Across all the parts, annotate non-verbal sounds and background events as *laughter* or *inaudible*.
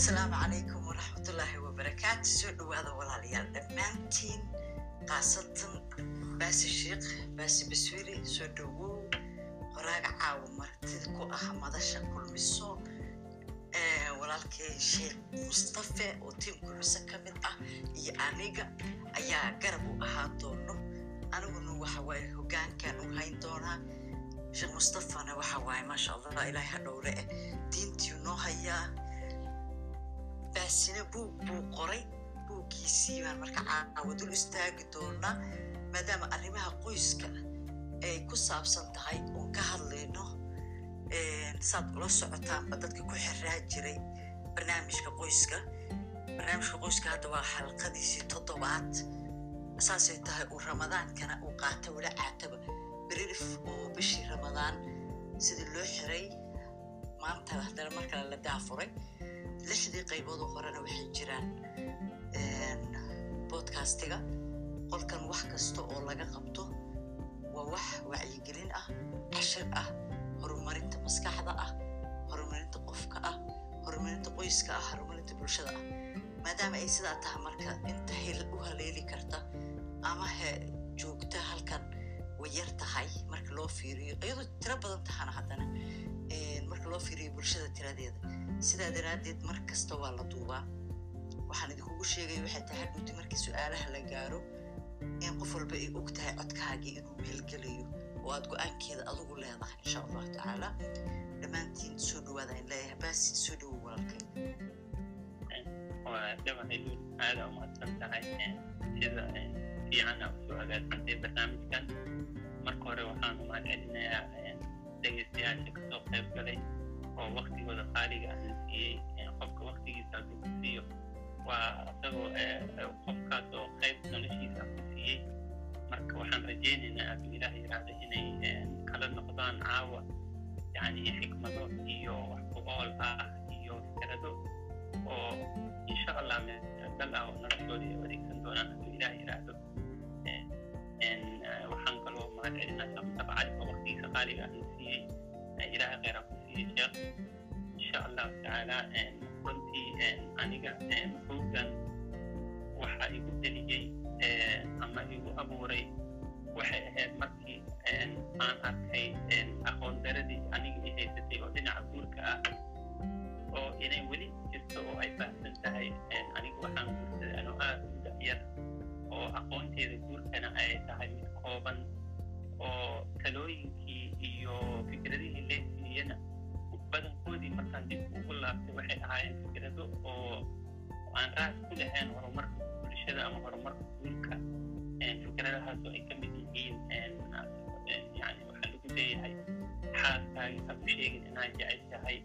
asalaamu calaykum waraxmatullaahi wabarakaatu. Soo dhowaada walaalayaal dhammaantiin. Khaasatan baasi sheikh baasi baswiri soo dhowow. Qoraaga caawa martida ku ah madasha kulmiso walaalkay sheekh mustafe oo tiimku xuse ka mid ah iyo aniga ayaa garab u ahaan doono. Aniguna waxa waaye hoggaankan u hayn doonaa. Sheekh mustafana waxa waaye maasha allah ilaahay ha dhowre. Eh diintii noo hayaa baasina buug buu qoray buuggiisii baan marka caawa dul istaagi doonaa maadaama arrimaha qoyska ay ku saabsan tahay oon ka hadlayno saad ula socotaanba dadka ku xiraa jiray barnaamijka qoyska. Barnaamijka qoyska hadda waa xalqadiisii toddobaad saasay tahay uu ramadaankana uu qaata wala caataba oo bishii ramadaan sidii loo xiray maanta haddana markale la daafuray lixdii qayboodoo horena waxay jiraan bodcastiga qolkan wax kasta oo laga qabto waa wax wacyigelin ah cashir ah horumarinta maskaxda ah horumarinta qofka ah horumarinta qoyska ah horumarinta bulshada ah. Maadaama ay sidaa tahay marka inta hel u haleeli karta ama he joogta halkan way yar tahay marka loo fiiriyo iyadoo tiro badan tahana haddana marka loo fiiriyo bulshada tiradeeda sidaa daraaddeed mar kasta waa la duubaa. Waxaan idinkugu sheegaya waxay tahay hadhuuti markii su'aalaha la gaaro in qof walba ay og tahay codkaagii inuu meelgelayo oo aad go'aankeeda adigu leedahay insha allahu tacaala. Dhammaantiin soo dhawaada in leeyahay baasi soo dhawow walaalkay. Waa dhawahay aada umahadsan tahay sida fiican aa u soo hagaagsantay barnaamijkan. Marka hore waxaan umahad celinayaa dhegeystayaasha ka soo qayb galay oo waktigooda qaaliga ahna siiyey qofka waktigiisa hadduu ku siiyo waa isagoo qofkaas oo qayb noloshiisa ku siiyey marka waxaan rajaynaynaa hadduu ilaah yiraahdo inay kala noqdaan caawa yani xikmado iyo wax ku ool ah iyo fikrado oo insha allah meedal ah oo noloshooda ay adeegsan doonaan hadduu ilaah yiraahdo waxaan kaloo mahad cali oo waktigiisa qaaliga ahna siiyey ilaahay kheyraa ku siiyey sheekh insha allahu tacaala runtii aniga hoggan waxa igu deliyey ama igu abuuray waxay ahayd markii aan arkay aqoon daradii aniga i haysatay oo dhinaca guurka ah oo inay weli jirto oo ay baahsan tahay aniga waxaan guursaday anoo aada u dacyar oo aqoonteeda guurkana ay tahay mid kooban oo talooyinkii iyo fikradihii leesiiyana badankoodii markaan dib ugu laabtay waxay ahaayeen fikrado oo aan raas ku lahayn horumarka bulshada ama horumarka guurka. Fikradahaasoo ay ka mid yihiin yani waxaa lagu leeyahay xaaskaagi ha u sheegin inaad jeceshahay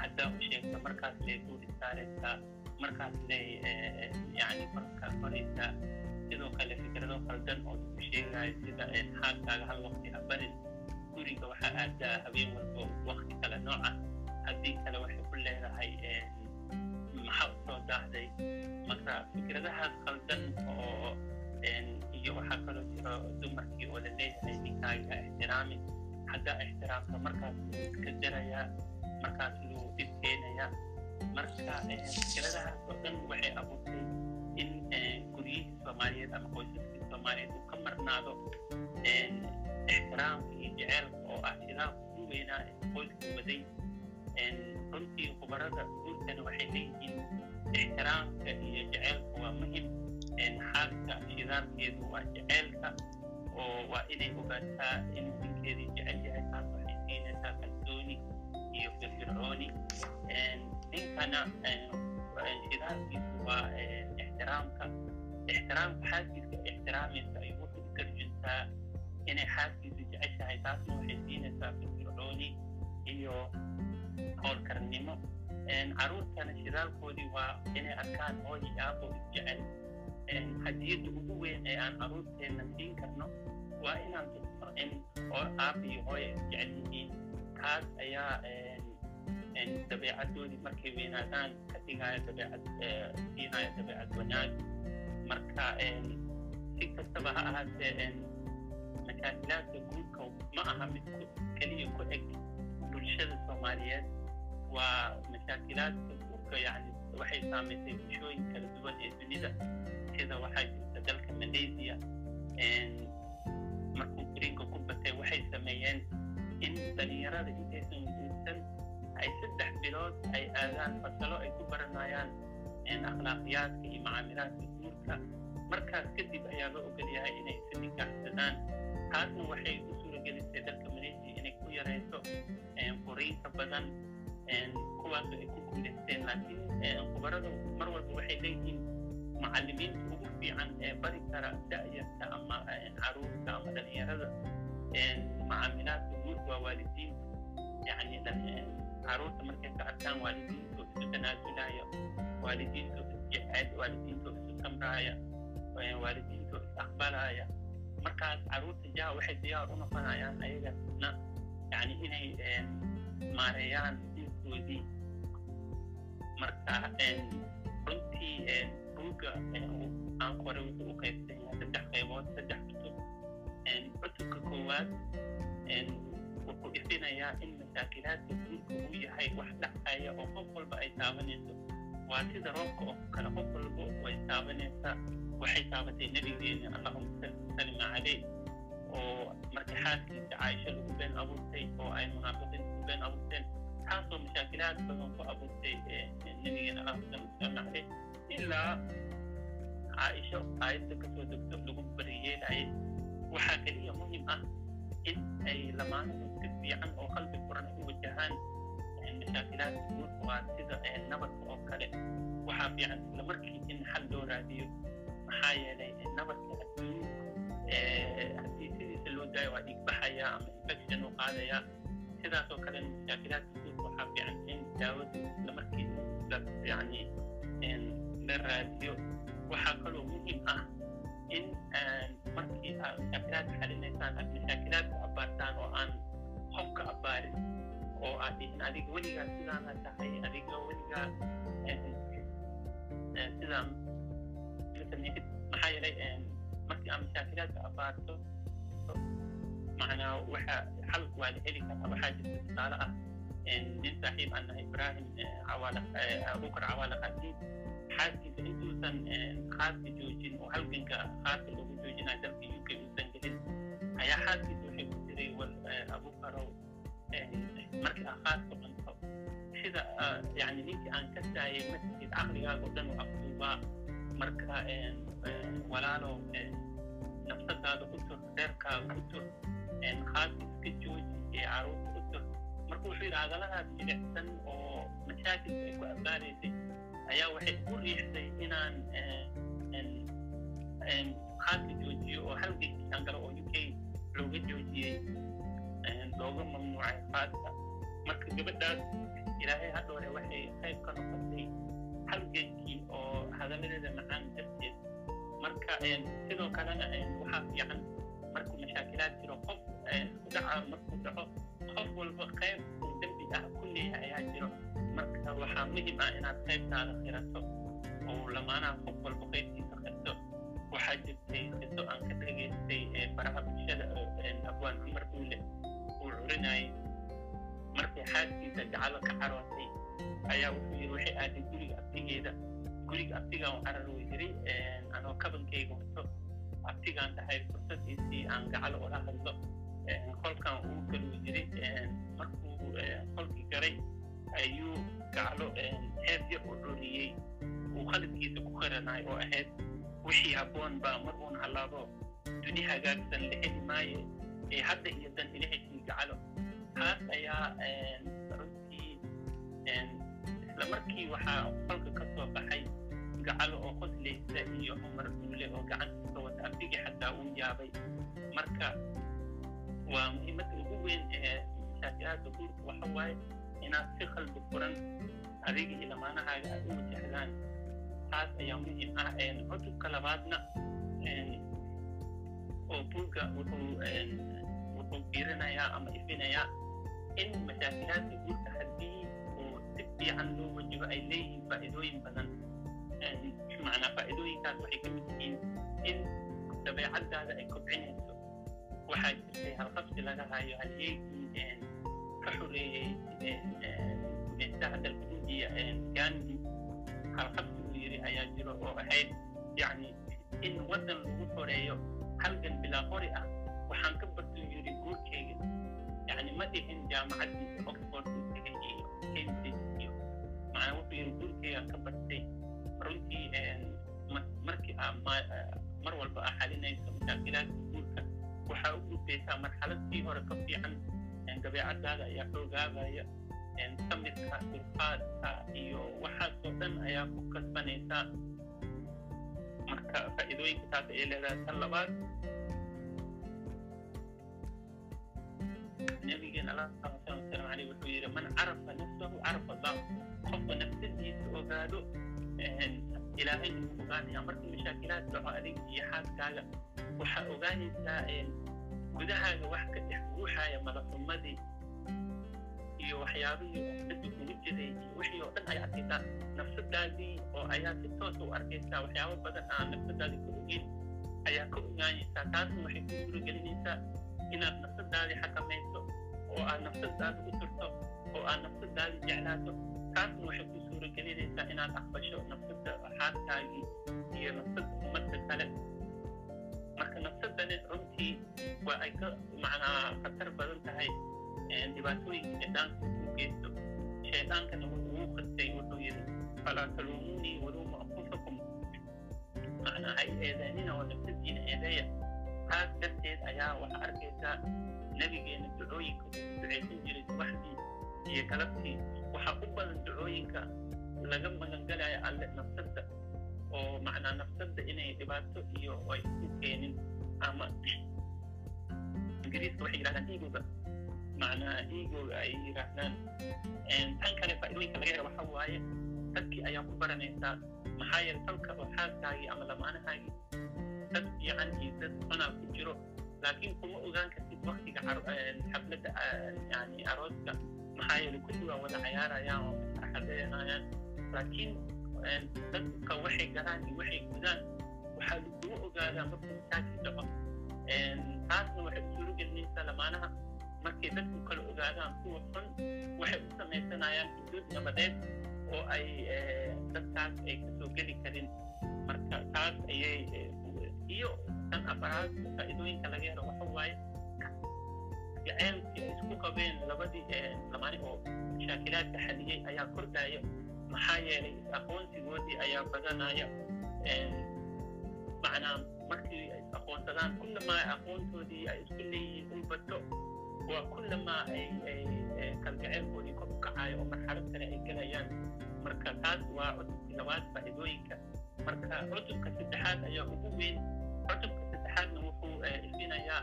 haddaa u sheegto markaas lee guur istaaraysaa markaas lee yani korka koraysaa sidoo kale fikrado qaldan oo lagu sheegayo sida xaaskaaga hal waqti ha barin guriga waxaa aadaa habeen walbo wakti kale nooca haddii kale waxay ku leedahay maxaa u soo daahday marka fikradahaas qaldan oo iyo waxaa kaloo jiro dumarkii oo la leeyahay ninkaaga ixtiraamin haddaa ixtiraamka markaas luu iska jarayaa markaas luu dhib keenayaa marka fikradahaas oo dhan waxay abuurtay in guryihii soomaaliyeed ama qoysaskii soomaaliyeed uu ka marnaado ixtiraamka iyo jeceelka oo ah shidaamka ugu weynaa ee qoyska waday runtii khubarada guurkana waxay leeyihiin ixtiraamka iyo jeceelka waa muhiim xaaska shidaalkeedu waa jeceelka oo waa inay ogaataa inuu ninkeedii jecel yahay taas waxay siinaysaa kalsooni iyo firfircooni ninkana shidaalkiisu waa ixtiraamka ixtiraamka xaaskiiska ixtiraamaysa ayuu wuxuu u tarjuntaa inay xaaskiisu jeceshahay taasna waxay siinaysaa firfircooni iyo howlkarnimo caruurtana shidaalkoodii waa inay arkaan hooyi aabo isjecel hadiyadda ugu weyn ee aan caruurteenna siin karno waa inaan tusno in aaba iyo hooya isjecel yihiin kaas ayaa dabeecaddoodii markay weynaadaan ka dhigaya dabeecad siinaya dabeecad wanaag marka si kastaba ha ahaatee mashaakilaadka guurka ma aha mid keliya ku eg bulshada soomaaliyeed. Waa mashaakilaadka guurka yani waxay saamaysay bulshooyin kala duwan ee dunida sida waxaa jirta dalka malaysia markuu furiinka ku batay waxay sameeyeen in dhalinyarada intaysan guursan ay saddex bilood ay aadaan fasalo ay ku baranayaan akhlaaqiyaadka iyo macaamilaadka guurka markaas kadib ayaa loo ogol yahay inay isa nikaaxsadaan taasna waxay u suuragelisay dalka malaysia inay ku yarayso furiinka badan kuwaas ay ku guulaysteen laakiin khubaradu mar walba waxay leeyihiin macallimiinta ugu fiican ee bari kara da'yarta ama carruurta ama dhalinyarada macaamilaadka guurka waa waalidiinta yani carruurta markay ka arkaan waalidiintu isu tanaasulaya waalidiintu isjecel waalidiintu isu samraaya waalidiintu is aqbalaya markaas carruurta jaha waxay diyaar u noqonayaan ayagana yani inay maareeyaan diinkoodii marka runtii buugga aan qore wuxuu u qaybsan yahay saddex qaybood saddex cutub cutubka koowaad wuxuu ifinayaa in masaakilaadka guurka uu yahay wax dhacaya oo qof walba ay taabanayso waa sida roobka oo kale qof walba way taabanaysaa waxay taabatay nebigeena allahuma salima caleyh oo marka xaaskiisa caaisho lagu been abuurtay oo ay munaafiqiin ku been abuurteen taasoo mashaakilaad badan ku abuurtay nebigeena allahuma salima caleyh ilaa caaisho aayadda ka soo degto lagu bariyeelayay waxaa keliya muhiim ah in ay lamaanadu si fiican oo qalbi furan u wajahaan mashaakilaadka guurka waa sida nabarka oo kale waxaa fiican isla markii in xal loo raadiyo maxaa yeelay nabarka adduun haddii sidiisa loo daayo waa dhiigbaxaya ama infection uu qaadaya sidaasoo kale mashaakilaadka guurka waxaa fiican in daawadu isla markii yani la raadiyo waxaa kaloo muhiim ah in markii aad mashaakilaadka xalinaysaan aad mashaakilaadka abbaartaan oo aan qofka abbaarin oo aad dhihin weligaa sidaana tahay adiga weligaa sidaan maxaa yeelay markii aad mashaakilaadka abbaarto macnaa waxa xal waa la heli karaa waxaa jirta tusaale ah nin saaxiib aan ibraahim cawaala abukar cawaala qaadiin xaaskiisa intuusan khaaska joojin oo halganka khaaska loogu joojinayo dalka uk uusan gelin ayaa xaaskiisa waxay ku jiray wal abukarow markii aa khaaska cunto sida yani ninkii aan ka saayay masjid caqligaaga o dhan u afduubaa marka walaalow nafsadaada u tur reerkaaga u tur khaaska iska jooji ee carruurta u tur marka wuxuu yidhi hadalladaas jilicsan oo mashaakilka ay ku abbaaraysay ayaa waxay u riixday inaan khaaska joojiyo oo halgankii aan galo oo u k looga joojiyey looga mamnuucay khaaska marka gabadhaas ilaahay hadhoore waxay qayb ka noqotay halgankii oo hadalladeeda macaan darteed marka sidoo kalena waxaa fiican markuu mashaakilaad jiro qof isku dhaca markuu dhaco qof walba qayb uu dembi ah ku leeyahay ayaa jiro marka waxaa muhiim ah inaad qaybtaada khirato oo lamaanaha qof walba qaybtiisa khirto waxaa jirtay qiso aan ka dhegaystay baraha bulshada abwaan cumar uule uu curinayay markay xaaskiisa gacalo ka carootay ayaa wuxuu yiri waxay aaday guriga abtigeeda guriga abtigaan carar uu yiri anoo kabankayga wato abtigaan dhahay fursadiisii aan gacalo ula hadlo qolkan uu galuu yiri markuu qolkii garay ayuu gaclo heer yar u curiyey uu khaladkiisa ku qaranayo oo ahayd wixii habboon baa mar uun hallaabo duni hagaagsan la heli maaye ee hadda iyo dan ila heshii gacalo taas ayaa runtii isla markii waxaa qolka ka baxay gacalo oo qoslaysa iyo cumar duule oo gacantiisa wata abdigii xataa uu yaabay marka waa muhiimadda ugu weyn ee mashaakilaadka guurka waxa waaye inaad si qalbi furan adiga iyo lamaanahaaga aad u wajahdaan taas ayaa muhiim ah cutubka labaadna oo buugga wuxuu biirinayaa ama ifinayaa in mashaakilaadka guurka haddii uu si fiican loo wajibo ay leeyihiin faa'iidooyin badan macnaa faa'iidooyinkaas waxay ka mid yihiin in dabeecadaada ay kobcinayso waxaa jirtay halqabsi laga hayo halyeegii ka xoreeyey gumaystaha dalka indiya gandi ahayd yacni in waddan lagu xoreeyo halgan bilaa qori ah waxaan ka bartuu yidhi guurkeyga. Yacni ma dhihin jaamacaddii oxford uu tegay iyo cambridge iyo macnaa wuxuu yidhi guurkeygaan ka bartay runtii markii aa mar walba aa xalinayso mashaakilaadka guurka. Waxaa u gudbaysaa marxaladtii hore ka fiican dabeecadaada ayaa xoogaabaya samirka dulqaadka iyo waxaasoo dhan ayaa ku kasbanaysaa marka faa'iidooyinka taas ayay leedahay. Tan labaad nabigeena allah sala wasalam aleyh wuxuu yidhi man carafa nafsahu carafa allah qofka nafsadiisa ogaado ilaahay inuu ogaanaya markii mashaakilaad dhaco adig iyo xaaskaaga waxaa ogaanaysaa gudahaaga wax ka dhex guuxaya madaxumadii iyo waxyaabihii dadka kugu jiray iyo wixii oo dhan ay arkaysaa nafsadaadii oo ayaa si toos u arkaysaa waxyaabo badan aan nafsadaadii ku ogeyn ayaa ka ogaanaysaa taasna waxay ku suuragelinaysaa inaad nafsadaadii xakamayso oo aad nafsadaada u turto oo aad nafsadaadii jeclaato. Taasna waxay ku suuragelinaysaa inaad aqbasho nafsada xaaskaagii iyo nafsada ummadda kale. Marka nafsadani runtii waa ay ka macnaa khatar badan tahay dhibaatooyinka shaydaanka uu geysto shaydaankana wuxuu uu qastay wuxuu yidhi falaa taluumunii waluuma anfusakum macnaa oo nafsadiina eedeeya taas darteed ayaa waxaa arkaysaa nabigeena ducooyinka uu ducaysan jiray subaxdii iyo galabtii waxaa u badan ducooyinka laga magangalayo alle nafsadda oo macnaa nafsadda inay dhibaato iyo ay ku keenin ama. Ingiriiska waxay yidhahdaan egoga macnaa egoga ay yidhaahdaan tan kale faa'iidooyinka laga hela waxa waaye dadkii ayaa ku baranaysaa maxaa yeele dalka oo xaaskaagii ama lamaanahaagii dad fiican iyo dad xunaa ku jiro. Laakiin kuma ogaan kartid waktiga xafladda yani arooska. Maxaa yeele kulli waa wada cayaarayaan oo masraxadeynayaan laakiin dadka waxay galaan iyo waxay gudaan waxaa lagu ogaadaa markuu masaajid dhaco taasna waxay u suuro gelinaysaa lamaanaha markay dadku kala ogaadaan kuwa xun waxay u samaysanayaan xuduud nabadeed oo ay dadkaas ay ka soo geli karin marka taas ayay iyo tan afaraad faa'iidooyinka laga helo waxa waaye jaceylkii isku qabeen labadii lamaani oo mashaakilaadka xaliyey ayaa kordhaya maxaa yeelay is-aqoonsigoodii ayaa badanaya macnaa markii is-aqoonsadaan kullamaa aqoontoodii ay isku leeyihiin uu bato waa kullamaa ay kalgaceylkoodii kor u kacayo oo marxalad kale ay gelayaan marka taas waa cutubkii labaad faa'iidooyinka. Marka cutubka saddexaad ayaa ugu weyn cutubka saddexaadna wuxuu ifinayaa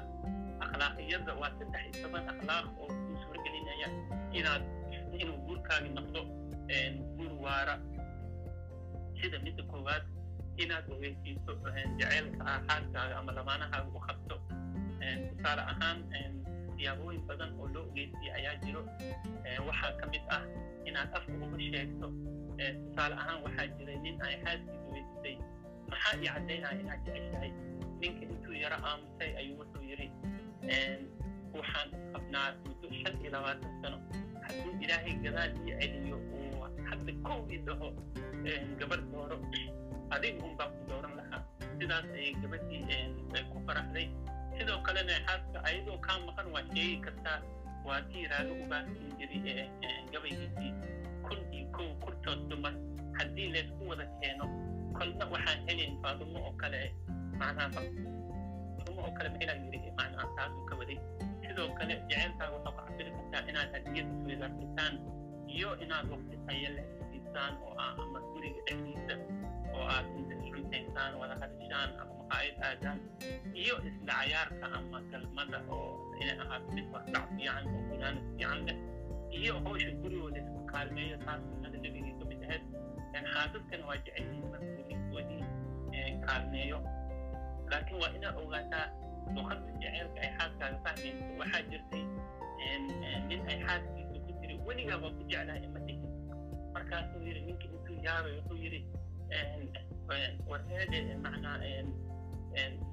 akhlaaqiyada waa saddex iyo toban akhlaaq oo kuu suuragelinaya inaad inuu guurkaagi noqdo guur waara. Sida midda koowaad inaad ogeysiiso jaceylka ah xaaskaaga ama lamaanahaaga u qabto. Tusaale ahaan siyaabooyin badan oo loo ogeysiya ayaa jiro waxaa ka mid ah inaad afka uga sheegto tusaale ahaan waxaa jiray nin ay xaaskiisa weydisay. Maxaa ii caddaynaya inaad jeceshahay? Ninka intuu yaro aamusay ayuu wuxuu yidhi waxaan qabnaa muddo shan iyo labaatan sano. Hadduu ilaahay gadaal ii celiyo uu hadda kow ii dhaho gabadh dooro. Adiga un baa ku dooran lahaa. Sidaas ayay gabadhii ku faraxday sidoo kalena xaaska ayadoo kaa maqan waa sheegi kartaa waa tii raaga u baahsin jiray gabaygiisii kun iyo kow kurtood dumar haddii laysku wada keeno kolna waxaan helayn faadumo oo kale macnaha faadumo oo kale meelaa yiri macnaha taasuu ka waday sidoo kale jaceylkaaga waxaa ku cabiri kartaa inaad hadiyad isweydaarsataan iyo inaad waqti tayo leh siisaan oo ah ama guriga dhexdiisa oo aad inta iscuntaysaan wada hadashaan ama maqaayad aadaan iyo isla cayaarka ama galmada oo inay ahaato mid wardhac fiican oo gunaanad fiican leh. Iyo hawsha gurigooda isku kaalmeeyo taas sunnada nebigii ka mid ahayd. Xaasaskana waa jecel yihiin markuu ninkoodii kaalmeeyo. Laakiin waa inaad ogaataa luqadda jaceylka ay xaaskaaga fahmayso waxaa jirtay nin ay xaaskiisa ku tiri weligaa waa ku jeclahay ima dhihin markaasuu yidhi ninka intuu yaabay wuxuu yidhi warheede macnaa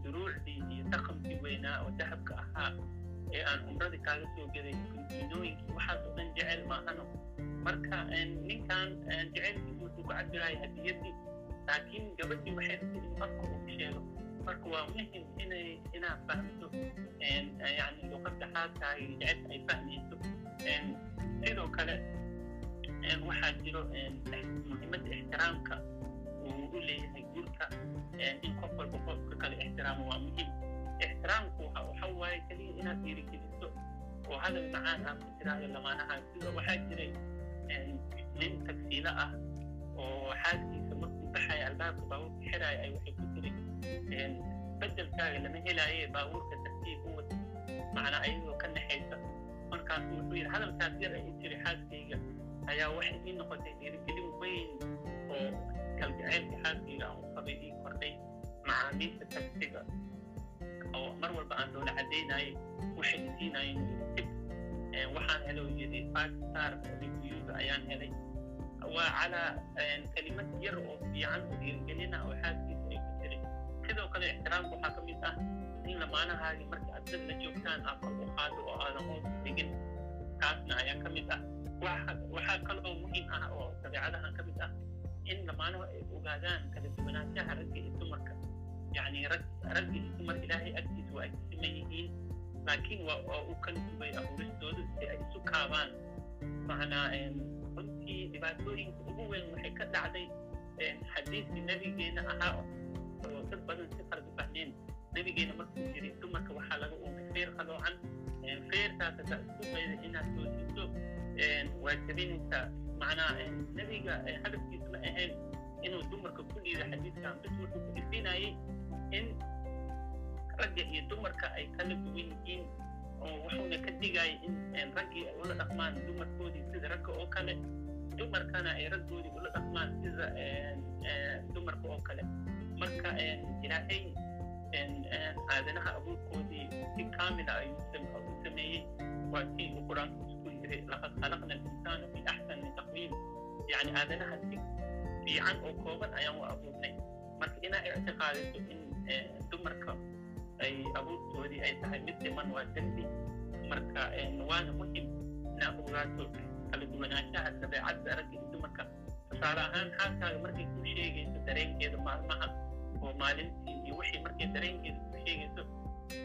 duruucdii iyo dhaqankii weynaa oo dahabka ahaa ee aan cumradii kaaga soo geday kundiinooyinkii waxaas oo dhan jecel maahano marka ninkan jaceylkiisu wuxuu ku cabiraya hadiyadii laakiin gabadhii waxay rabtay in afka uu sheego marka waa muhiim inay inaad fahamto yani luqadda xaaskaaga iyo jecelka ay fahmayso. Sidoo kale waxaa jiro muhiimadda ixtiraamka u leeyahay guurka in qof walba qofka kale ixtiraamo waa muhiim. Ixtiraamku waxa waaye keliya inaad dhiirigeliso oo hadal macaan aad ku tiraahdo lamaanaha. Sida waxaa jiray nin tagsiilo ah oo xaaskiisa markuu baxaya albaabka baabuurka xiraya ay waxay ku tiri bedelkaaga lama helaaye baabuurka tartiib u wata macnaa ayadoo ka naxaysa. Markaasu wuxuu yidhi hadalkaas yar ay tiri xaaskayga. Ayaa waxay ii noqotay dhiirigelin weyn oo kalgaceylka xaaskayga aan u qabay ii kordhay macaamiisha tagsiga oo mar walba aan doola caddaynayay waxay isiinayeen tib waxaan helay oo yidhi five star reviewda ayaan helay waa calaa kelimad yar oo fiican oo dhiirigelina oo xaaskiisa ay ku tiri sidoo kale ixtiraamka waxaa ka mid ah in lamaanahaagi marka aad dad la joogtaan aad kor u qaado oo aadan hoos dhigin taasna ayaa ka mid ah waxaa kaloo muhiim ah oo dabeecadahan ka mid ah in lamaanahu ay ogaadaan kala duwanaanshaha ragga iyo dumarka yacni rag ragga iyo dumar ilaahay agtiisa waa ay siman yihiin laakiin waa waa uu kala duway abuuristoodu si ay isu kaabaan macnaa runtii dhibaatooyinka ugu weyn waxay ka dhacday xadiiskii nabigeena ahaa oo dad badan si qalad u fahmeen nabigeena markuu yiri dumarka waxaa laga uumay feer qaloocan feerkaas hadaa isku dayda inaad toosiso waa jabinaysaa macnaa nabiga hadafkiisa ma ahayn inuu dumarka ku dhiido xadiiskan bis wuxuu ku dhifinayay in ragga iyo dumarka ay kala duwan yihiin oo wuxuuna ka digaya in raggii ay ula dhaqmaan dumarkoodii sida ragga oo kale dumarkana ay raggoodii ula dhaqmaan sida dumarka oo kale marka ilaahay aadanaha abuurkoodii si kaamila ayuu sameeyey waa kii uu qur'aanku isku yiri laqad khalaqna alinsaana fi axsani taqwiim yani aadanaha fiican oo kooban ayaan u abuurnay marka inaa ictiqaadiso in dumarka ay abuurtoodii ay tahay mid dhiman waa dembi marka waana muhiim inaa ogaato kala duwanaanshaha dabeecadda ragga iyo dumarka tusaale ahaan xaaskaaga markay kuu sheegayso dareenkeeda maalmaha oo maalintii iyo wixii markay dareenkeeda kuu sheegayso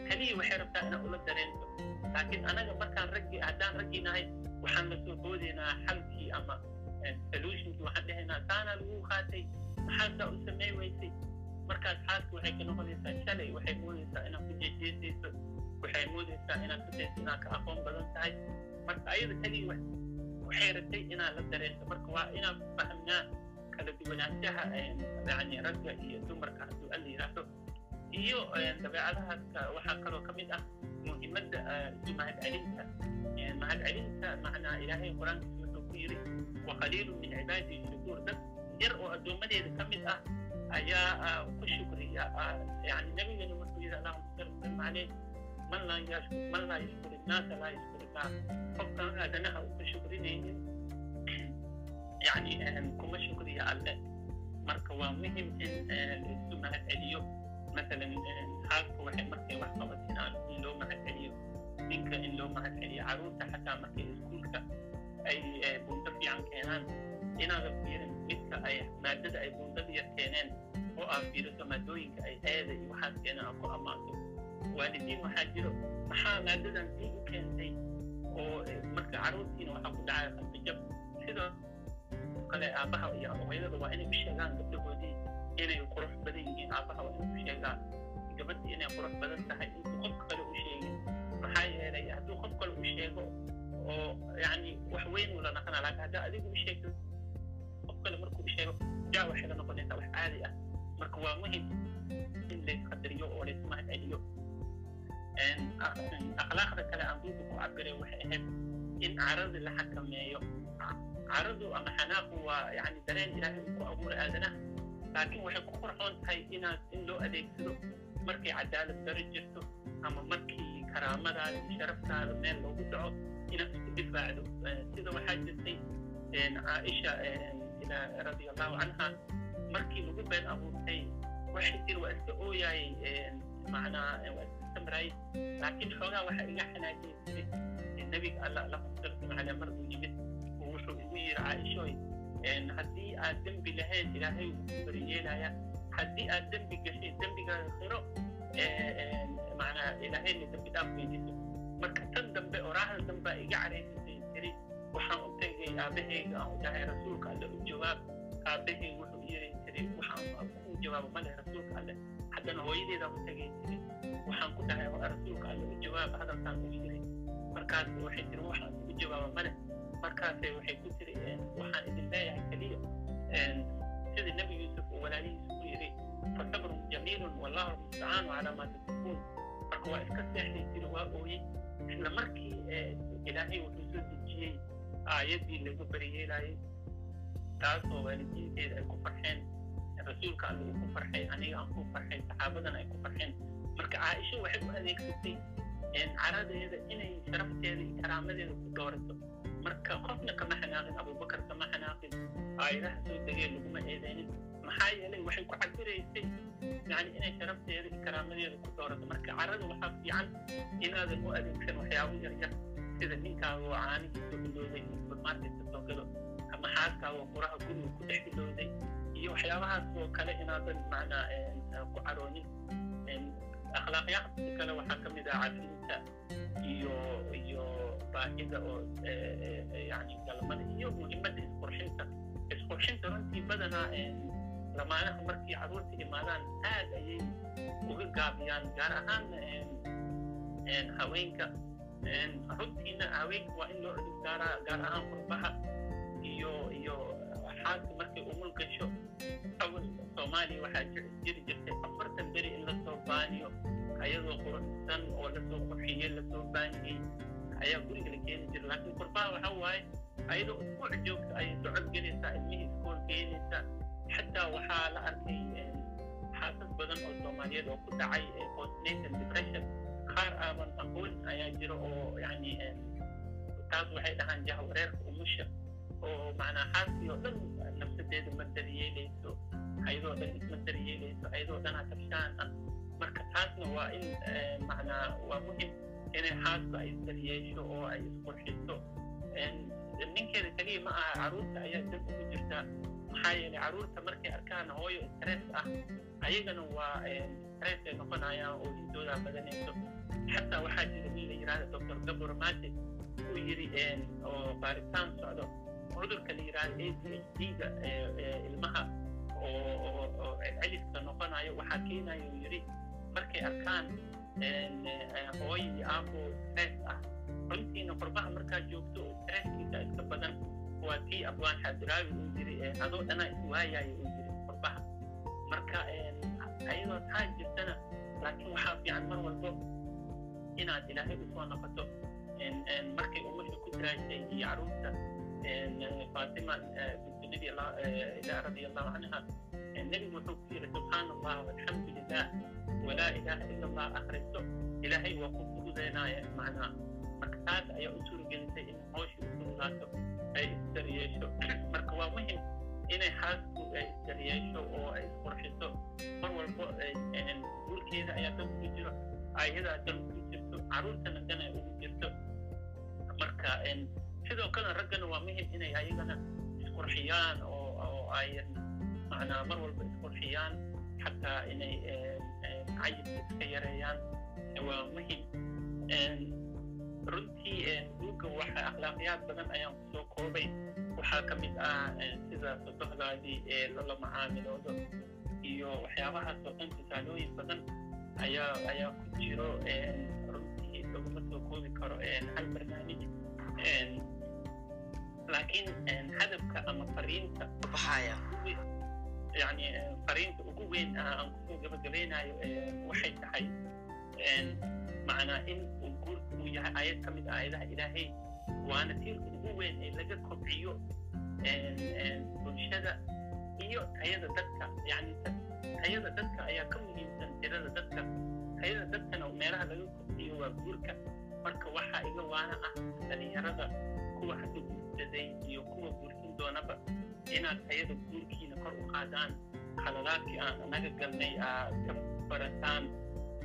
keliya waxay rabtaa inaa ula dareento laakiin anaga markaan raggii haddaan raggii nahay waxaan la soo boodaynaa xalkii ama solutionkii waxaan dhehaynaa taanaa lagu qaatay maxaasaa u samey weysay? Markaas xaaska waxay ka noqonaysaa shalay waxay moodaysaa inaad ku jeejeesayso waxay moodaysaa inaad kudayso inaad ka aqoon badan tahay. Marka ayada keliya waxay rabtay inaad la dareento marka waa inaad fahamnaa kala duwanaanshaha yani ragga iyo dumarka hadduu alla yidhaahdo iyo dabeecadahaas waxaa kaloo ka mid ah muhiimadda isu mahadcelinta. Mahadcelinta macnaa ilaahay qur'aankiisa wuxuu ku yiri waqaliilu min cibaadihi shukuur. Dad yar oo addoommadeeda ka mid ah ayaa ku shukriya yani nabigana wuxuu yidhi allahuma salli wasalam caleyh man laa yashkur man laa yashkur innaasa laa yashkur illah qofkan aadanaha uu ka shukrinaynin yani kuma shukriya alle. Marka waa muhiim in laisu mahadceliyo maalan xaalku waxay markay wax qabateen aan in loo mahadceliyo ninka in loo mahadceliyo carruurta xataa markay iskuulka ay buundo fiican keenaan inaadan fiirin midka ay maadada ay buundada yar keeneen oo aad fiiriso maadooyinka ay aada iyo waxaas keeneen aad ku ammaanto waalidiin waxaa jiro maxaa maadadan sii u keentay oo marka caruurtiina waxaa ku dhacaya qalbijab sidoo kale aabaha iyo hooyadaba waa inay u sheegaan gabdhahoodii inay qurux badan yihiin aabaha waa inuu sheegaa gabadhii inay qurux badan tahay intuu qof kale u sheegin maxaa yeelay hadduu qof kale u sheego oo yani wax weyn uu la naqana laakiin haddaa adigu u sheegto qof kale markuu u sheego jaa waxay la noqonaysaa wax caadi ah marka waa muhiim in laysqadariyo oo lays mahadceliyo akhlaaqda kale aan buuga ku cabiray waxay ahayd in caradi la xakameeyo caradu ama xanaaqu waa yani dareen ilaahay uu ku abuuray aadanaha laakiin waxay ku qurxoon tahay inaad in loo adeegsado markay cadaalad daro jirto ama markii karaamadaada sharaftaada meel loogu dhaco inaad isku difaacdo sida waxaa jirtay caaisha radia allahu canha markii lagu been abuurtay waxay tiri waa iska ooyaayay macnaa waa iska samraayay laakiin xoogaa waxaa iga xanaajiyay tiri nebiga alla allahu sallam caleh mar uu yimid wuxuu igu yiri caaishooy haddii aad dembi lahayn ilaahay wuu ku beriyeelaya haddii aad dembi gashay dembigaaga qiro macnaa ilaahayna dembi dhaaf weydiiso marka tan dambe oraahda dambe iga caraysatay tiri waxaan u tegay aabahayga aan dhahay rasuulka alle u jawaab aabahayga wuxuu yiri tiri waxaan ku jawaabo male rasuulka alle haddana hooyadeedaan u tegay tiri waxaan ku dhahay rasuulka alle u jawaab hadalkaan u yiri markaas waxay tiri waxaan ugu jawaaba male markaasay waxay ku tiri waxaan idin leeyahay keliya sida nebi yuusuf oo walaalihiisa ku yiri fasabrun jamiilun wallahu almustacaanu calaa maa tasifuun marka waa iska seexday tiri waa ooyey. Isla markii ilaahay wuxuu soo dejiyey aayaddii lagu beriyeelayay taasoo waalidiinteeda ay ku farxeen rasuulka alle uu ku farxay aniga aan ku farxay saxaabadana ay ku farxeen. Marka caaisho waxay u adeegsatay caradeeda inay sharafteeda iyo karaamadeeda ku doorato marka qofna kama xanaaqin abubakar kama xanaaqin aayadaha soo degee laguma eedeynin maxaa yeelay waxay ku cabiraysay yani inay sharafteeda iyo karaamadeeda ku doorato marka carada waxaa fiican inaadan u adeegsan waxyaabo yaryar sida ninkaaga oo caanihii soo bilowday supermarketka soo galo ama xaaskaaga oo quraha guriga ku dhex bilowday iyo waxyaabahaas oo kale inaadan macnaa ku caroonin akhlaaqyaadka kale waxaa ka mid ah cafinta iyo iyo baahida oo yani galmada iyo muhiimadda isqurxinta isqurxinta runtii badanaa lamaanaha markii carruurta imaadaan aad ayay uga gaabiyaan gaar ahaan haweenka runtiina haweenka waa in loo cudub gaaraa gaar ahaan qurbaha iyo iyo xaaska markay umul gasho awal soomaaliya waxaa jiri jirtay afartan beri in la soo baaniyo ayadoo quruxsan oo la soo qurxiyey la soo baaniyey ayaa guriga la keeni jira laakiin qurbaha waxa waaye ayadoo isbuuc joogta ayay socod gelaysaa ilmihii iskool keenaysaa. Xataa waxaa la arkay xaasas badan oo soomaaliyeed oo ku dhacay postnatal depression. Qaar aaban aqoon ayaa jira oo yani taas waxay dhahaan jahwareerka umusha oo macnaa xaaskii oo dhan nafsadeeda ma daryeelayso ayadoo dhan isma daryeelayso ayadoo dhan atabshaan ah. Marka taasna waa in macnaa waa muhiim inay xaaska ay isdaryeesho oo ay isqurxiso ninkeeda keliya ma aha carruurta ayaa dab ugu jirtaa maxaa yeelay carruurta markay arkaan hooyo stress ah ayagana waa stress ay noqonayaan oo hindooda badanayso xataa waxaa jira nin la yidhahda doctor gabor mate uu yiri oo baaritaan socdo cudurka la yidhahda a d h d-ga ilmaha oo celiska noqonayo waxaa keenaya uu yiri markay arkaan hooyo iyo aabo stress ah runtiina qurbaha markaa joogto oo stresskiisa iska badan waa tii abwaan xaadiraawi uu yiri adoo dhanaa iswaayaya uu yiri qurbaha marka ayadoo taa jirtana laakiin waxaa fiican mar walbo inaad ilaahay u soo noqoto markay umusha ku diraashay iyo carruurta faatima bintu radia allahu canha nebigu wuxuu ku yiri subxaana allah walxamdu lilah walaa ilaha ila allah akhriso ilaahay waa ku fududeenaya macnaa marka taas ayaa u suuragelisay in hooshii u fududaato ay isdaryeesho marka waa muhiim inay xaasku ay isdaryeesho oo ay isqurxiso mar walbo guurkeeda ayaa dan ugu jiro ayadaa dan ugu jirto caruurtana dan ay ugu jirto marka sidoo kale raggana waa muhiim inay ayagana isqurxiyaan oo ay macnaa mar walba isqurxiyaan xataa inay cayibka iska yareeyaan waa muhiim runtii buugga waxa akhlaaqyaad badan ayaan ku soo koobay. Waxaa ka mid ah sida sodohdaadii ee lala macaamiloodo iyo waxyaabahaas oo dhan tusaalooyin badan ayaa ayaa ku jiro runtii laguma soo koobi karo hal barnaamij laakiin hadafka ama fariinta yani fariinta ugu weyn aan ku soo gabagabaynayo waxay tahay macnaa in uu guurka uu yahay aayad ka mid ah aayadaha ilaahay waana tiirka ugu weyn ee laga kobciyo bulshada iyo tayada dadka yani tayada dadka ayaa ka muhiimsan tirada dadka tayada dadkana meelaha laga kobciyo waa guurka marka waxaa iga waana ah dhalinyarada kuwa hadda guursaday iyo kuwa guursan doonaba inaad tayada guurkiina kor u qaadaan khaladaadkii aan anaga galnay aad ka barataan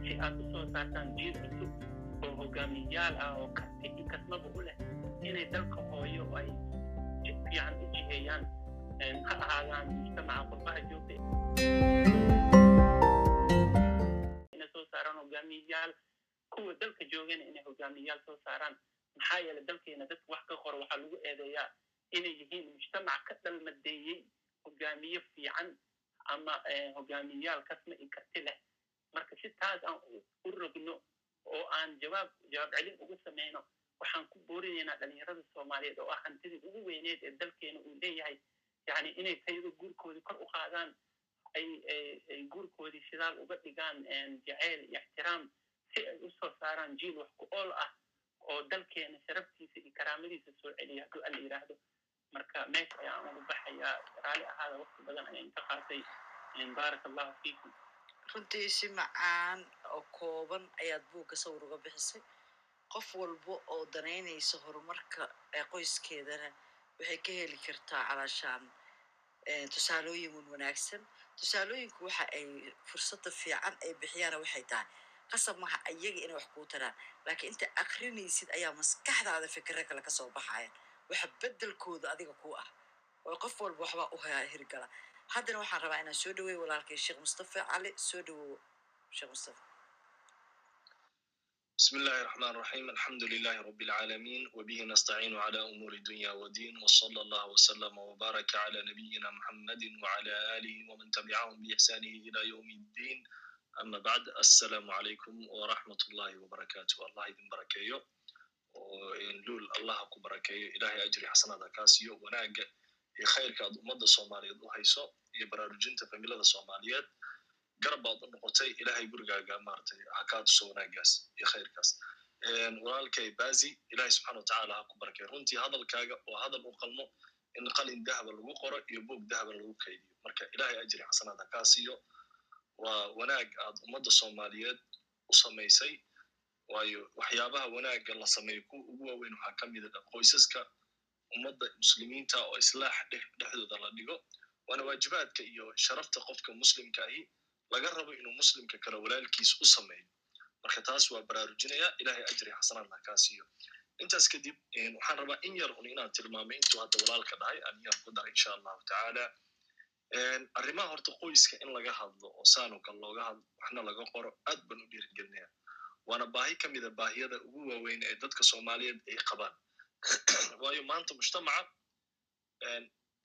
si aad u soo saartaan jiil cusub oo hogaamiyayaal ah oo kasmaba u leh inay dalka hooyo ay si fiican u jiheeyaan ha ahaadaan mujtamaca qurbaha joogta inay soo saaraan hogaamiyayaal kuwa dalka joogana inay hogaamiyayaal soo saaraan maxaa yeelay dalkeena dadka wax ka qora waxaa lagu eedeeyaa inay yihiin mujtamac ka dhalmadeeyey hogaamiye fiican ama hogaamiyayaal kasma i karti leh marka si taas aan u rogno oo aan jawaab jawaab celin ugu samayno waxaan ku boorinaynaa dhalinyarada soomaaliyeed oo ah hantidii ugu weyneed ee dalkeena uu leeyahay yani inay tayada guurkoodii kor u qaadaan ay guurkoodii shidaal uga dhigaan jaceyl iyo ixtiraam si ay u soo saaraan jiil wax ku ool ah oo dalkeena sharaftiisa iyo karaamadiisa soo celiya. Hadduu alla yidhaahdo marka meesha ayaan ugu baxayaa raali ahaada waqti badan ayaan ka qaatay. Baaraka allahu fiikum. Runtii si macaan oo kooban ayaad buugga sawir uga bixisay. Qof walba oo danaynaysa horumarka ee qoyskeedana waxay ka heli kartaa calaashaan tusaalooyin wan wanaagsan. Tusaalooyinku waxa ay fursadda fiican ay bixiyaana waxay tahay qasab maha ayaga inay wax kuu taraan laakiin inta akrinaysid ayaa maskaxdaada fikiro kale kasoo baxayan waxa beddelkooda adiga ku ah oo qof walba waxbaa u hirgala haddana waxaan rabaa inaan soo dhaweeyo walaalkay sheekh mustafa cali soo dhawowo sheekh mustafa بسم الله الرحمن الرحيم الحمد لله رب العالمين وبه نستعين على أمور الدنيا والدين وصلى الله وسلم وبارك على نبينا محمد وعلى آله ومن تبعهم بإحسانه إلى يوم الدين ama bacd assalaamu calaykum waraxmatullahi wabarakaatu allah idin barakeeyo oo luul allaha ku barakeeyo ilahay ajri xasanada kaa siiyo wanaaga iyo khayrka ad ummadda soomaaliyeed u hayso iyo baraarujinta familada soomaaliyeed garab baad u noqotay ilahay gurigaaga maratay hakatuso wanaagaas iyo khayrkaas walaalkay bazi ilahay subxana watacaala ha ku barakey runtii hadalkaaga oo hadal u qalmo in qalin dahaba lagu qoro iyo buog dahaba lagu kaydiyo marka ilahay ajri xasanada kaa waa wanaag aad ummadda soomaaliyeed u samaysay waayo waxyaabaha wanaaga la sameeyo kuwa ugu waaweyn waxaa ka mid a qoysaska ummadda muslimiinta oo islaax dhexdooda la dhigo waana waajibaadka iyo sharafta qofka muslimka ahi laga rabo inuu muslimka kale walaalkiis u sameeyo. Marka taas waa baraarujinaya ilahay ajri xasanaadna kaa siiyo. Intaas kadib waxaan rabaa in yar un inaan tilmaamay intuu hadda walaalka dhahay aan yar ku daray insha allahu tacaala arrimaha horta qoyska in laga hadlo oo saanoo kale looga hadlo waxna laga qoro aad baan u dhiirigelinaya waana baahi ka mida baahiyada ugu waaweyn ee dadka soomaaliyeed ay qabaan. *clears throat* Waayo maanta mujtamaca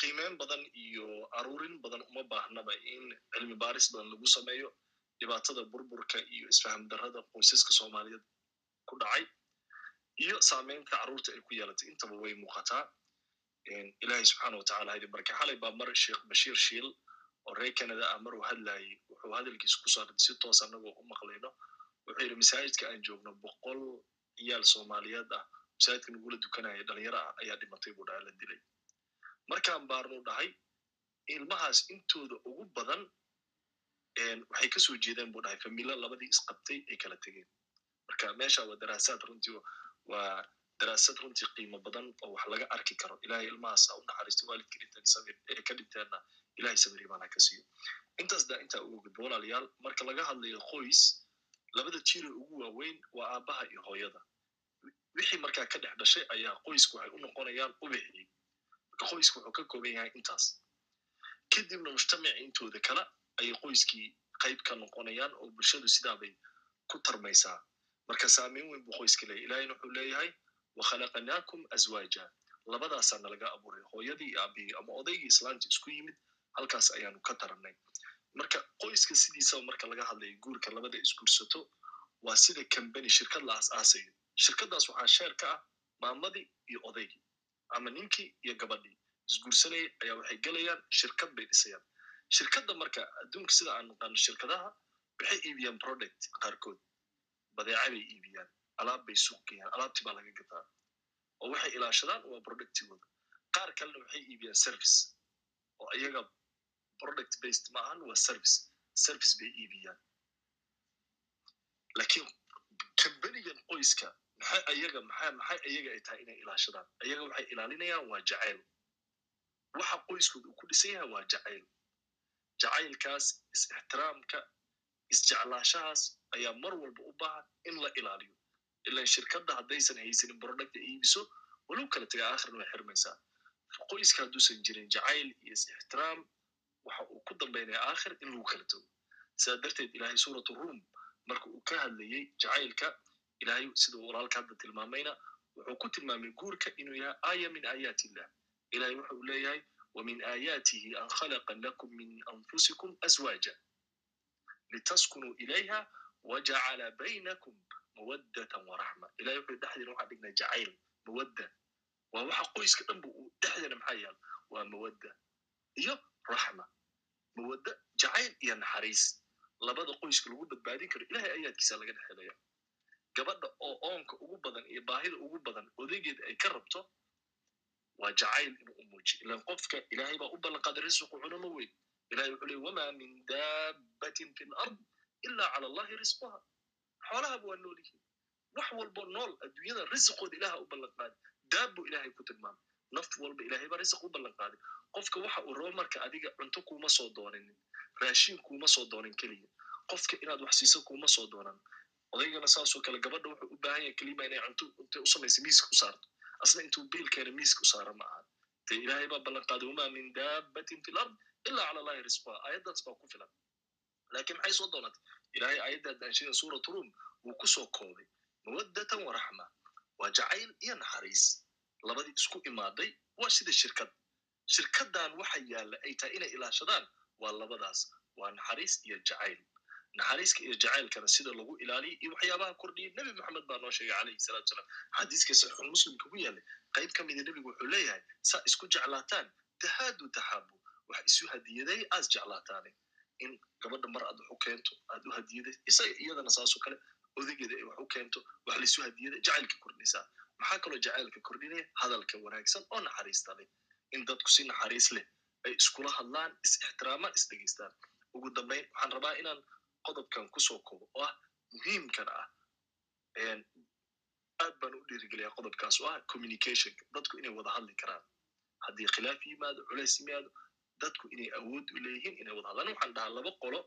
qiimeyn badan iyo aruurin badan uma baahnaba in cilmi baaris badan lagu sameeyo dhibaatada burburka iyo isfaham darrada qoysaska soomaaliyeed ku dhacay iyo saameynta carruurta ay ku yeelatay. Intaba way muuqataa ilahay subxaana watacala hadi marka xalay baa mar sheekh bashiir shiil oo reer canada ah maruu hadlayay wuxuu hadalkiisa ku saaray si toos annagoo u maqlayno wuxuu yidhi masaajidka aan joogno boqol ciyaal soomaaliyeed ah masaajidka nagula dukanaya dhalinyaro ah ayaa dhimatay buu dhaha la dilay markaan baarnu dhahay ilmahaas intooda ugu badan waxay ka soo jeedeen buu dhahay familo labadii isqabtay ay kala tegeen marka meesha waa daraasaad runtii waa daraasad runtii qiimo badan oo wax laga arki karo. Ilahay ilmahaas ha u naxariisto waalidka dhinteen sabir ee ka dhinteenna ilahay sabir imaan ha ka siiyo. Intaas daa intaa uga gudbo walaalayaal marka laga hadlayo qoys labada jira ugu waaweyn waa aabbaha iyo hooyada. Wixii markaa ka dhex dhashay ayaa qoysku waxay u noqonayaan ubixii marka qoysku wuxuu ka kooban yahay intaas. Kadibna mujtamaci intooda kale ayay qoyskii qayb ka noqonayaan oo bulshadu sidaabay ku tarmaysaa. Marka saameyn weyn buu qoyska leeyahy ilahayna wuxuu leeyahay wakhalaqnaakum azwaaja labadaasaa nalaga abuuray hooyadii iyo aabihii ama odaygii islaamta isku yimid halkaas ayaanu ka tarannay marka qoyska sidiisaba marka laga hadlayo guurka labada isguursato waa sida kambani shirkad la aas-aasayo shirkaddaas waxaa sheer ka ah maamadii iyo odaygii ama ninkii iyo gabadhii isguursanayay ayaa waxay gelayaan shirkad bay dhisayaan shirkadda marka adduunka sida aan naqaano shirkadaha waxay iibiyaan product qaarkood badeeca bay iibiyaan alaab bay suuq geeyaan alaabtii baa laga gataa oo waxay ilaashadaan waa productigooda qaar kalena waxay iibiyaan service. Oo iyaga product based ma ahan waa service. Service bay iibiyaan. Lakiin kambanigan qoyska maxay ayaga maxaa maxay ayaga ay tahay inay ilaashadaan? Ayaga waxay ilaalinayaan waa jacayl. Waxa qoyskooda uu ku dhisan yahay waa jacayl. Jacaylkaas is-ixtiraamka isjeclaashahaas ayaa mar walba u baahan in la ilaaliyo ilan shirkadda haddaysan haysanin producta iibiso walow kala taga akhirna way xirmaysaa qoyska hadduusan jirin jacayl iyo ixtiraam waxa uu ku dambaynaya aakhir in lagu kala tago sidaa darteed ilahay suuratu ruom marka uu ka hadlayay jacaylka ilahay sida uu walaalka hadda tilmaamayna wuxuu ku tilmaamay guurka inuu yahay aaya min aayaati illah ilahay waxa uu leeyahay wamin aayaatihi an khalaqa lakum min anfusikum aswaaja litaskunuu ilayha wajacala baynakum mawaddatan waraxma ilahay wuxuu dhexdiina waxaan dhignay jacayl mawadda waa waxa qoyska dhanba uu dhexdeena maxaa yaal waa mawadda iyo raxma mawadda jacayl iyo naxariis. Labada qoyska lagu badbaadin karo ilahay ayaadkiisa laga dhexelaya gabadha oo oonka ugu badan iyo baahida ugu badan odaygeed ay ka rabto waa jacayl inuu u muujiyo. Ilan qofka ilahay baa u ballanqaaday risqu cunama weyn. Ilahay wuxuu ley wamaa min daabatin fi lard ila cala allahi risquha xoolahaba waa nool yihiin wax walbo nool adduunyada risqooda ilaha u ballanqaaday daabbu ilaahay ku tilmaamay. Naf walba ilaahay baa risq u ballanqaaday qofka waxa uu rabo marka adiga cunto kuuma soo dooninin raashin kuuma soo doonin keliya. Qofka inaad wax siiso kuuma soo doonan. Odaygana saasoo kale gabadha wuxuu u baahan yahay kelima inay cunto intay u miiska u saarto. Asna intuu biilkeena miiska u saara ma aha. Dee ilaahay baa ballan qaaday wamaa min daabbatin fi lard ilaa cala allahi risquha aayaddaas baa ku filan. Laakiin maxay soo doonatay ilaahay aayaddaa daanshada suurat rum wuu ku soo koobay mawaddatan wa raxma waa jacayl iyo naxariis labadii isku imaaday waa sida shirkad shirkaddan waxa yaalla ay tahay inay ilaashadaan waa labadaas waa naxariis iyo jacayl naxariiska iyo jacaylkana sida lagu ilaaliyo iyo waxyaabaha kordhiyay nebi maxamed baa noo sheegay calayhi salatu salaam xadiiska saxiixul muslimka ku yaallay qayb ka mida nebigu wuxuu leeyahay saa isku jeclaataan tahaadu taxaabu wax isu hadiyaday aas jeclaataane in gabadha mar aad wax u keento aad u hadiyaday isaga iyadana saasoo kale odageeda ay wax u keento wax laisu hadiyaday jacaylka kordhisaa maxaa kaloo jacaylka kordhinaya? Hadalka wanaagsan oo naxariista leh. In dadku si naxariis leh ay iskula hadlaan is ixtiraamaan is dhegeystaan. Ugu dambayn waxaan rabaa inaan qodobkan ku soo kobo oo ah muhiimkan ah. Aad baan u dhiirigeliyaa qodobkaas oo ah communicationka. Dadku inay wada hadli karaan. Haddii khilaaf yimaado culays yimaado dadku inay awood u leeyihiin inay wada hadlaan. Waxaan dhahaa laba qolo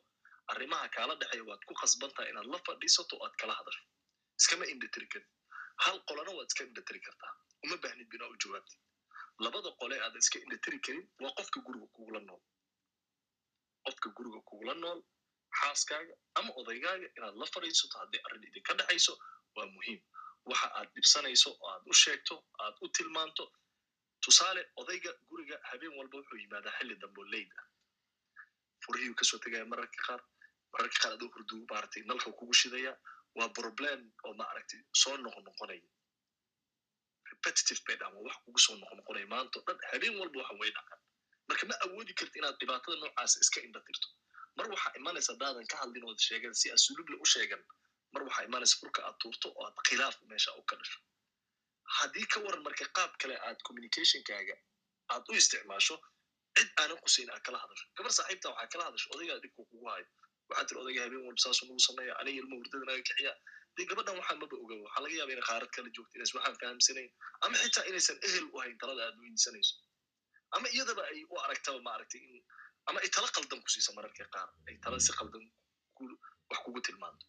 arrimaha kaala dhexeeya waad ku khasbantaha inaad la fadhiisato o aad kala hadasho. Iskama indhatiri karin hal qolona waad iska indhatiri kartaa. Uma baahnid binaa u jawaabtid labada qole aadan iska indhatiri karin waa qofka guriga kugula nool. Qofka guriga kugula nool xaaskaaga ama odaygaaga inaad la fadhiisato haddii arrin idinka dhexayso waa muhiim. Waxa aad dhibsanayso oo aad u sheegto aad u tilmaanto tusaale odayga guriga habeen walba wuxuu yimaadaa xilli dambe oo leyd ah furihiyuu ka soo tegaya mararka qaar mararka qaar adoo hurduu maaragtay nalka kugu shidaya waa problem oo maaragtay soo noqnoqonaya repetitive bay dhahan waa wax kugu soo noqnoqonaya maanta o dhan habeen walba waxa way dhacaan. Marka ma awoodi karti inaad dhibaatada noocaasa iska indhatirto mar waxaa imanaysa haddaadan ka hadlin ood sheegan si asuluble u sheegan mar waxaa imanaysa furka aad tuurto oo aad khilaaf meesha u ka dhasho haddii ka waran marka qaab kale aad communicationkaaga aad u isticmaasho cid aanan qusayn aad kala hadasho. Gabar saaxiibta waxaa kala hadasho. Odaygaa dhibka kugu hayo. Waxaa tiri odayga habeen walba saasuu nagu sameeya aniga ilmo hurdada naga kiciya dee gabadhan waxaa maba oga waxaa laga yaaba inay qaarad kala joogto inays waxaan fahamsanayn ama xitaa inaysan ehel u hayn talada aad weydiisanayso. Ama iyadaba ay u aragtaba maaragtay in ama ay tala qaldan ku siisa mararka qaar. Ay tala si qaldan wax kugu tilmaanto.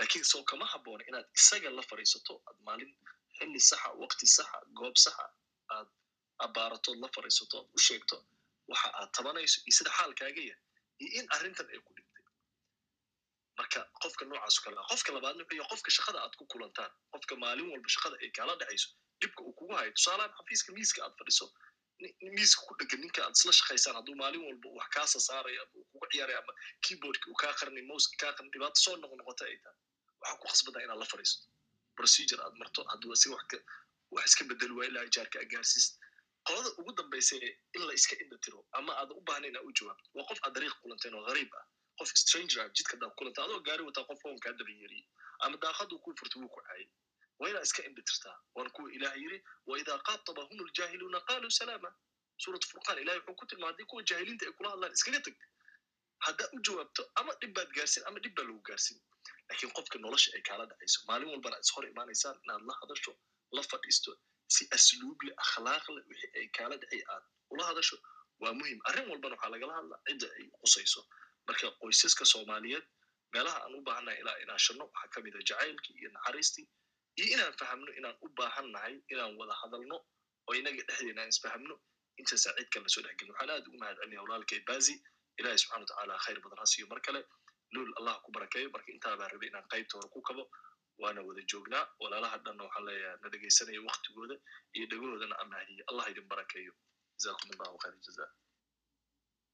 Lakiin soo kama habboona inaad isaga la fadhiisato aad maalin xilli saxa waqti saxa goob saxa aad abaaratood la fadhiisato aad u sheegto waxa aad tabanayso iyo sida xaalkaaga yahay iyo in arrintan ay ku dhigtay. Marka qofka noocaas kale qofka labaadna wuxuu yahay qofka shaqada aad ku kulantaan qofka maalin walba shaqada ay kaala dhexayso dhibka uu kugu hayo tusaalehaan xafiiska miiska aad fadhiso miiska ku dhegan ninka aad isla shaqaysaan hadduu maalin walba wax kaasa saaraya ama uu kugu ciyaaraya ama keyboardka uu kaa qarnay mouska kaa qarnay dhibaato soo noqnoqota ay tahay. Waxaa ku khasbantaa inaad la fadhiisato procedure aad marto hadduu asiga wax iska bedeli waa ilaa ijaarka agaarsiis. Qolada ugu dambaysa in la iska indhatiro ama aad u baahna inaa u jawaabto waa qof aad dariiq kulanteen oo gariib ah. Qof stranger ah jidka daad kulanta adoo gaari wataa qof hoon kaa daba yeeriyey ama daaqaduu kuu furta wuu ku caayay waa inaa iska indhatirtaa waan kuwa ilaah yiri waidaa qaatabahum ljaahiluuna qaaluu salaama. Suurat furqaan ilahi wuxuu ku tilmaa haddii kuwa jaahiliinta ay kula hadlaan iskaga tag haddaa u jawaabto ama dhib baad gaarsin ama dhib baa lagu gaarsin lakiin qofka nolosha ay kaala dhacayso maalin walbana is hor imaanaysaan inaad la hadasho la fadhiisto si asluuble akhlaaqle wixii ay kaala dhacay aad ula hadasho waa muhiim. Arrin walbana waxaa lagala hadlaa cidda ay qusayso. Marka qoysaska soomaaliyeed meelaha aan u baahannahay ilaa inaashano waxaa ka mid a jacaylkii iyo naxariistii iyo inaan fahamno inaan u baahan nahay inaan wada hadalno oo inaga dhexdeena aan isfahamno intaysa cid kale la soo dhexgelin waxaan aad ugu mahad celinaya walaalkay bazi ilahi subxana watacaala khayr badan ha siiyo mar kale luul allah ku barakeeyo marka intaa baan rabay inaan qaybta hore ku kabo waana wada joognaa walaalaha dhanna waxaan leeyahay na dhegaysanaya waktigooda iyo dhegahoodana amaahiye allah idin barakeeyo jazakum allahu khayr jaza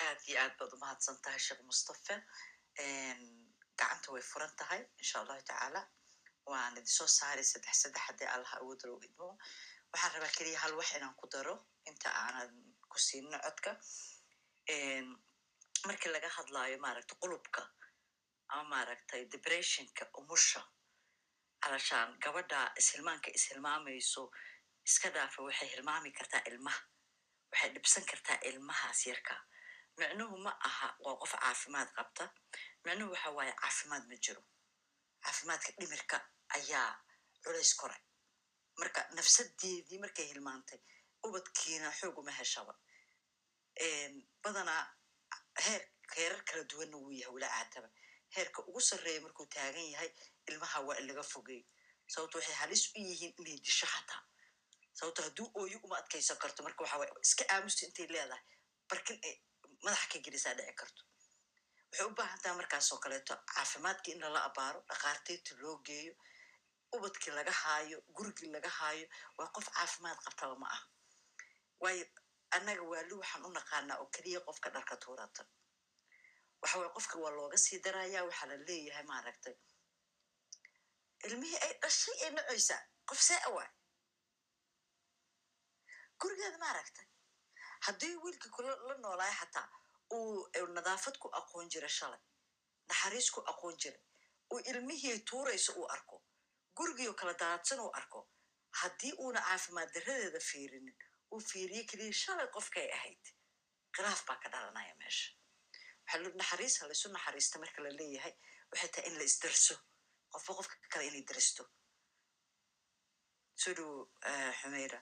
aad iyo aad baad umahadsan tahay sheekh mustafa gacanta way furan tahay insha allahu tacaala waan idin soo saaray saddex saddex haddii allah awood loo idmo waxaan rabaa keliya hal wax inaan ku daro inta aanan ku siinin codka markii laga hadlaayo maaragta qulubka ama maaragtay depressionka umusha alashaan gabadha ishilmaanka ishilmaamayso iska dhaafa waxay hilmaami kartaa ilmaha waxay dhibsan kartaa ilmahaas yarka. Micnuhu ma aha waa qof caafimaad qabta micnuhu waxa waaye caafimaad ma jiro. Caafimaadka dhimirka ayaa culays koray marka nafsadeedii markay hilmaantay ubadkiina xoog uma heshaba badanaa heer heerar kala duwanna wuu yahay wala caataba heerka ugu sarreeya markuu taagan yahay ilmaha waa in laga fogeeyo sababto waxay halis u yihiin inay disho xataa. Sababto hadduu ooyo uma adkaysan karto marka waxa waye iska aamusta intay leedahay. Barkin ay madaxa ka gelisaa dhici karto. Waxay u baahan taha markaasoo kaleeto caafimaadkii in lala abaaro dhakhaartiirta loo geeyo ubadkii laga haayo gurigii laga haayo waa qof caafimaad qabtaba ma aha. Waayo annaga waali waxaan u naqaanaa oo keliya qofka dharka tuurata. Waxa waye qofka waa looga sii daraya waxaa la leeyahay maaragtay. Ilmihii ay dhashay ee nacoysaa qof see awaay gurigeeda maaragtay haddii wiilkii kula la noolaayo xataa uu nadaafad ku aqoon jira shalay naxariis ku aqoon jiray uu ilmihii tuurayso uu arko gurigiio kala daadsan uu arko haddii uuna caafimaad daradeeda fiirinin uu fiiriye keliya shalay qofkay ahayd khilaaf baa ka dhalanaya meesha waxaa naxariis halaysu naxariista marka la leeyahay waxay tahay in la isdarso qofba qofka kale inay daristo soo dhowo xumeyra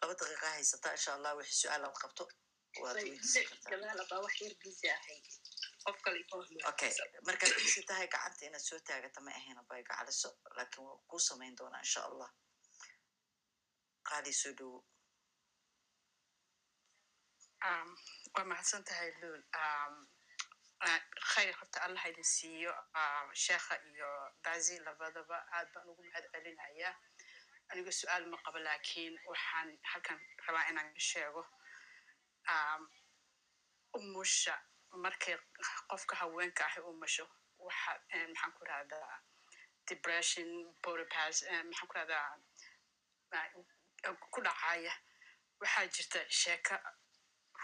laba daqiiqa haysataa insha allah wixii su'aal aad qabto okay markaad isi tahay gacanta inaad soo taagata ma ahayna bay gacaliso laakiin waa kuu samayn doonaa insha allah qaali soo dhowo waa mahadsan tahay luul khayr horta allah idin siiyo sheekha iyo bazi labadaba aad baan ugu mahad celinayaa aniga su'aal ma qabo lakiin waxaan halkan rabaa inaan sheego umusha markay qofka haweenka ahi umusho maxaan ku rahdaa depression boropas maxaan ku rahdaa ku dhacaya. Waxaa jirta sheeko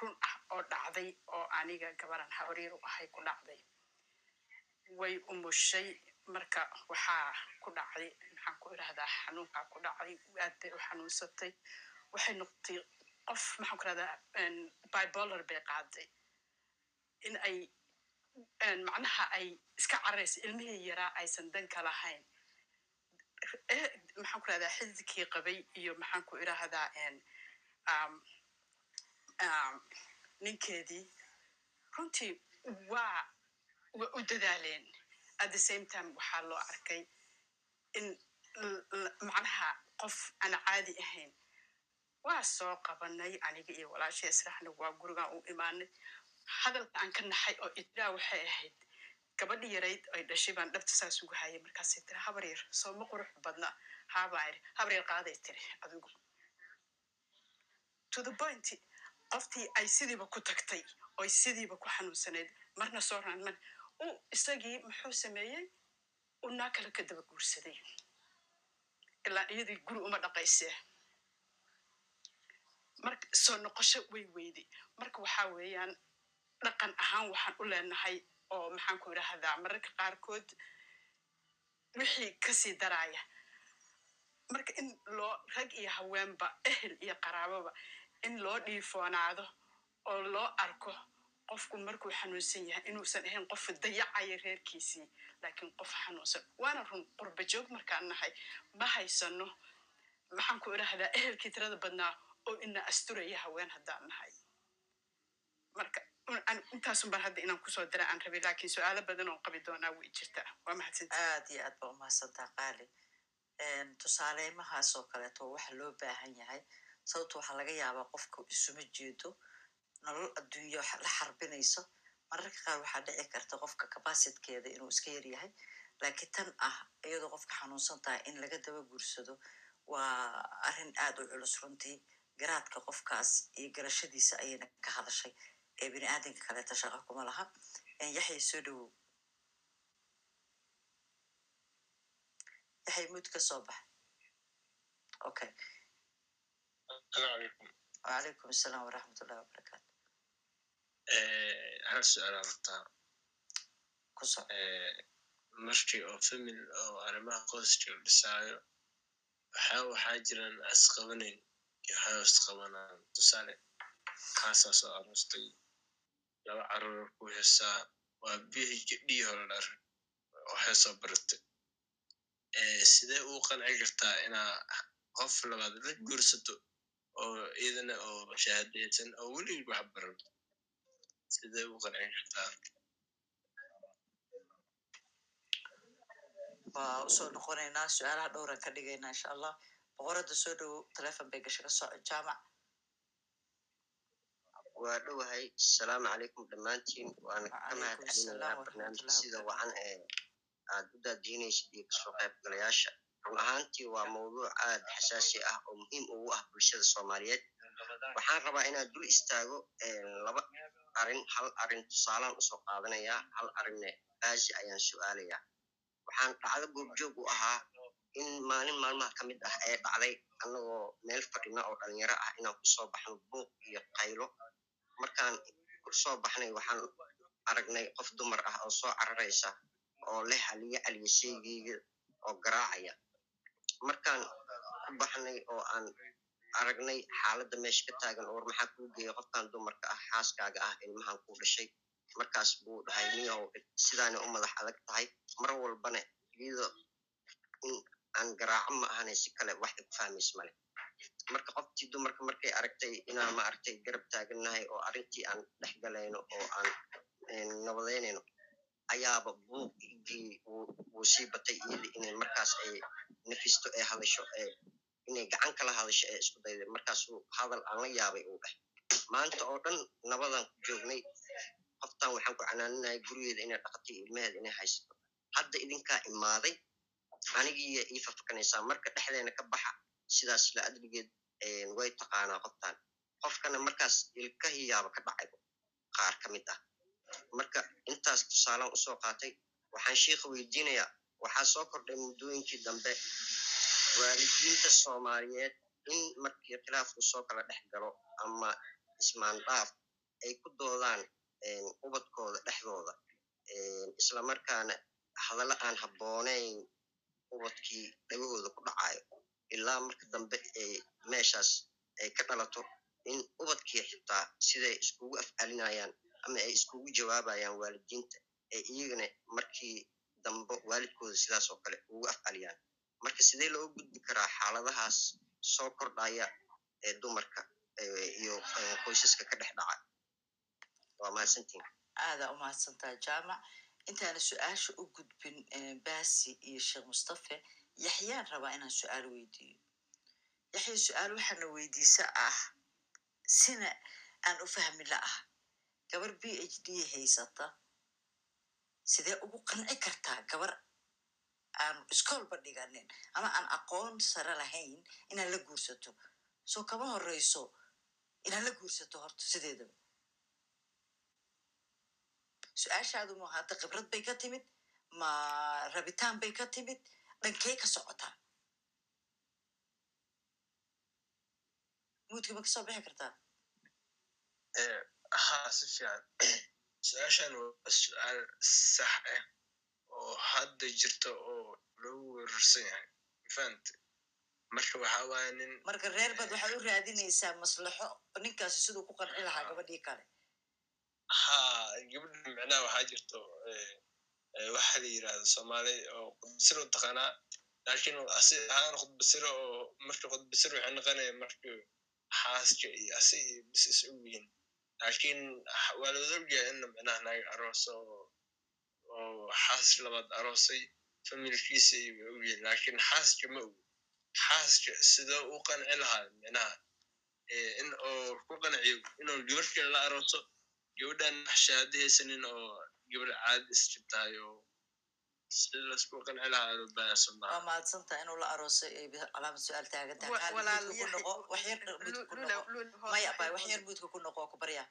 run ah oo dhacday oo aniga gabaran hawriir u ahay ku dhacday. Way umushay marka waxaa ku dhacday maxaan ku irahdaa xanuunkaa ku dhacday aad bay u xanuunsatay. Waxay noqotay qof maxaan ku irahdaa bibolar bay qaaday. In ay macnaha ay iska caraysa ilmihii yaraa aysan danka lahayn maxaan ku irahdaa xididkii qabay iyo maxaan ku irahdaa ninkeedii. Runtii waa waa u dadaaleen. At the same time waxaa loo arkay in macnaha qof aan caadi ahayn. Waa soo qabanay aniga iyo walaasha israxna waa gurigaan u imaanay. Hadalka aan ka naxay oo idraa waxay ahayd gabadhi yarayd ay dhashay baan dhabta saas ugu hayay markaasay tiri habar yar sooma qurux badna. Haabaa iri habar yar qaaday tiri adigu. To the point qoftii ay sidiiba ku tagtay oy sidiiba ku xanuunsanayd marna soo raanman u isagii muxuu sameeyey? U naa kale ka daba guursaday. Ilaa iyadii guri uma dhaqaysee. Marka soo noqosho way weyday marka waxaa weeyaan dhaqan ahaan waxaan u leenahay oo maxaan ku idhaahdaa mararka qaarkood wixii ka sii daraaya. Marka in loo rag iyo haweenba ehel iyo qaraaboba in loo dhiifoonaado oo loo arko qofku markuu xanuunsan yahay inuusan ahayn qof dayacaya reerkiisii laakiin qof xanuunsan. Waana run qurba joog markaan nahay ma haysano maxaan ku idhaahdaa ehelkii tirada badnaa oo ina asturaya haween haddaan nahay. Marka intaasun baan hadda inaan ku soo dira aan rabay lakiin su'aalo badan oo qabi doonaa way jirtaa waa mahadsanta aad iyo aad ba umahadsantaa qaali. Tusaaleymahaas oo kaleeto waxa loo baahan yahay. Sababto waxaa laga yaabaa qofka isuma jeedo nolol adduunya la xarbinayso. Mararka qaar waxaa dhici karta qofka capacitkeeda inuu iska yar yahay. Laakiin tan ah iyadoo qofka xanuunsan tahay in laga daba guursado waa arrin aad u culus runtii. Garaadka qofkaas iyo garashadiisa ayayna ka hadashay ee bini aadamka kaleeta shaqa kuma laha yaxya soo dhowow yaxya mud ka soo bax okay wacalaykum asalaam waraxmat ullahi wabarakaatu hal su'aalaa rabtaa ku soc markii oo famil oo arrimaha qoyska la dhisaayo waxaa waxaa jiraan asqabanayn iyo waxaa isqabanaan tusaale kaasaa soo aroostay laba carruur ku heesaa waa phd holder waxay soo baratay sidee uu qanci kartaa inaa qof labaad la guursato oo iyadana oo shahaadaysan oo weligii wax baran. Sidee uu qanci kartaa waa u soo noqonaynaa su'aalaha dhowran ka dhigaynaa insha allah. Boqorada soo dhowow telefon bay gasha ka jaamac waa dhowahay asalaamu calaykum dhammaantiin waana ka mahad Wacalaykum celinayaa asalaam barnaamijka waraxmatullahi sida wacan ee aad u daadiinaysid iyo ka soo qaybgalayaasha run ahaantii waa mawduuc aad xasaasi ah oo muhiim ugu ah bulshada soomaaliyeed waxaan rabaa inaan dul istaago laba arrin hal arrin tusaalaan u soo qaadanayaa hal arinne baasi ayaan su'aalayaa waxaan dhacdo goobjoog u ahaa in maalin maalmaha ka mid ah ee dhacday annagoo meel fadhina oo dhalinyaro ah inaan ku soo baxno buuq iyo qaylo markaan ku soo baxnay waxaan aragnay qof dumar ah oo soo cararaysa oo leh haliye aliyaseygeega oo garaacaya. Markaan ku baxnay oo aan aragnay xaaladda meesha ka taagan war maxaa kuu geeya qofkan dumarka ah xaaskaaga ah ilmahan kuu dhashay? Markaas buu dhahay niyow sidaana u madax adag tahay? Mar walbana iyado in aan garaaco ma ahane si kale wax ay ku fahmays male marka qoftii dumarka markay aragtay inaan ma aragtay garab taagannahay oo arrintii aan dhex galayno oo aan nabadeynayno ayaaba buuqigii wuu sii batay iyada inay markaas ay nafisto ee hadasho ee inay gacan kala hadasho ee isku dayday. Markaasuu hadal aan la yaabay uu dheh maanta oo dhan nabadan ku joognay qoftan waxaan ku canaaninahay gurigeeda inay dhaqatay ilmaheeda inay haysato. Hadda idinkaa imaaday anigiiya ii fafakanaysaa. Marka dhexdeena ka baxa sidaas la adligeed way taqaanaa qoftan qofkana markaas ilkahiyaaba ka dhacay qaar ka mid ah. Marka intaas tusaalaan u soo qaatay waxaan sheikha weydiinayaa waxaa soo kordhay muddooyinkii dambe waalidiinta soomaaliyeed in markii khilaafku soo kala dhex galo ama ismaandhaaf ay ku doodaan ubadkooda dhexdooda. Islamarkaana hadallo aan habboonayn ubadkii dhagahooda ku dhacayo ilaa marka dambe ay meeshaas ay ka dhalato in ubadkii xitaa siday iskugu afcalinayaan ama ay iskugu jawaabayaan waalidiinta ee iyagana markii dambe waalidkooda sidaas oo kale ugu afcaliyaan. Marka sidee loo gudbi karaa xaaladahaas soo kordhaya ee dumarka iyo qoysaska ka dhex dhaca? Waa mahadsantiin. Aadaa umahadsantaa jaamac intaana su'aasha u gudbin basi iyo sheekh mustafe yaxyaan rabaa inaan su'aal weydiiyo yaxya su'aal waxaana weydiisa ah sina aan u fahmi la ah gabar b h d haysata sidee ugu qanci kartaa gabar aan iskoolba dhiganin ama aan aqoon sare lahayn inaad la guursato soo kama horeyso inaad la guursato horta sideedaba su'aashaadu ma hadda khibrad bay ka timid ma rabitaan bay ka timid dhankey ka socotaa muudka ma ka soo bixi kartaa haa si fiican su'aashan waa su'aal sax ah oo hadda jirta oo lagu weerarsan yahay mafahante marka waxaa waaya nin marka reer baad waxaad u raadinaysaa maslaxo ninkaasi siduu ku qanci lahaa gabadhii kale. Haa gabadha micnaha waxaa jirto waxa la yirahda soomaali oo khudbasiro taqaanaa laakiin asi ahaan khudbasiro oo marka khudbasiro waxay noqonaya marka xaaska iyo asi iyo bis is og yihiin laakiin waa la wada ogyahay ina micnaha arooso oo xaas labaad aroosay familkiisa ayba ogyihiin laakiin xaaska ma ogi xaaska sidoo u qanci lahaa micnaha in oo ku qanciyo inuu gabar kale la arooto gabadhan shahaado haysanin oo gabar caadi isjibtahay oo sida la isku qanci lahaa lahaa mahadsantaha inuu la aroosay ay calaamad su'aal taagan tahay Wa- Qaali, walaal muudka ku noqo wax yar muudka ku barya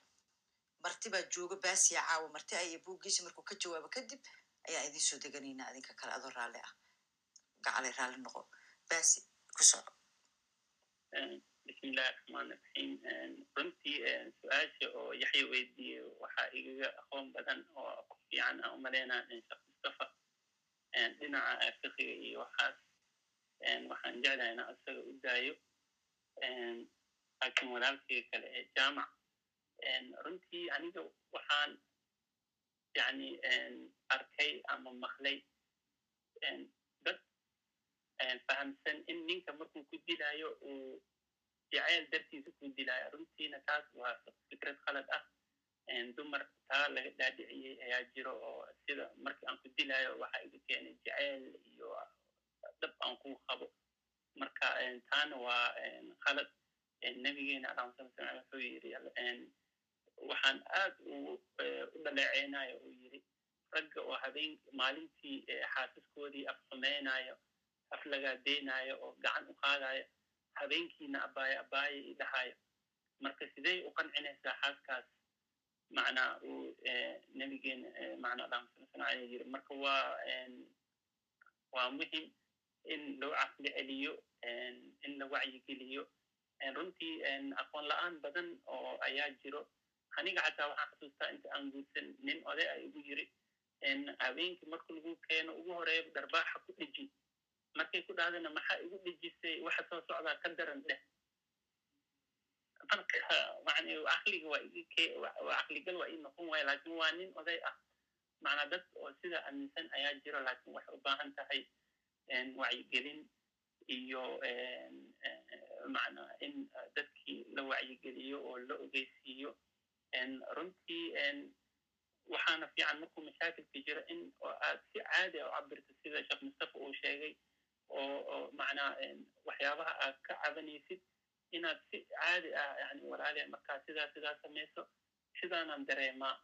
marti baa jooga baasiya caawa marti ayay buuggiisa markuu ka jawaabo kadib ayaa idin soo deganaynaa adinka kale adoo raalli ah gacalay raalli noqo baasi ku soco bismillahi raxmaan raxiim runtii su'aasha oo yaxya weydiiyey waxaa igaga aqoon badan oo ku fiican aan umaleynaa sheekh mustafa dhinaca fiqiga iyo waxaas waxaan jeclahay inaan isaga u daayo laakiin walaalkayga kale ee jaamac. Runtii aniga waxaan yani arkay ama maqlay dad fahamsan in ninka markuu ku dilayo uu jacayl dartiisa ku dilayo runtiina taas waa fikrad khalad ah dumar taa laga dhaadhiciyey ayaa jiro oo sida markii aan ku dilayo waxa iga keenay jacayl iyo dhab aan ku qabo marka taana waa khalad nabigeena alayhi salatu wasalam wuxuu yiri waxaan aad u dhaleeceynayo uu yiri ragga oo habeen maalintii xaasaskoodii af xumaynayo af lagaadeynayo oo gacan u qaadayo habeenkiina abaayo abaayo i dhahayo marka sidey u qancinaysaa xaaskaas? Macnaa uu nabigeena macna allahuma salli sala alayhi yiri marka waa waa muhiim in loo caqli celiyo in la wacyigeliyo runtii aqoon la'aan badan oo ayaa jiro. Aniga xataa waxaan xasuustaa inta aan guursan nin oday ay igu yiri habeenkii marka lagu keeno ugu horreeya darbaaxa ku dheji markay ku dhahdana maxaa igu dhejisay waxa soo socdaa ka daran dheh caqliga waa waa ii noqon waaya laakin waa nin oday ah. Macnaa dad oo sida aaminsan ayaa jiro laakin waxay u baahan tahay wacyigelin iyo macnaa in dadkii la wacyigeliyo oo la ogeysiiyo. Runtii waxaana fiican markuu mashaakilka jiro in aad si caadi a u cabirto sida sheekh mustafa uu sheegay oo macnaa waxyaabaha aad ka cabanaysid inaad si caadi ah yani walaale markaa sidaa sidaa samayso sidaanaan dareemaa.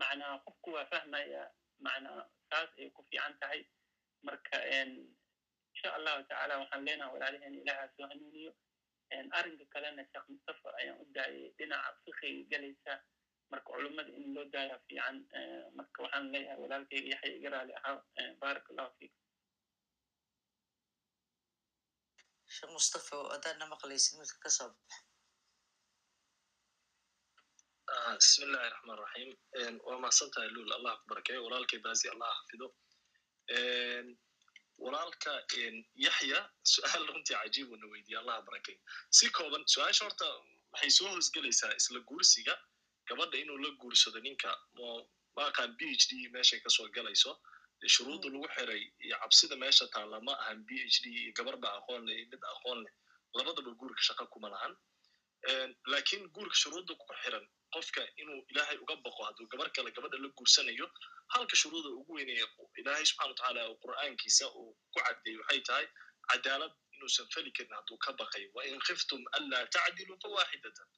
Macnaa qofku waa fahmaya macnaa saas ay ku fiican tahay. Marka insha allahu tacaala waxaan leenaha walaalaheen ilaha soo hanuuniyo. Arrinka kalena sheekh mustafa ayaan u daayay dhinaca fiqiga galaysa. Marka culummada in loo daaya fiican marka waxaan leeyahay walaalkayga yaxya iga raali ahaa baarak allahu fiikum sheekh mustafa adaadna maqlaysid midka ka soo baxa bismi illahi raxmaan raxiim waa mahadsan tahay lul allah ku barakeeyo walaalkay baasi allah xafido walaalka yaxya su'aal runtii cajiib uuna weydiye allah barakeeyo si kooban su'aasha horta waxay soo hoosgelaysaa isla guursiga gabadha inuu la guursado ninka maaqaan b h d meeshay ka soo galayso shuruudda lagu xiray iyo cabsida meesha taalla ma ahan b h d iyo gabarba aqoon leh iyo mid aqoon leh. Labadaba guurka shaqa kuma lahan. Lakin guurka shuruudda ku xiran qofka inuu ilaahay uga baqo hadduu gabar kale gabadha la guursanayo halka shuruuda ugu weynaya ilaahay subxana watacaala oo qur'aankiisa uu ku caddeeyey waxay tahay cadaalad inuusan feli karin hadduu ka baqayo wa in khiftum anlaa tacdilu fawaaxidatan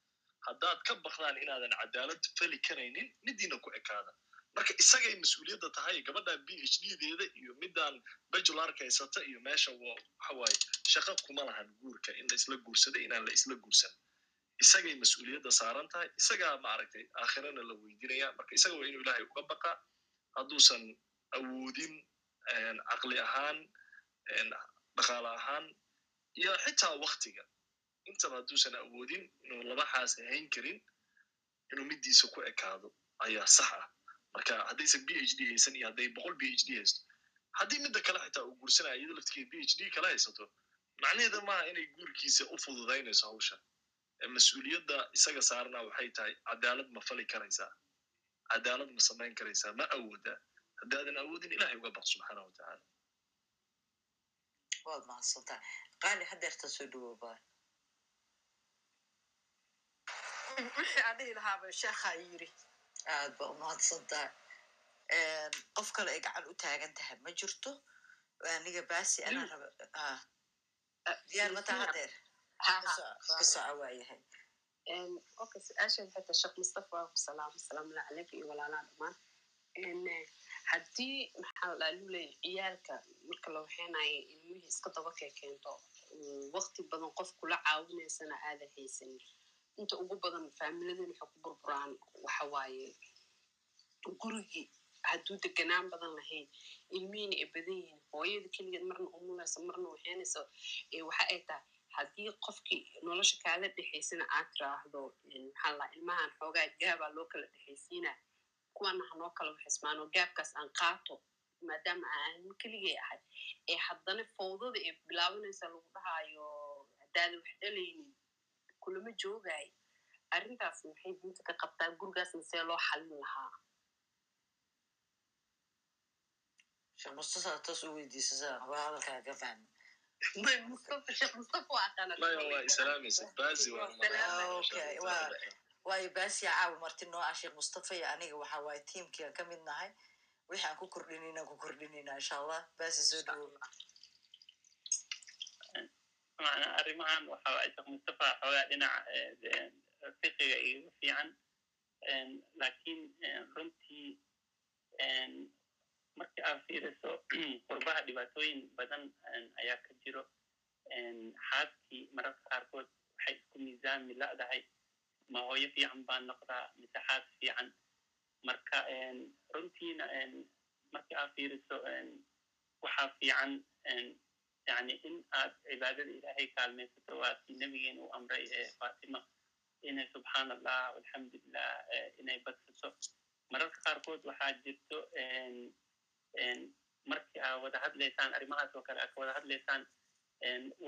haddaad ka baqdaan inaadan cadaalad feli karaynin midiina ku ekaada marka isagay mas'uuliyadda tahay gabadhan b h d deeda iyo midaan bajularka haysata iyo meesha waxawaaye shaqa kuma lahan guurka in la isla guursaday inaan la isla guursan. Isagay mas'uuliyadda saaran tahay isagaa maaragtay aakhirana la weydinaya marka isaga waa inuu ilaahay uga baqa hadduusan awoodin caqli ahaan dhaqaale ahaan iyo xitaa waktiga intaba hadduusan awoodin inuu laba xaas ahayn karin inuu midiisa ku ekaado ayaa sax ah marka haddaysan b h d haysan iyo hadday boqol b h d haysto haddii midda kale xitaa uu guursanaya iyado laftigeed b h d kala haysato macnaheeda maaha inay guurkiisa u fududaynayso hawsha. Mas'uuliyadda isaga saarana waxay tahay cadaalad ma fali karaysaa cadaalad ma samayn karaysaa ma awoodaa haddaadan awoodin ilahay uga baq subxaana watacaala waad mahadsantaa qaali hadeerta soo dhawoobaa wixii aan dhihi lahaaba sheekhaa yiri aad ba umahadsantahay qof kale ay gacan u taagan tahay ma jirto aniga baasi anaa raba diyaar ma taha hadeer ha ha ka soco waayahay okay su'aasheeda sheekh mustafa waa ku salaam asalaamu calaykum iyo walaalaha eh, haddii maxaa la luley ciyaalka marka la waxeynayo ilmihii iska daba kekeento waqti badan qof kula caawinaysana aada haysanin inta ugu badan faamiladin waxay ku burburaan waxa waaye gurigii hadduu deganaan badan lahayn ilmihiina ay badan yihiin hooyada keligeed marna umulaysa marna waxeenaysa ee waxa ay tahay haddii qofkii nolosha kaala dhexaysana aad tiraahdo maxaa ilmahan xoogaa gaabaa loo kala dhexaysiina kuwana hanoo kala waxismaano gaabkaas aan qaato maadaama aan keligay ahay ee haddana fawdada ee bilaabanaysa lagu dhahaayo haddaada wax dhalaynin kulama joogaay arrintaas maxay diinta ka qabtaa gurigaasna see loo xalin lahaa sheekh mustafa toos u hadalkaa ka fahmi waayo baasiya caawa marti noo ah sheekh mustafa iyo aniga waxa waaye tiimkii aan ka mid nahay wixii aan ku kordhinayna ku kordhinayna insha allah baasi soo dhawo macnaa arrimahan waxa waaye sheekh mustafa xoogaa dhinaca fiqiga iga fiican en, runtii en, markii aad fiiriso qurbaha dhibaatooyin badan ayaa ka jiro xaaskii mararka qaarkood waxay isku miisaami la'dahay ma hooyo fiican baan noqdaa mise xaas fiican marka runtiina en, markii aad fiiriso waxaa fiican yani in aad cibaadada ilaahay kaalmaysato waa kii nabigeena u amray ee fatima inay subxaan allah alxamdulilah inay badsato mararka qaarkood waxaa jirto markii aa wada hadlaysaan arrimahaas oo kale aad ka wada hadlaysaan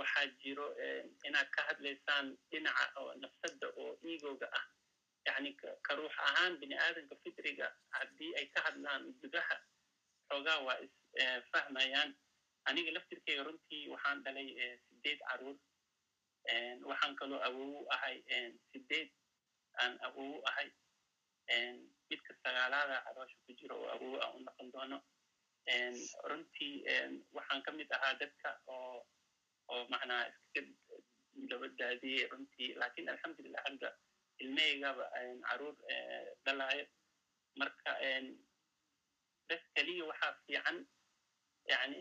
waxaa jiro inaad ka hadlaysaan dhinaca oo nafsadda oo egooga ah yani ka- ruux ahaan bini aadamka fitriga haddii ay ka hadlaan gudaha xoogaa waa is eh, fahmayaan aniga laftirkeyga runtii waxaan dhalay eh, sideed carruur. Waxaan kaloo awowu ahay sideed aan awowu ahay. Midka sagaalaada caloosha ku jiro oo awowu aan u noqon doono. Runtii waxaan ka mid ahaa dadka oo oo macnaa iskaga daadiyey runtii. Lakin alxamdulilah hadda ilmeygaba en, carruur eh, dhalaayo. Marka bes keliya waxaa fiican yani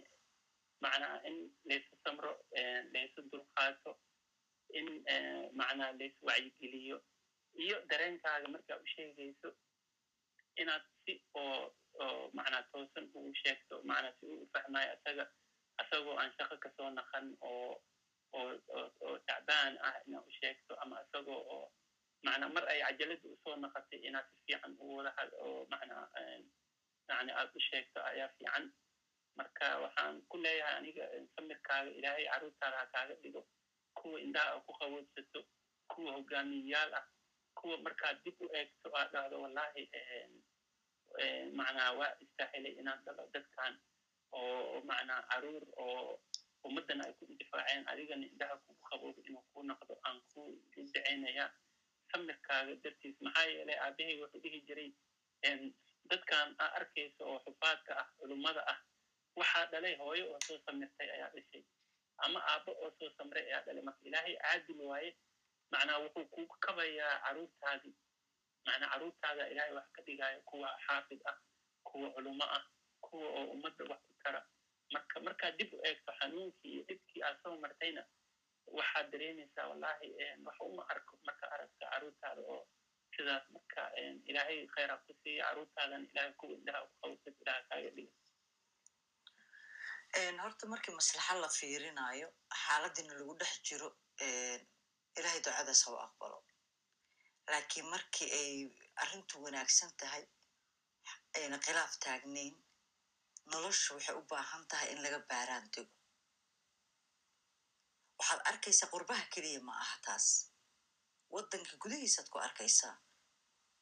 macnaa in laysu samro laysu dulqaato in macnaa lays wacyigeliyo iyo dareenkaaga markaa u sheegayso inaad si oo oo macnaa toosan ugu sheegto macnaa si uu u fahmayo asaga asagoo aan shaqo ka soo naqan oo oo oo tacbaan ah inaad u sheegto ama asagoo oo macnaa mar ay cajalada u soo naqatay inaad si fiican u wada oo macnaa yani aad u sheegto ayaa fiican marka waxaan ku leeyahay aniga samirkaaga ilaahay carruurtaada ha kaaga dhigo. Kuwa indhaha ku qaboodsato kuwa hogaamiyayaal ah kuwa markaad dib u eegto aad dhahdo wallahi macnaa waa istaahilay inaad dhalo dadkan oo macnaa carruur oo ummaddana ay ku indifaaceen adigana indhaha kugu qaboobo inuu ku noqdo aan ku ducaynaya samirkaaga dartiis. Maxaa yeelay aabahey wuxuu dhihi jiray dadkan aa arkaysa oo xufaadka ah culummada ah waxaa dhalay hooyo oo soo samirtay ayaa dhashay. Ama aabbo oo soo samray ayaa dhalay. Marka ilaahay caadil waaye macnaa wuxuu kugu kabayaa caruurtaadii macnaa caruurtaada ilaahay wax ka dhigaayo kuwa xaafid ah kuwa culummo ah kuwa oo ummadda wax ku tara. Marka markaad dib u eegto xanuunkii iyo dhibkii aad soo martayna waxaad dareemaysaa wallahi wax uma arko marka aragta caruurtaada oo sidaas marka ilaahay khayra ku siiya caruurtaadana ilaahay kuwa indhaha ku qawsad ilaha kaaga dhiga horta markii maslaxa la fiirinayo xaaladina lagu dhex jiro ilahay ducadaas ha u aqbalo. Laakiin markii ay arrintu wanaagsan tahay ayna khilaaf taagnayn noloshu waxay u baahan tahay in laga baaraan dego. Waxaad arkaysaa qurbaha keliya ma aha taas. Waddanka gudihiisaad ku arkaysaa.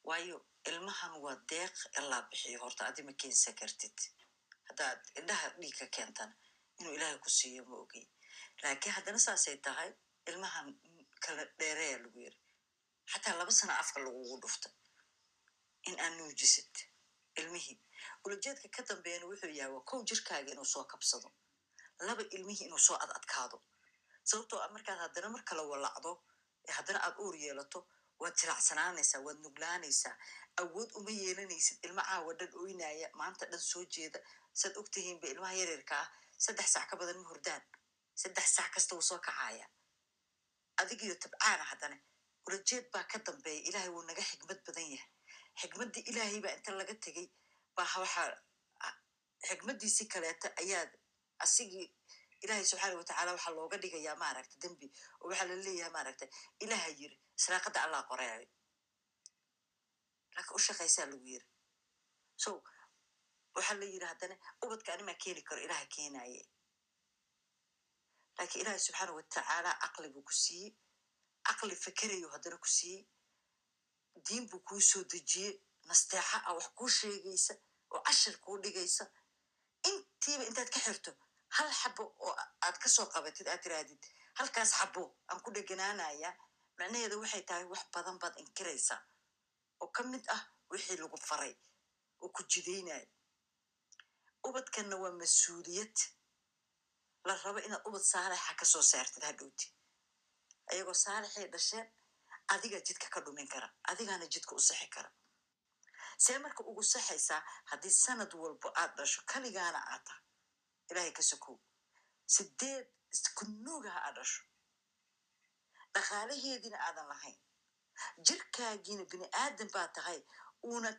Waayo ilmahan waa deeq ilaa bixiyo horta adi ma keensan kartid haddaad indhaha dhiig ka keentan inuu ilaahay ku siiyo ma ogey laakiin haddana saasay tahay ilmahan kala dheereya lagu yiri. Xataa laba sana afka lagugu dhufta in aad nuujisid ilmihii. Ulajeedka ka dambeeyana wuxuu yahay waa kow jirkaaga inuu soo kabsado. Laba ilmihii inuu soo ad adkaado. Sababtoo ah markaad haddana mar kala walacdo haddana aad uur yeelato waad jiracsanaanaysaa waad nuglaanaysaa awood uma yeelanaysid ilma caawa dhan oynaya maanta dhan soo jeeda saad ogtihiinba ilmaha yaryarka ah saddex sac ka badan ma hurdaan saddex sac kasta wuu soo kacaya adigiyo tabcaana haddana ulajeed baa ka dambeeya ilaahay wuu naga xigmad badan yahay xigmaddii ilaahay baa inta laga tegey baa waxaa xigmaddiisii kaleeta ayaad asigii ilaahay subxaana watacaala waxaa looga dhigayaa maaragta dembi oo waxaa la leeyahay maaragta ilaaha yiri israaqadda allah qoreeray laakiin u shaqaysaa lagu yiri so waxaa la yiri haddana ubadka animaa keeni karo ilaha keenaye laakiin ilaahay subxaana watacaala caqli buu ku siiyey. Caqli fikerayo haddana ku siiyey. Diin buu kuu soo dejiyey. Nasteexa ah wax kuu sheegaysa oo cashir kuu dhigaysa. Intiiba intaad ka xirto hal xabo oo aad ka soo qabatid aad tirahdid halkaas xabo aan ku dheganaanaya macnaheeda waxay tahay wax badan baad inkiraysaa. Oo ka mid ah wixii lagu faray oo ku jidaynaya ubadkanna waa mas'uuliyad. La rabo inaad ubad saalixa ka soo saartid hadhowti ayagoo saalixay dhasheen adigaa jidka ka dhumin kara adigaana jidka u sixi kara. See marka ugu saxaysaa haddii sanad walbo aad dhasho kaligaana aad tahay ilaahay ka sokow. Sideed kunuugaha aad dhasho. Dhaqaalaheediina aadan lahayn. Jirkaagiina bini aadan baa tahay uuna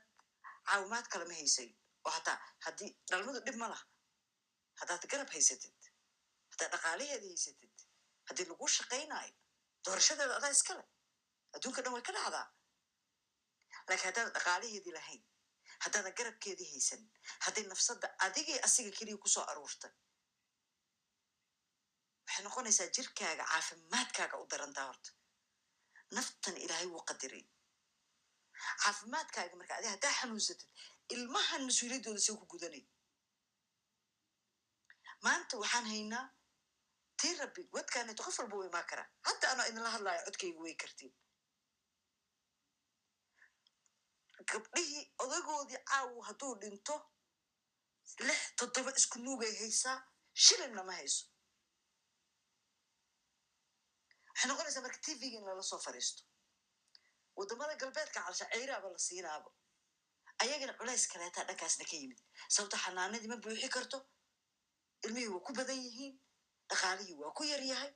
caawimaad kalama haysayn oo hataa haddii dhalmadu dhib ma laha. Haddaad garab haysatid. Haddaad dhaqaalaheeda haysatid. Haddii lagu shaqaynaayo doorashadeeda adaa iskale adduunka dhan way ka dhacdaa. Laakiin haddaadan dhaqaalaheedii lahayn haddaadan garabkeedii haysan hadday nafsadda adigii asiga keliya ku soo aruurtay waxay noqonaysaa jirkaaga caafimaadkaaga u darantaa horta. Naftan ilaahay wuu qadiray caafimaadkaaga marka adi haddaa xanuunsatid ilmahan mas'uuliyaddooda see ku gudanay maanta waxaan haynaa tii rabbi wadkaaneeto qof walba u imaan karaa hadda anoo idinla hadlaayo codkayga way kartiin. Gabdhihii odagoodii caawu hadduu dhinto lix toddoba isku nuugay haysaa shilinna ma hayso. Waxay noqonaysaa marka tvga in lala soo fariisto. Waddamada galbeedka calsha ceyraaba la siinaaba ayagana culays kaleetaa dhankaasna ka yimid. Sababto xanaanadii ma buuxi karto? Ilmihii waa ku badan yihiin? Dhaqaalihii waa ku yar yahay?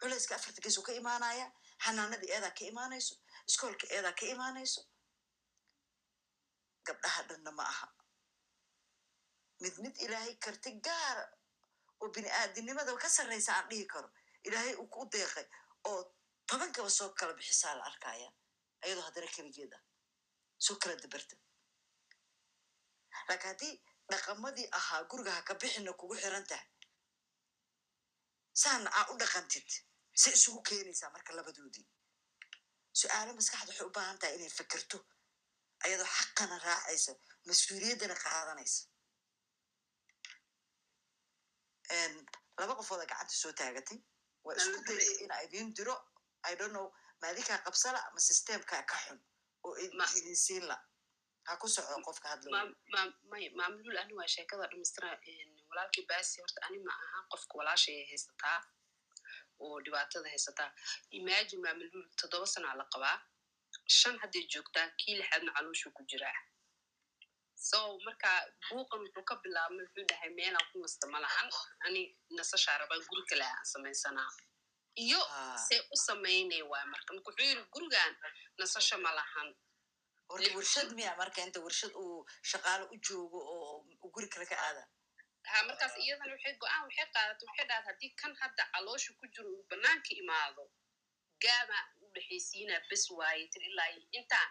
Culayska afarta geesuu ka imaanaya? Xanaanadii eedaa ka imaanayso? Iskoolka eedaa ka imaanayso? Gabdhaha dhanna ma aha. Mid mid ilaahay karti gaara oo bini aadinimada ka sarraysa aan dhihi karo. Ilaahay uu ku deeqay oo tobankaba soo kala bixisaa la arkaya ayadoo haddana keligeed ah soo kala dabarta laakiin haddii dhaqamadii ahaa guriga ha ka bixina kugu xiran tahay saana aa u dhaqantid se isugu keenaysaa marka labadoodii. Su'aalo maskaxda waxay u baahan tahay inay fikirto ayadoo xaqana raacaysa mas'uuliyaddana qaadanaysa laba qofooda gacanta soo taagatay waa isku dayay ina idin diro i don't know maadikaa qabsala ama systemkaa ka xun oo idin siin la ha ku soco qofka hadla may maamulul ani waa sheekada dhamaystira walaalkii baasi horta ani ma aha qofka walaashay haysataa oo dhibaatada haysataa imagine maamulul toddoba sanaa la qabaa shan hadday joogtaa kii lixaadna calooshuu ku jiraa so marka buuqan wuxuu ka bilaabmay wuxuu dhahay meelaan ku nasta ma lahan ani nasashaa rabaa guri kale aan samaysanaa iyo see u samaynay waay marka marka wuxuu yiri gurigan nasasho ma lahan horta warshad miya marka inta warshad uu shaqaalo u joogo oo guri kale ka aada. Ha markaas iyadana waxay go'aan waxay qaadatay waxay dhahda haddii kan hadda caloosha ku jiro uu banaanka imaado gaabaa u dhexaysiinaa bes waaye tir ilaa intaan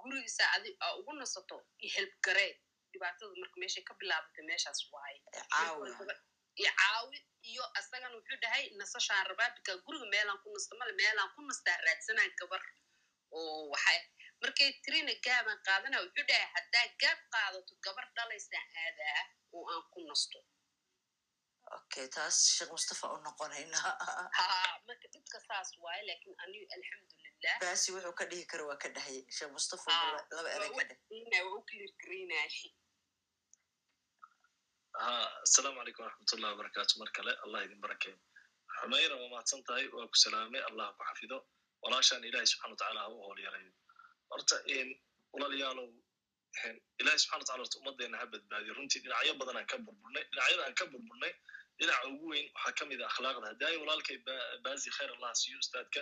gurigiisa adi aa ugu nasato helb gareed dhibaatada marka meeshay ka bilaabatay meeshaas waaye. Iyo caawi. iyo asagana wuxuu dhahay nasashaan rabaa bika guriga meelaan ku nasta male meelaan ku nastaa raadsanaa gabar. Oo waxay markay tirina gaabaan qaadana wuxuu dhahay haddaa gaab qaadato gabar dhalaysaan aadaa oo aan ku nasto. Okay taas sheekh mustafa u noqonayna. *laughs* Marka dhibka saas waaye laakin anigu alxamdulilah baasi wuxuu ka dhihi kara waa ka dhahay. Sheekh mustafa laba erey ka dheh waa u clear garaynay asalaamu calaykum waraxmatullahi wabarakatu mar kale allah idin barakeeyo xumayra waa mahadsan tahay? Waa ku salaamay. Allah ku xafido. Walaashaan ilahi subxana wa tacala ha u hool yarayo horta walaalayaalow ilaahay subxana wataala horta ummaddeena ha badbaadiyo runtii dhinacyo badan aan ka burburnay dhinacyada aan ka burburnay. Dhinaca ugu weyn waxaa ka mid ah akhlaaqda. Haddaayo walaalkay baazi khayr allah siiyo ustaadka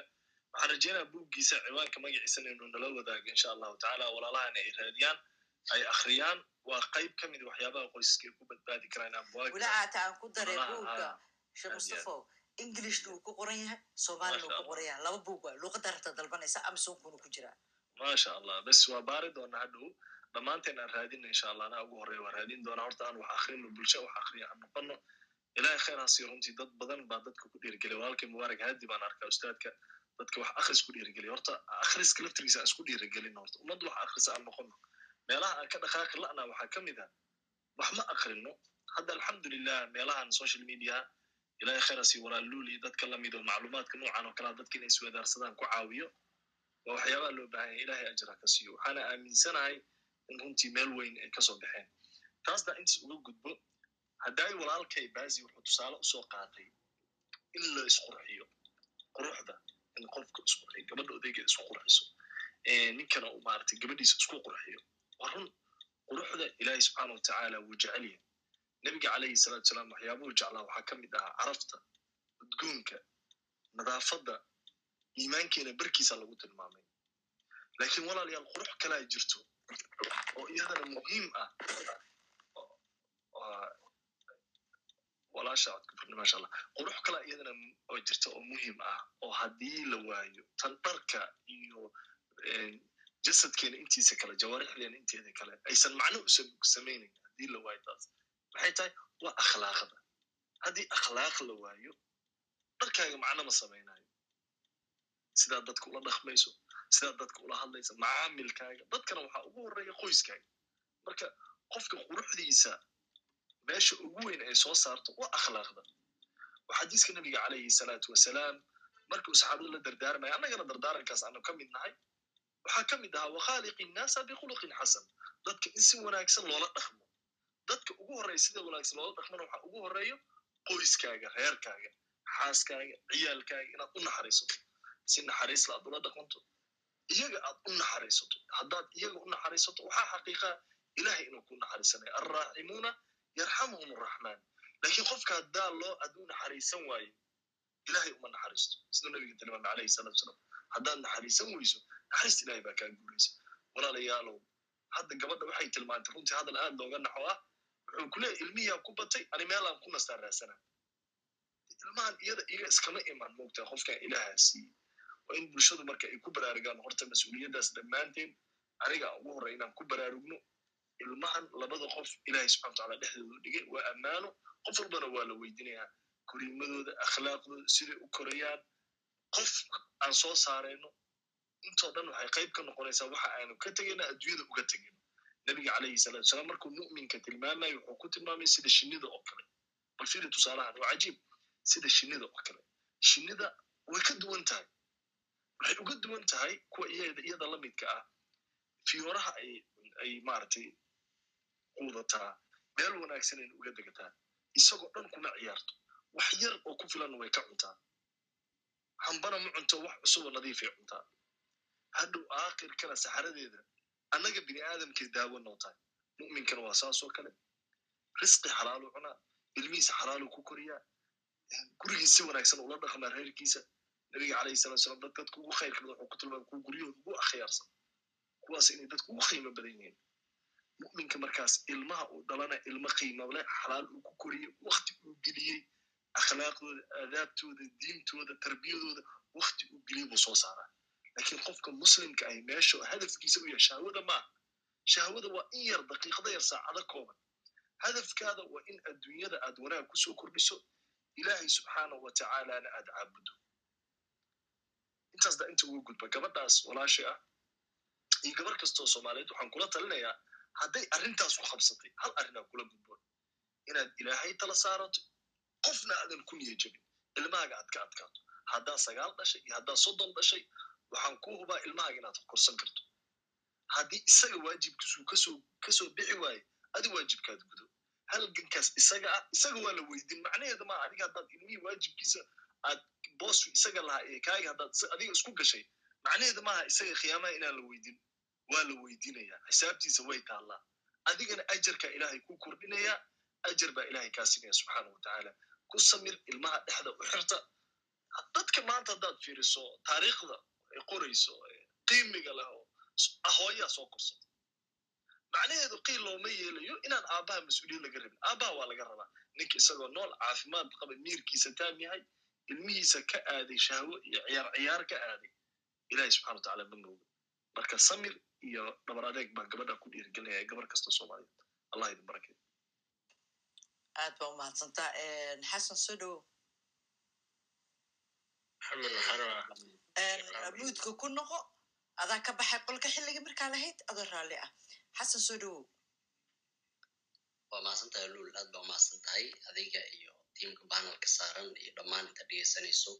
waxaan rajeynaya buuggiisa ciwaanka magaciisana inuu nala wadaago insha allahu tacaala walaalahana ay raadiyaan ay akhriyaan. Waa qayb ka mid waxyaabaha qoysaska ay ku badbaadi karaan abwaagta walacaata aan ku daray buugga ah, sheekh mustafo englishna uu ku qoran yahay soomaalina uu ku qoran yahay. Laba buug waa luuqadda rabta dalbanaysa amazonkuuna ku jiraa maasha allah bes waa baari doona hadhow dhammaanteen aan raadina insha allah anaa ugu horreya waa raadin doonaa horta aan wax akhrino bulsho wax akhriya aan noqono ilaahay khayr ha siiyo runtii dad badan baa dadka ku dhiirigeliya walaalkay mubaarak haadi baan arkaa ustaadka. Dadka wax akhris ku dhiirigeliya horta akhriska laftigiisa aan isku dhiirigelin horta. Ummadda wax akhrisa aan noqono meelaha aan ka dhaqaaqi la'na waxaa ka mid ah wax ma akhrino hadda alxamdulilah meelahan social media. Ilaahay khayr ha siiyo walaaluul iyo dadka la mid oo macluumaadka noocan oo kalea dadka inay iswadaarsadaan ku caawiyo waa waxyaabaha loo baahan yahay ilaahay ajra ka siiyo. Waxaana aaminsanahay in runtii meel weyn ay ka soo baxeen. Taasna intaas uga gudbo haddaay walaalkay baazi wuxuu tusaale u soo qaatay in la isqurxiyo quruxda in qofka isqurxiyo gabadha odaygeeda isku qurxiso. Ninkana uu maaragtay gabadhiisa isku qurxiyo. Waa run quruxda ilaahay subxaana watacaala wuu jecel yahay. Nebiga calayhi salaatu salaam waxyaabuhu jeclaa. Waxaa ka mid ahaa carafta udgoonka nadaafadda iimaankeena barkiisa lagu tilmaamay laakiin walaalayaal qurux kalaa jirto oo iyadana muhiim ah walaasha codka furni maasha allah qurux kalaa iyadana oo jirta oo muhiim ah oo haddii la waayo tan dharka iyo jasadkeena intiisa kale jawaarixdeena inteeda kale aysan macno u sam- samaynayn haddii la waayo taas maxay tahay waa akhlaaqda haddii akhlaaq la waayo dharkaaga macno ma samaynayo sidaad dadka ula dhaqmayso sidaad dadka ula hadlaysa macaamilkaaga dadkana waxaa ugu horreeya qoyskaaga. Marka qofka quruxdiisa meesha ugu weyn ay soo saarto waa akhlaaqda. Waa xadiiska nabiga calayhi salaatu wasalaam markuu saxaabada la dardaarmaya annagana dardaarankaas aanu ka mid nahay waxaa ka mid ahaa wakhaaliqi innaasa bikhuluqin xasan. Dadka in si wanaagsan loola dhaqmo. Dadka ugu horreeya sida wanaagsan loola dhaqmana waxaa ugu horreeyo qoyskaaga reerkaaga xaaskaaga ciyaalkaaga inaad u naxariisato si naxariis la ula dhaqanto iyaga aad u naxariisato haddaad iyaga u naxariisato waxaa xaqiiqaa ilahay inuu ku naxariisanaya alraaximuuna yarxamuhum arraxmaan laakiin qofka haddaa loo aad u naxariisan waayo ilahay uma naxariisto. Sida nabiga tilmaamay calayhi salaatu salaam haddaad naxariisan weyso naxariista ilahay baa kaa guuraysa. Walaalayaalow hadda gabadha waxay tilmaantay runtii hadal aad looga naxo ah? Wuxuu ku ilmiyaa ku batay ani meelaan ku nastaan raasana. Ilmahan iyada iga iskama iman moogtaa qofkan ilaahaa siiyey waa in bulshadu marka ay ku baraarugaan horta mas'uuliyaddaas dhammaanteen aniga ugu horrey inaan ku baraarugno ilmahan labada qof ilaahay subxana wataala dhexdoodu dhigay waa ammaano. Qof walbana waa la weydinayaa koriimadooda akhlaaqdooda siday u korayaan. Qof aan soo saarayno intoo dhan waxay qayb ka noqonaysaa waxa aanu ka tegayna adduunyada uga tegayno. Nabiga calayhi salaatu salaam markuu mu'minka tilmaamayo wuxuu ku tilmaamay sida shinnida oo kale. Bal fiiri tusaalahan waa cajiib. Sida shinnida oo kale. Shinnida way ka duwan tahay waxay uga duwan tahay kuwa iyada iyada la midka ah. Fiyooraha ay ay maaragtay quudataa meel wanaagsanayna uga degataa isagoo dhan kuma ciyaarto. Wax yar oo ku filanna way ka cuntaa hambana ma cunto wax cusuboo nadiifay cuntaa hadhow aakhirkana saxaradeeda annaga bini aadamkay daawo noo tahay mu'minkana waa saasoo kale. Risqi xalaalu cunaa ilmihiisa xalaalu ku koriyaa. Gurigii si wanaagsan ula dhaqmaa reerkiisa nabiga calayhi salatu salam dad dadka ugu khayrka badan wuxuu ku tilmaamay kuwa guryahooda ugu akhyaarsan kuwaas inay dadku ugu qiimo badan yihiin. Mu'minka markaas ilmaha uu dhalana ilmo qiimo leh xalaal uu ku koriyey wakti uu geliyey akhlaaqdooda aadaabtooda diintooda tarbiyadooda wakti uu geliyey buu soo saaraa laakiin qofka muslimka ahi meesha hadafkiisa u yahay shahwada maaha shahwada waa in yar daqiiqada yar saacado kooban. Hadafkaada waa in adduunyada aad wanaag ku soo kordhiso. Ilaahay subxaanahu wa tacaalana aad caabudo intaas da inta ugu gudba gabadhaas walaasha ah iyo gabar kastoo soomaaliyeed waxaan kula talinayaa hadday arrintaas ku qabsatay hal arrinaa kula gudboon inaad ilaahay tala saarato qofna aadan ku niya jebin ilmahaaga aad ka adkaato. Haddaa sagaal dhashay iyo haddaa soddon dhashay waxaan ku hubaa ilmahaaga inaad korsan karto. Haddii isaga waajibkiisuu ka soo ka soo bixi waaye adi waajibkaad gudo. Halgankaas isaga ah isaga waa la weydin macnaheeda maaha adiga haddaad ilmihii waajibkiisa aad boosku isaga lahaa ee kaaga haddaad adiga isku gashay macnaheeda maaha isaga khiyaamaha inaan la weydin waa la weydinaya xisaabtiisa way taallaa. Adigana ajarka ilaahay ku kordhinaya ajar baa ilaahay kaa sinaya subxaana wa ku samir ilmaha dhexda u xirta. Dadka maanta haddaad fiiriso taariikhda ay qorayso qiimiga leh oo ahooyaa soo korsata macnaheedu qiil looma yeelayo inaan aabbaha mas'uuliyad laga rabin. Aabbaha waa laga rabaa. Ninka isagoo nool caafimaad qaba miirkiisa taam yahay ilmihiisa ka aaday shahwo iyo ciyaar ciyaar ka aaday. Ilahi subxana watacaala ma mooga marka samir iyo dhabar adeeg baan gabadha ku dhiirigelinaya gabar kasta soomaaliyeed. Allah idin barakeeyo aad baa umahadsantaa xasan soo rabaa muudka ku noqo adaa ka baxay qolka xilliga markaa lahayd adoo raalli ah. Xasan soo dhowow waa mahadsan tahay lul aad baa umahadsan tahay adiga iyo tiimka banalka saaran iyo dhammaan inta dhegeysanayso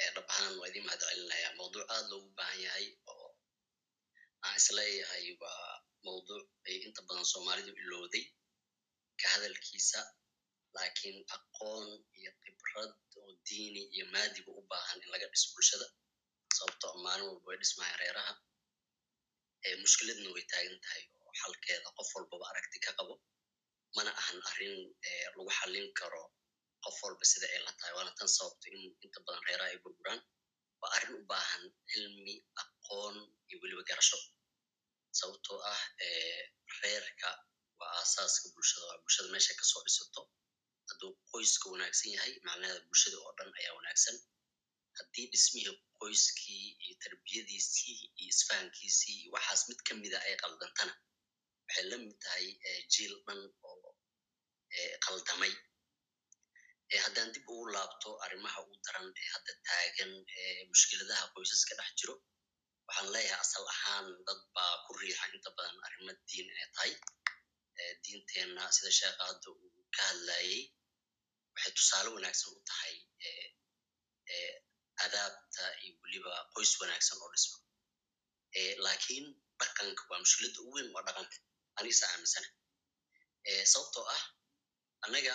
ee dhab ahaan waa idin mahad mawduuc aad loogu baahan yahay oo aan is leeyahay waa mawduuc ay inta badan soomaalidu ilowday ka hadalkiisa laakiin aqoon iyo khibrad oo diini iyo maadiba u baahan in laga dhiso bulshada. Sababtoo maalin walba way dhismayaan reeraha. Ee mushkiladna way taagan tahay oo xalkeeda qof walbaba aragti ka qabo. Mana ahan arrin ee lagu xallin karo qof walba sida ay la tahay? Waana tan sababto in inta badan reeraha ay burburaan? Waa arrin u baahan cilmi aqoon iyo weliba garasho. Sababtoo ah ee reerka waa aasaaska bulshada. Waa bulshada meesha ka soo dhisato. Hadduu qoyska wanaagsan yahay macnaheeda bulshada oo dhan ayaa wanaagsan. Haddii dhismihii qoyskii iyo tarbiyadiisii iyo isfahankiisii waxaas mid ka mida ay qaldantana waxay la mid tahay eh, jiil dhan oo eh, qaldamay. Eh, haddaan dib ugu laabto arrimaha u daran ee hadda taagan ee mushkiladaha qoysaska dhex jiro waxaan leeyahay asal ahaan dad baa ku riixa inta badan arrimo diin inay tahay. Diinteenna sida sheekha hadda uu ka hadlayey waxay tusaale wanaagsan u tahay adaabta iyo weliba qoys wanaagsan oo dhisma laakiin dhaqanka waa mushkiladda ugu weyn waa dhaqanka. Anigasa aaminsana sababtoo ah annaga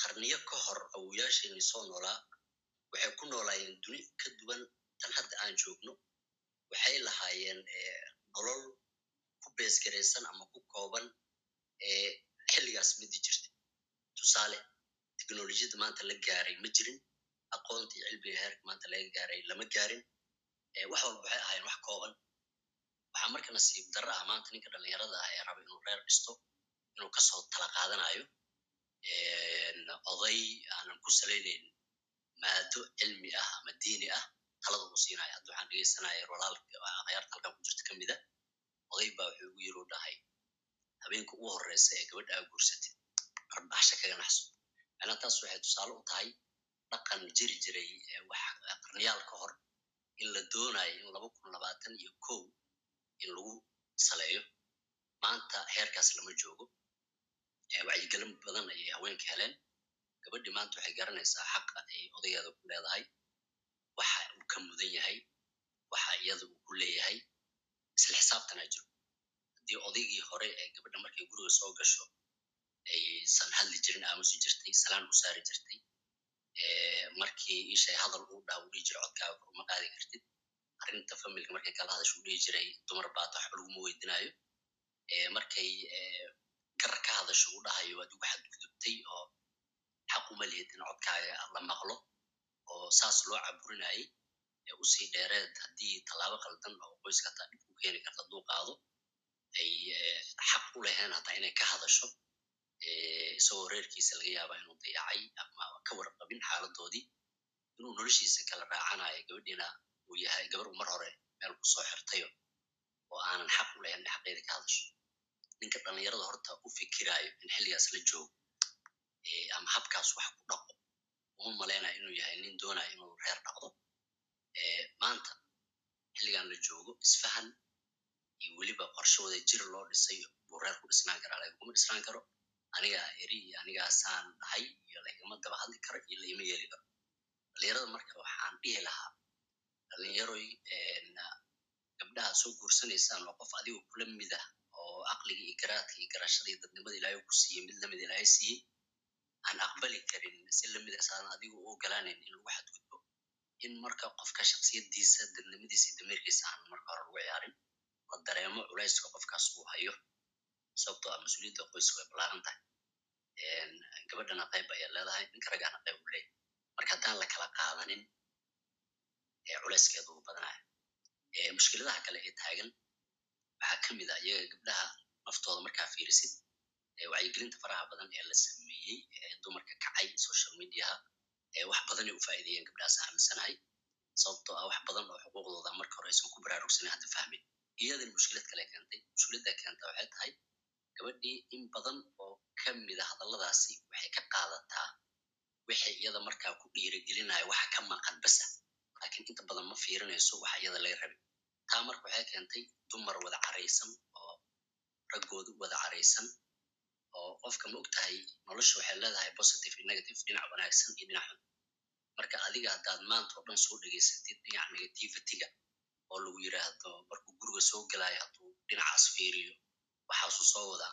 qarniyo ka hor awoyaasheenii soo noolaa waxay ku noolaayeen duni ka duwan tan hadda aan joogno. Waxay lahaayeen eh, nolol ku beesgaraysan ama ku kooban ee xilligaas midi jirta tusaale teknolojiyadda maanta la gaaray ma jirin aqoonta iyo cilmiga heerka maanta laga gaaray lama gaarin Eh, wax walba waxay ahaayeen wax kooban. Waxaa marka nasiib darra ah maanta ninka dhallinyarada ah ee raba inuu reer dhisto inuu ka soo tala qaadanayo oday aanan ku salaynayn maado cilmi ah ama diini ah. Talada uu siinayo hadda waxaan dhegeysanaya walaalka akhyaarta halkan ku jirta kamida oday baa wuxuu ugu yiri u dhahay habeenka ugu horeysa ee gabadha aa guursatid. Arbaaxsha kaga naxso. Macnaa taas waxay tusaale u tahay dhaqan jiri jiray ee wax qarniyaal ka hor in la doonayo in laba kun labaatan iyo kow in lagu saleeyo. Maanta heerkaas lama joogo Eh, wacyigelin badan ayay haweenka heleen gabadhii maanta waxay garanaysaa xaqa ay odageeda ku leedahay waxa uu ka mudan yahay waxa iyada uu ku leeyahay isla xisaabtanaa jiro. Haddii odaygii hore ee gabadha markay guriga soo gasho aysan hadli jirin aamusi jirtay salaan u saari jirtay markii ishay hadal uu dhaha uu dhihi jiray codkaaga kor uma qaadi kartid arrinta familka markay kala hadasho uu dhihi jiray dumar baata waxba laguma weydinaayo. Markay eh, gar ka hadasho uu dhahayo waad igu xadgudubtay oo xaq uma lihid in codkaaga la maqlo oo saas loo caburinayay u sii dheereed haddii tallaabo qaldan oo qoyska hataa dhib ku keeni karta hadduu qaado ay eh, xaq u leheen hataa inay ka hadasho eh, isagoo reerkiisa laga yaaba inuu dayacay ama ka warqabin xaaladoodii inuu noloshiisa kala raacanayo gabadhiina uu yahay gabar mar hore meel ku soo xirtayo oo aanan xaq u lahayn in xaqeeda ka hadasho. Ninka dhallinyarada horta u fikiraayo in xilligaas la joogo ama habkaas wax ku dhaqo. Uma malaynayo inuu yahay nin doonayo inuu reer dhaqdo. Maanta xilligan la joogo isfahan iyo weliba qorshe wada jir loo dhisay buu reer ku dhisnaan karaa laguma dhisnaan karo. Anigaa eri iyo anigaasaan dhahay iyo lagama daba hadli karo iyo laima yeeli karo. Dhallinyarada marka waxaan dhihi lahaa dhallinyaroy na gabdhaha soo guursanaysaan waa qof adiga kula mid ah oo aqliga iyo garaadka iyo garashada iyo dadnimada ilaahay ku siiyey mid la mid ilaahay siiyey aan aqbali karin si la mid asaan adiga u ogolaanayn in lagu xadgudbo in marka qofka shaksiyadiisa dadnimadiisa dameerkiisa aan marka hore lagu ciyaarin la dareemo culayska qofkaas uu hayo sababtoo ah mas'uuliyadda qoyska way ballaaran tahay. Gabadhana qayb ayaa leedahay ninka ragaana qayb u leeyahy marka haddaan la kala qaadanin culayskeedu uu badanaya mushkiladaha kale ee taagan waxaa ka mid a iyaga gabdhaha naftooda markaa fiirisid wacyigelinta faraha badan ee la sameeyey ee dumarka kacay social mediaha wax badanay u faa'iideeyeen gabdhahaas aaminsanahay sababtoo ah wax badan oo xuquuqdooda marka hore aysan ku baraarugsanin hadda fahmin. Iyadan mushkilad kale keentay. Mushkiladda keenta waxay tahay gabadhii in badan oo ka mida hadalladaasi waxay ka qaadataa wixay iyada markaa ku dhiirigelinaya waxa ka maqan basa laakiin inta badan ma fiirinayso waxa iyada laga rabay taa marka waxay keentay dumar wada caraysan oo raggoodu wada caraysan oo qofka ma og tahay nolosha waxay leedahay positive iyo negative dhinac wanaagsan iyo dhinac xun. Marka adiga haddaad maanta oo dhan soo dhegaysatid dhinac negativityga oo lagu yiraahdo markuu guriga soo gelayo hadduu dhinacaas fiiriyo waxaasuu soo wadaa.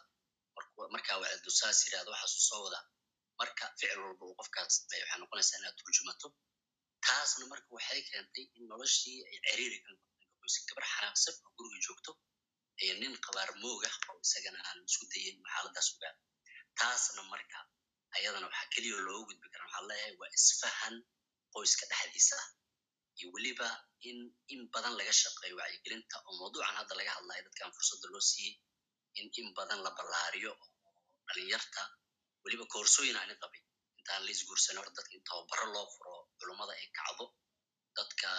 Markaa wacdu saas yiraahdo waxaasuu soo wadaa. Marka ficil walba uu qofkaas sameeyo waxay noqonaysaa inaad turjumato. Taasna marka waxay keentay in noloshii ay ceriiri ka noqotay gabar xanaaqsan oo guriga joogto nin qabaar mooga oo isagana aan isku dayin xaaladaas ogaa? Taasna marka ayadana waxaa keliya looga gudbi karaa. Waxaa leeyahay waa isfahan qoyska dhexdiisa ah. Iyo weliba in in badan laga shaqeeyo wacyigelinta oo mawduucan hadda laga hadlayo dadkan fursadda loo siiyey in in badan la ballaariyo oo dhalinyarta weliba koorsooyin aani qabay intaan la isguursan hor dadka in tababaro loo furo culummada ay kacdo dadka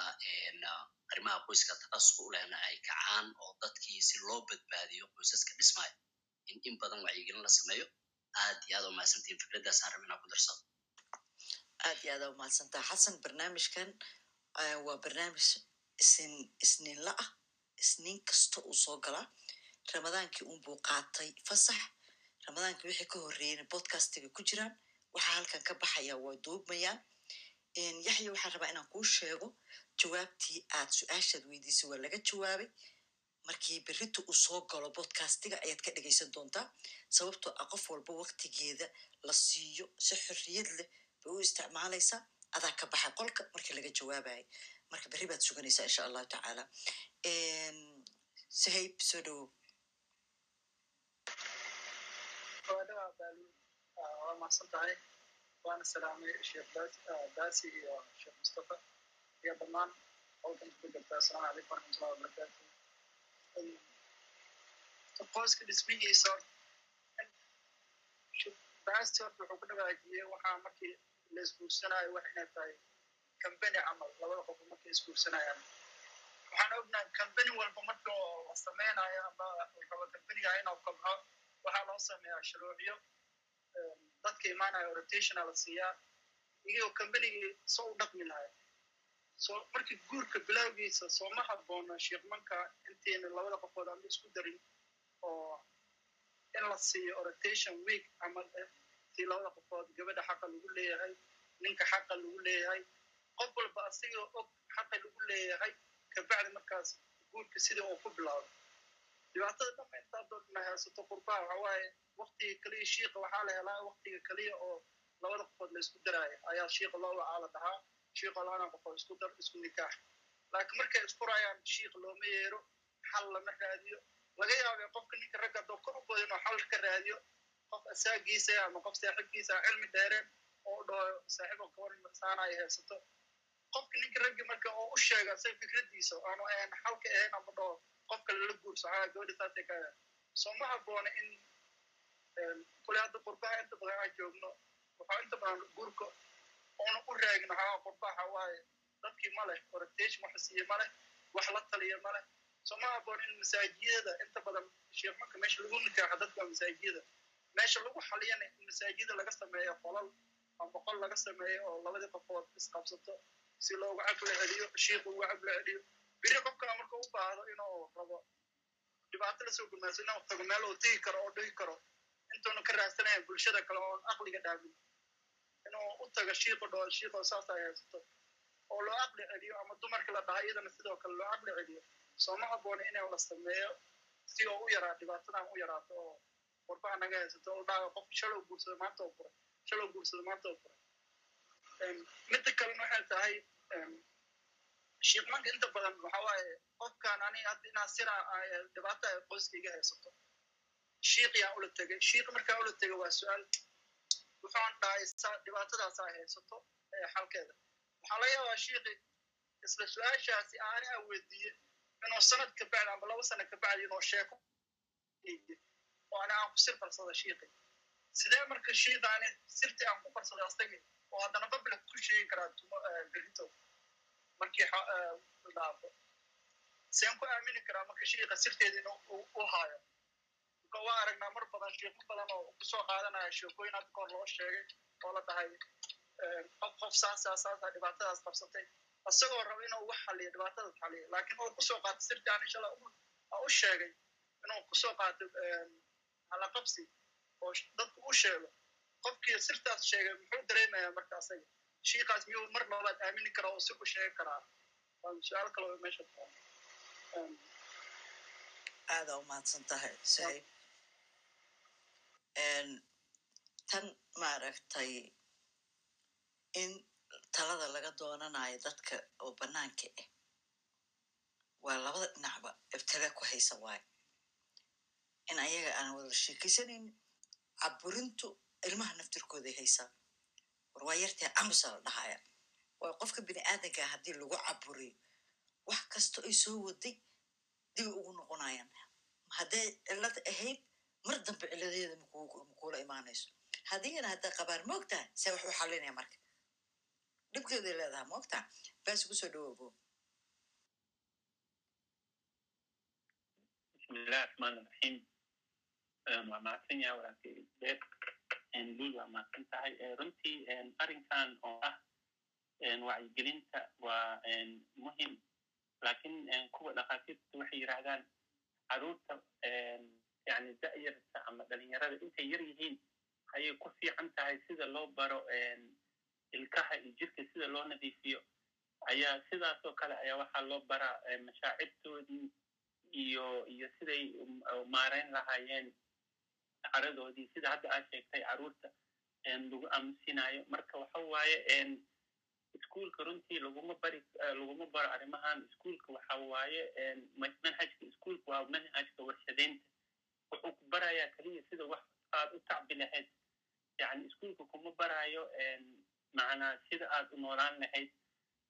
arrimaha qoyska taqasuska u ay kacaan oo dadkii si loo badbaadiyo qoysaska dhismaayo in in badan wacyigelin la sameeyo aad iyo aad u mahadsantihin fikraddaasaan raba inaan ku darsado aad iyo aad aa umahadsantaa xasan barnaamijkan waa barnaamij isn isniinla ah isniin kasta uu soo galaa ramadaankii unbuu qaatay fasax. Ramadaankii wixii ka horreeyeyna bodcastiga ku jiraan. Waxaa halkan ka baxaya waa duubmayaan yaxya waxaan rabaa inaan kuu sheego jawaabtii aad su'aashaad weydiisay waa laga jawaabay. Markii berita uu soo galo bodcastiga ayaad ka dhegaysan doontaa sababtoo ah qof walba waktigeeda la siiyo si xorriyad leh bay u isticmaalaysaa. Adaa ka baxay qolka markii laga jawaabayay marka berri baad suganaysaa insha allahu tacaala. Sahayb soo dhowow waa mahadsan tahay salaamay sheekh baasi iyo sheekh mustafa iyo dhammaan howlkan ku jirta asalaamu calaykum waraxmatullahi wabarakaatu qoyska dhismihiisa baasti horta wuxuu ku dhawaajiyey waxaa markii la isguursanayo wax inay tahay kambani camal labada qof markay isguursanayaan waxaan ognahay kambani walba marka la sameynayo ama rabo kambaniga inuu kabco waxaa loo sameeyaa shuruucyo dadka imaanaya rotationa la siiyaa iyagoo kambanigii soo u dhaqmi lahay so markii guurka bilowgiisa sooma habboona sheekmanka intayna labada qofood ama isku darin oo in la siiyo rotation week ama si labada qofood gabadha xaqa lagu leeyahay ninka xaqa lagu leeyahay qof walba asigoo og xaqa lagu leeyahay kabacdi markaas guurka sidii uu ku bilaabo dhibaatada dhama intaa doodna haysato qurbaha waxa waaye waktiga keliya shiiqa waxaa la helaa waktiga keliya oo labada qofood la isku daraayo ayaa shiiqa loo wacaa la dhahaa shiiqa laana qofood isku dar isku nikaax laakiin markay isfurayaan shiiq looma yeero xal lama raadiyo laga yaabay qofka ninka ragga doo u boda inuu xal ka raadiyo qof asaagiisa ama qof saaxiibkiisa cilmi dheereen oo dhaho saaxiibo kabar saanaya haysato. Qofka ninka raggi marka oo u sheega isaga fikradiisa aanu ahayn xalka ahayn ama dhaho qofka lala guurso haa gabadha saasay ka soo ma habboona in kule hadda qurbaha inta badan aan joogno waxaa inta badan guurka oona u raagin haa qurbaha waaye. Dadkii ma leh orientation waxa siiye ma leh wax la taliya ma leh. Soo ma habboona in masaajiyada inta badan sheekmanka meesha lagu nikaaxo dadka masaajiyada meesha lagu xaliyana in masaajida laga sameeyo qolal ama qol laga sameeyo oo labadii qofood isqabsato si loogu caqli celiyo shiiqa ugu caqli celiyo biri qofkana marka u baahdo inuu rabo dhibaato la soo gumaaso inuu tago meel uu tegi karo oo dhigi karo intuuna ka raadsanayan bulshada kale oon aqliga dhaamin. Inuu u tago shiiqo dhoo shiiqo saas ay haysato. Oo loo caqli celiyo ama dumarka la dhaha iyadana sidoo kale loo caqli celiyo. Sooma habboona inuu la sameeyo si oo u yaraa dhibaatadan u yaraato oo warbaha naga haysato oo dhaha qof shalow guursada maanta oo furay. Shalow guursada maanta oo furay. Midda kalena waxay tahay shiiqmanka inta badan waxa waaye qofkan ani inaa sira dhibaata qoyska iga haysato. Shiiqiyaan ula tegay shiiq markaa ula tegay waa su'aal wuxuan dhahay dhibaatadaas ay haysato xalkeeda. Waxaa laga yaabaa shiiqi isla su'aashaasi aani aan weydiiye inuu sanad ka bacdi amba laba sana ka bacdi inuu sheeko oo ani aan ku sir farsada shiiqi sidee marka shiiqaani sirti aan ku farsada astagi oo haddana babilat ku sheegi karaa berito markii dhaafo. Seen ku aamini karaa marka shiiqa sirteeda inuu u haayo. Marka waa aragnaa mar badan shiiqo badan oo ku soo qaadanaya sheekooyin hadda kahor loo sheegay oo la dhahay qof qof saasa saasa dhibaatadaas qabsatay. Isagoo raba inuu wax xaliyo dhibaatadaas xaliyo laakiin oo ku soo qaato sirti aan inshallah u sheegay inuu ku soo qaato halaqabsi oo dadku u sheego. Qofkii sirtaas sheegay muxuu dareemayaa marka asaga shiiqaas miyuu mar labaad aamini karaa oo si u sheegi karaa su'aal kale meesha aada umahadsan tahay sahib tan maaragtay in talada laga doonanayo dadka oo banaanka ah waa labada dhinacba ibtila ku haysa waayo in ayaga aan wada sheekaysanan caburintu ilmaha naftirkooday haysaa war waa yartee camusa la dhahaya. Waayo qofka bini aadankaa haddii lagu caburiyo wax kasta ay soo waday dib ugu noqonayaan. Hadday cilad ahayd mar dambe ciladeeda makuula imaanayso. Haddiina haddaa qabaar moogtaha see wax u xalinaya marka. Dhibkeeday leedaha moogtaha baas ugu soo dhawoobo bismillahi raxmaan raxiim waa mahadsan yaha walaalkay waa mahadsan tahay runtii arrinkan oo ah wacyigelinta waa muhiim laakiin kuwa dhakhaatiirta waxay yidhahdaan carruurta yani da'yarta ama dhalinyarada intay yar yihiin ayay ku fiican tahay sida loo baro ilkaha iyo jirka sida loo nadiifiyo. Ayaa sidaasoo kale ayaa waxaa loo baraa mashaacirtoodii iyo iyo siday maareyn lahaayeen caradoodii sida hadda aad sheegtay carruurta lagu aamusinayo marka waxa waaye iskuolka runtii laguma bari laguma baro arrimahan iskuolka waxa waaye manhajka iskuolka waa manhajka warshadeynta wuxuu ku barayaa keliya sida wax aad u tacbi lahayd. Yani iskuolka kuma barayo macnaa sida aad u noolaan lahayd.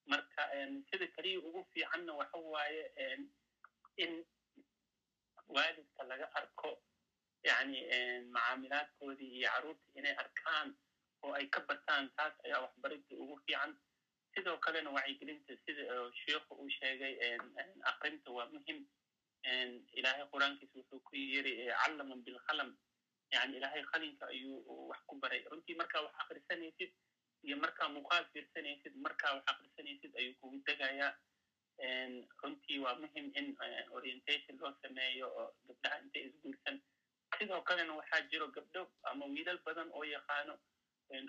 Marka sida keliya ugu fiicanna waxa waaye in waalidka laga arko yani macaamilaadkoodii iyo carruurta inay arkaan oo ay ka bataan taas ayaa waxbaridda ugu fiican sidoo kalena wacyigelinta sida sheikhu uu sheegay akrinta waa muhiim ilaahay qur'aankiisa wuxuu ku yiri callaman bilqalam yani ilaahay qalinka ayuu wax ku baray runtii markaa wax akrisanaysid iyo markaa muuqaal fiirsanaysid markaa wax akrisanaysid ayuu kugu degayaa runtii waa muhiim in orientation loo sameeyo oo gabdhaha intay isguursan sidoo kalena waxaa jiro gabdho ama wiilal badan oo yaqaano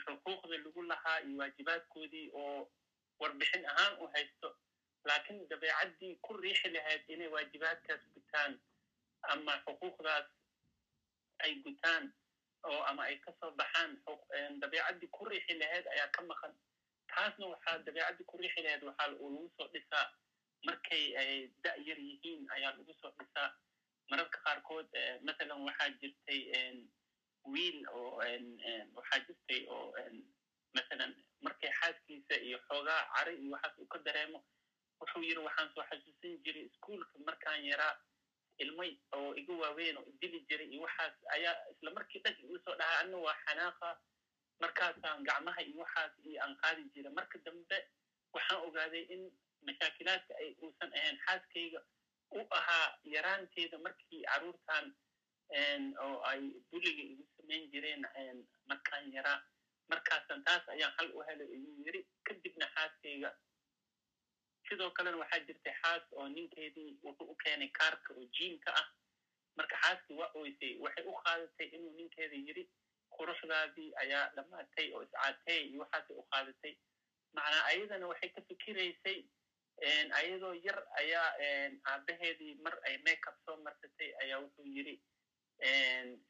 xuquuqda lagu lahaa iyo waajibaadkoodii oo warbixin ahaan u haysto. Laakiin dabeecaddii ku riixi lahayd inay waajibaadkaas gutaan ama xuquuqdaas ay gutaan oo ama ay ka soo baxaan dabeecaddii ku riixi lahayd ayaa ka maqan. Taasna waxaa dabeecaddii ku riixi lahayd waxaa lagu soo dhisaa. Markay ay da'yar yihiin ayaa lagu soo dhisaa mararka qaarkood mathalan waxaa jirtay wiil oo waxaa jirtay oo mathalan markay xaaskiisa iyo xoogaa cari iyo waxaas uu ka dareemo wuxuu yidhi waxaan soo xasuusan jiray iskuolka markaan yaraa ilmay oo iga waaweyn oo idili jiray iyo waxaas ayaa isla markii dhag igu soo dhahaa anna waa xanaaqa markaasaan gacmaha iyo waxaas iyo aan qaadi jiray marka dambe waxaan ogaaday in mashaakilaadka ay uusan ahayn xaaskayga u ahaa yaraanteeda markii carruurtan oo ay buliga igu samayn jireen markaan yaraa markaasan taas ayaan hal u helay igu yiri kadibna xaaskayga sidoo kalena waxaa jirtay xaas oo ninkeedii wuxuu u keenay kaarka oo jiimka ah. Marka xaaskii waa oysay waxay u qaadatay inuu ninkeeda yiri quruxdaadii ayaa dhammaatay oo iscaatay iyo waxaasay u qaadatay. Macnaa ayadana waxay ka fikiraysay ayadoo yar ayaa aabaheedii mar ay makeup soo marsatay ayaa yiri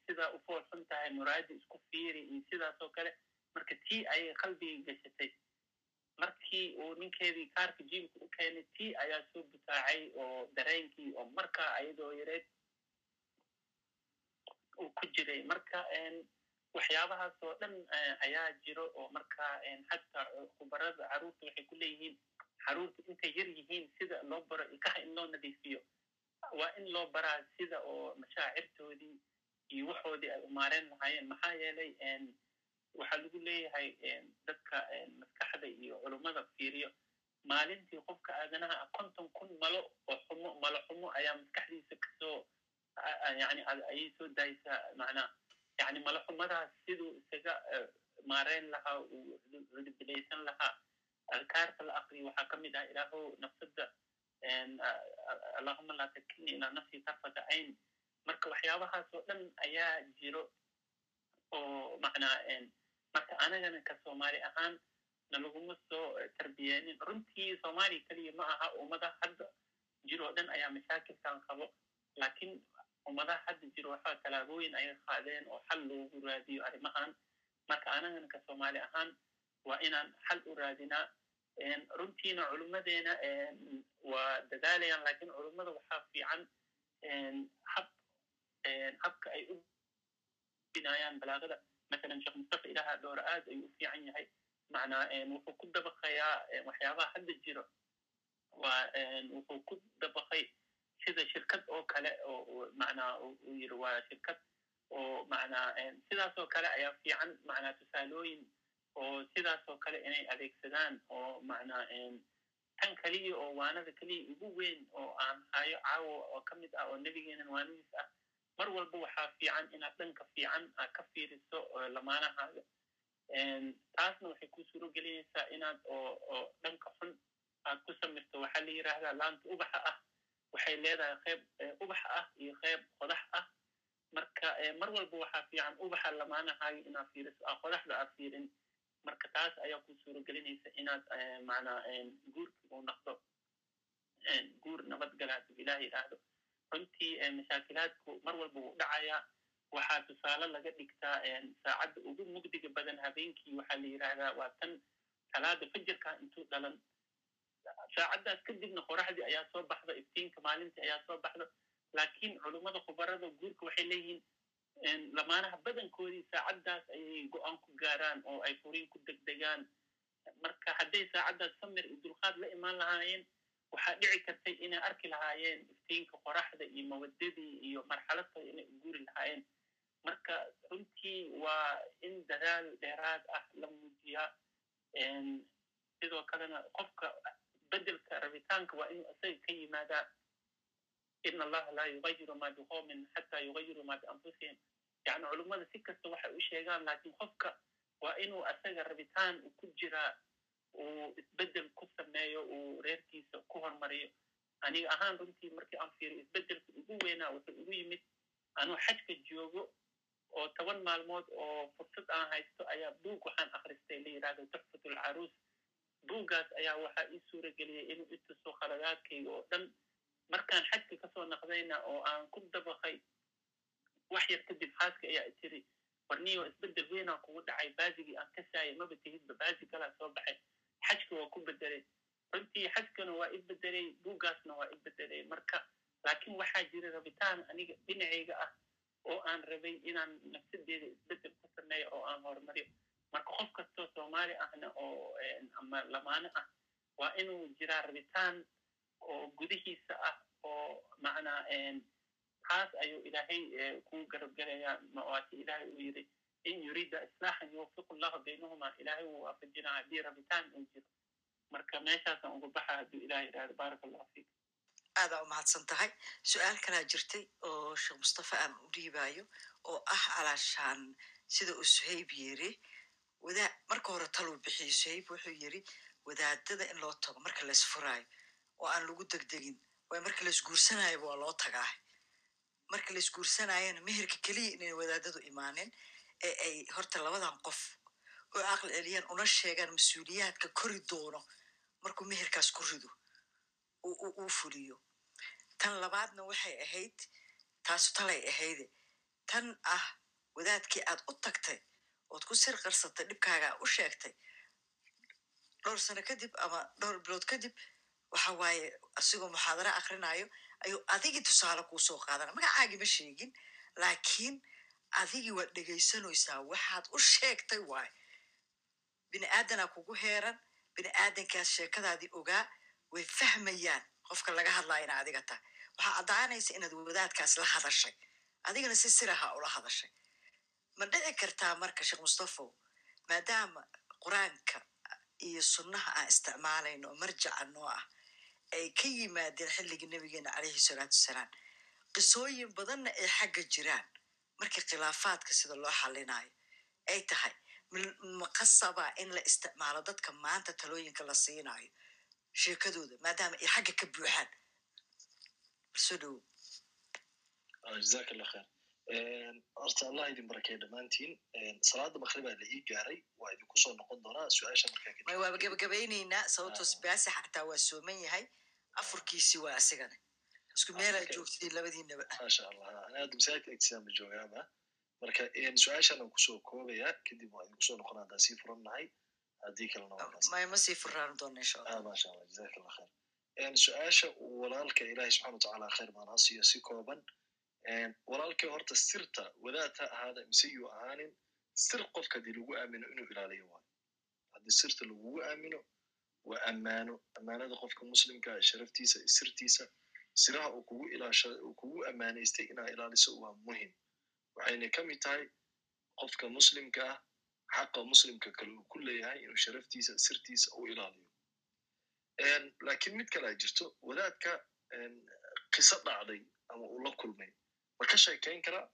sidaa u foolxun tahay muraadi isku fiiri iyo sidaas oo kale marka tii ayay qalbigii gashatay. Markii uu ninkeedii kaarka jiimka u keenay tii ayaa soo butaacay oo dareenkii oo markaa ayadoo yareed uu ku jiray. Marka waxyaabahaas oo dhan ayaa jiro oo marka xataa khubarada carruurta waxay ku leeyihiin carruurta intay yar yihiin sida loo baro ilkaha in loo nadiifiyo. Waa in loo baraa sida oo mashaacirtoodii iyo waxoodii ay umaareen lahaayeen. Maxaa yeelay waxaa lagu leeyahay dadka maskaxda iyo culummada fiiriyo. Maalintii qofka aadanaha ah konton kun malo oo xumo malo xumo ayaa maskaxdiisa ka soo yani ayay soo daaysaa. Macnaa yani malo xumadaas siduu isaga maareyn lahaa uu ridibilaysan lahaa alkaarta la akriyo waxaa ka mid ah ilaahow nafsada allahuma laa takilni ilaa nafsi tarfata cayn marka waxyaabahaas oo dhan ayaa jiro oo macnaa marka anagana ka soomaali ahaan nalaguma soo tarbiyeenin. Runtii soomaaliya keliya ma aha ummadaha hadda jiro dhan ayaa mashaakilkan qabo laakiin ummadaha hadda jiro waxaa tallaabooyin ayay qaadeen oo xal loogu raadiyo arrimahan. Marka anagana ka soomaali ahaan waa inaan xal u raadinaa runtiina culummadeena waa dadaalayaan laakiin culummada waxaa fiican hab habka ay u binayaan balaagada masalan sheekh mustafa ilaha dhoora aad ayuu u fiican yahay. Macnaa wuxuu ku dabaqayaa waxyaabaha hadda jiro. Waa wuxuu ku dabaqay sida shirkad oo kale oo macnaa uu yiri waa shirkad oo macnaa sidaas oo kale ayaa fiican. Macnaa tusaalooyin oo sidaas oo kale inay adeegsadaan oo macnaa tan keliya oo waanada keliya ugu weyn oo aan hayo caawo oo ka mid ah oo nebigeenan waanadiis ah mar walba waxaa fiican inaad dhanka fiican aad ka fiiriso lamaanahaaga taasna waxay ku suuro gelinaysaa inaad oo dhanka xun aad ku samirto. Waxaa la yidhaahdaa laanta ubaxa ah. Waxay leedahay qeyb ubax ah iyo qeyb qodax ah. Marka mar walba waxaa fiican ubaxa lamaanahaaga inaad fiiriso aa qodaxda aad fiirin marka taas ayaa ku suuro gelinaysa inaad macnaa guurki uu noqdo guur nabadgala hadduu ilaah yidhaahdo runtii mashaakilaadku mar walba wuu dhacayaa waxaa tusaale laga dhigtaa saacadda ugu mugdiga badan habeenkii waxaa la yidhaahdaa waa tan salaada fajirka intuu dhalan saacaddaas kadibna qoraxdii ayaa soo baxda iftiinka maalintii ayaa soo baxda laakiin culummada khubarada guurka waxay leeyihiin lamaanaha badankoodii saacaddaas ayay go'aan ku gaaraan oo ay furiin ku degdegaan. Marka hadday saacaddaas samir iyo dulqaad la imaan lahaayeen waxaa dhici kartay inay arki lahaayeen iftiinka qoraxda iyo mawadadii iyo marxaladta inay u guuri lahaayeen. Marka runtii waa in dadaal dheeraad ah la muujiyaa. Sidoo kalena qofka bedelka rabitaanka waa inuu isaga ka yimaadaa in allaha laa yugayiru ma biqowmin xataa yugayiru ma bianfusihim yani culummada si kasta waxay u sheegaan laakiin qofka waa inuu asaga rabitaan ku jiraa uu isbeddel ku sameeyo uu reerkiisa ku hormariyo aniga ahaan runtii markii aan fiiriyo isbeddelka ugu weynaa wuxuu igu yimid anuu xajka joogo oo toban maalmood oo fursad aan haysto ayaa buug waxaan akhristay la yidhahdo tuxfatul caruus buuggaas ayaa waxaa ii suura geliyay inuu ituso khaladaadkayga oo dhan markaan xajka ka soo naqdayna oo aan ku dabaqay wax yar kadib xaaska ayaa itiri warniyo isbeddel weynaa kugu dhacay baasigii aan ka saayay maba tehidba baasi kalaa soo baxay. Xajka waa ku bedelay runtii xajkana waa i bedelay buuggaasna waa i bedelay marka laakiin waxaa jira rabitaan aniga dhinacayga ah oo aan rabay inaan nafsadeeda isbeddel ku sameeyo oo aan horumariyo. Marka qof kastoo soomaali ahna oo ama lamaano ah waa inuu jiraa rabitaan oo gudihiisa ah oo macnaa taas ayuu ilaahay ku garabgelayaa waati ilaahay uu yiri in yuriida islaaxan yuwafiqu llahu baynahuma ilaahay wuu waafajinaa haddii rabitaan uu jiro. Marka meeshaasaan uga baxa hadduu ilaah yidhahdo baaraka allahu fiik aadaa umahadsan tahay. Su'aal kalaa jirtay oo sheekh mustafa aan u dhiibaayo oo ah alaashaan sida uu suhayb yiri wadaa marka hore taluu bixiyo suhayb wuxuu yiri wadaadada in loo tago marka laysfuraayo oo aan lagu degdegin. Waay marka laysguursanaayoba waa loo tagaa marka laysguursanayana meherka keliya inay wadaadadu imaanin ee ay horta labadan qof oo aqli celiyaan una sheegaan mas'uuliyaadka kori doono markuu meherkaas ku rido uu fuliyo. Tan labaadna waxay ahayd taasu talay ahayde tan ah wadaadkii aad u tagtay ood ku sir qarsatay dhibkaagaa u sheegtay dhowr sano kadib ama dhowr bilood kadib waxa waaye asigoo muxaadara akrinayo ayuu adigii tusaale kuu soo qaadana magacaagii ma sheegin laakiin adigii waad dhegaysanaysaa waxaad u sheegtay waaye bini aadanaa kugu heeran bini aadankaas sheekadaadii ogaa way fahmayaan qofka laga hadlaya ina adiga tahay. Waxaa caddaanaysa inaad wadaadkaas la hadashay. Adigana si siraha ula hadashay. Ma dhici kartaa marka sheekh mustafow maadaama qur'aanka iyo sunnaha aan isticmaalayno marjaca noo ah ay ka yimaadeen xilligii nabigeena calayhi salaatu wasalaam. Qisooyin badanna ay xagga jiraan. Markii khilaafaadka sida loo xalinayo ay tahay maqasabaa in la isticmaalo dadka maanta talooyinka la siinayo sheekadooda maadaama ay xagga ka buuxaan. Soo dhowo jazaak allah khair horta allah idin barakeeyo dhammaantiin salaada makribaa la ii gaaray waa idinku soo noqon doonaa su'aasha markaa waaba gabagabaynaynaa sababtoo baasi xataa waa sooman yahay. Afurkiisi waa asigana. Isku meelaa joogtiin labadiinaba. Maasha allah ana hadda masaajidka agtisaanba joogaaba marka su'aashan aan ku soo koobayaa kadib waa idinku soo noqon haddaan sii furan nahay haddii kalena waa kaas may ma sii furaan doona insha allah ah maasha allah jazaak allah khair su'aasha walaalka ilaahi subxana watacaala khayr baan ha siiyo si kooban walaalkii horta sirta wadaad ha ahaada mise yuu ahaanin sir qofka haddii lagu aamino inuu ilaaliyo waayo haddii sirta lagugu aamino waa ammaano. Ammaanada qofka muslimka sharaftiisa sirtiisa siraha uu kugu ammaanaystay inaa ilaaliso waa muhiim waxayna ka mid tahay qofka muslimka ah xaqa muslimka kale uu ku leeyahay inuu sharaftiisa sirtiisa u ilaaliyo. Laakiin mid kalea jirto wadaadka qiso dhacday ama uu la kulmay ma ka karaa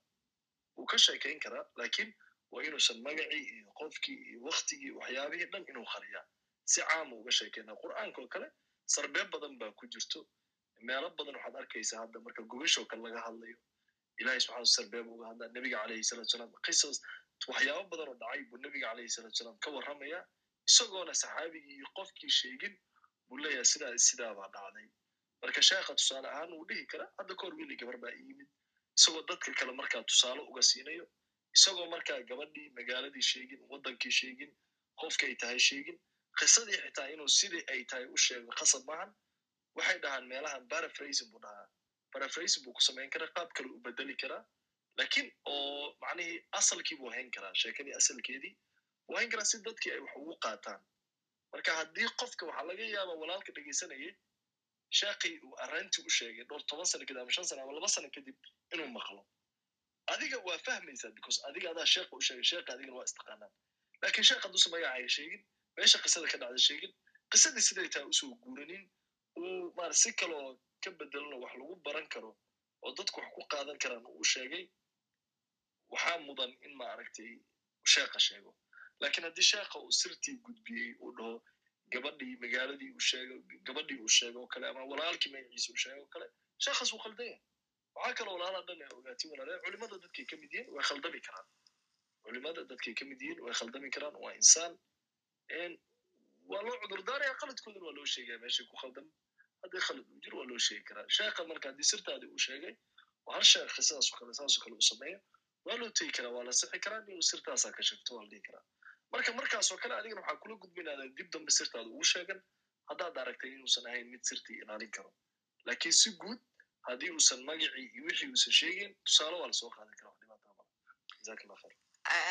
wuu ka sheekayn karaa laakiin waa inuusan magacii iyo qofkii iyo waktigii waxyaabihii dhan inuu qariyaa si caama uga sheekayna qur'aanka oo kale sarbeeb badan baa ku jirto meelo badan waxaad arkaysaa hadda marka gogashoo kale laga hadlayo ilahi subxana sarbeeb uga hadlaa nebiga calayhi salatu salaam qisas waxyaabo badan oo dhacay buu nebiga calayhi salatu salaam ka warramaya isagoona saxaabigii iyo qofkii sheegin buu leeyahay sidaa sidaabaa dhacday marka sheekha tusaale ahaan wuu dhihi karaa hadda kahor wiili gabar baa iyimid isagoo dadka kale markaa tusaale uga siinayo isagoo markaa gabadhii magaaladii sheegin waddankii sheegin qofkay tahay sheegin qisadii xitaa inuu sidii ay tahay u sheego khasab maahan waxay dhahaan meelahan barafrasin buu dhahaa. Barafrasin buu ku samayn karaa qaab kale u bedeli karaa. Lakiin oo macnihii asalkii buu hayn karaa sheekadii asalkeedii buu hayn karaa si dadkii ay wax ugu qaataan. Marka haddii qofka waxaa laga yaabaa walaalka dhegaysanayay sheekii uu arrintii u sheegay dhowr toban sano kadib ama shan sano ama laba sano kadib inuu maqlo. Adiga waa fahmaysaa because adiga adaa sheekha u sheegay sheekha adigana waa istaqaanaan. Lakin sheekh hadduusa magacaaga sheegin meesha qisada ka dhacda sheegin qisadii siday tahay u soo guuranin uu maar si kaloo ka bedelano wax lagu baran karo oo dadku wax ku qaadan karaan uu sheegay waxaa mudan in maaragtay sheekha sheego. Lakin haddii sheekha uu sirtii gudbiyey uu dhaho gabadhii magaaladii uu sheego gabadhii uu sheego o kale ama walaalkii magaciisa uu sheego o kale sheekhaas wuu khaldanya waxaa kaloo walaala dhan ee ogaatin walaala culimada dadkay ka mid yihiin way khaldami karaan. Culimada dadkay ka yihiin way khaldami karaan waa insaan. Waa loo cudurdaaraya khaladkoodana waa loo sheegaya meeshay ku khaldam. Haddii khalad uu jiro waa loo sheegi karaa. Sheekha marka haddii sirtaadii uu sheegay oo hal sheekh sidaas o kale saasoo kale uu sameeyo. Waa loo tegi karaa waa la sixi karaa inuu sirtaasaa ka sheegto waa la dhihi karaa marka markaasoo kale adigana waxaa kula gudbinaadaa dib dambe sirtaada ugu sheegan. Haddaad aragtay inuusan ahayn mid sirtii ilaalin karo. Lakiin si guud haddii uusan magacii iyo wixii uusan sheegin tusaale waa la soo qaadan karaa wax dhibaataa mala jazaak allah khayr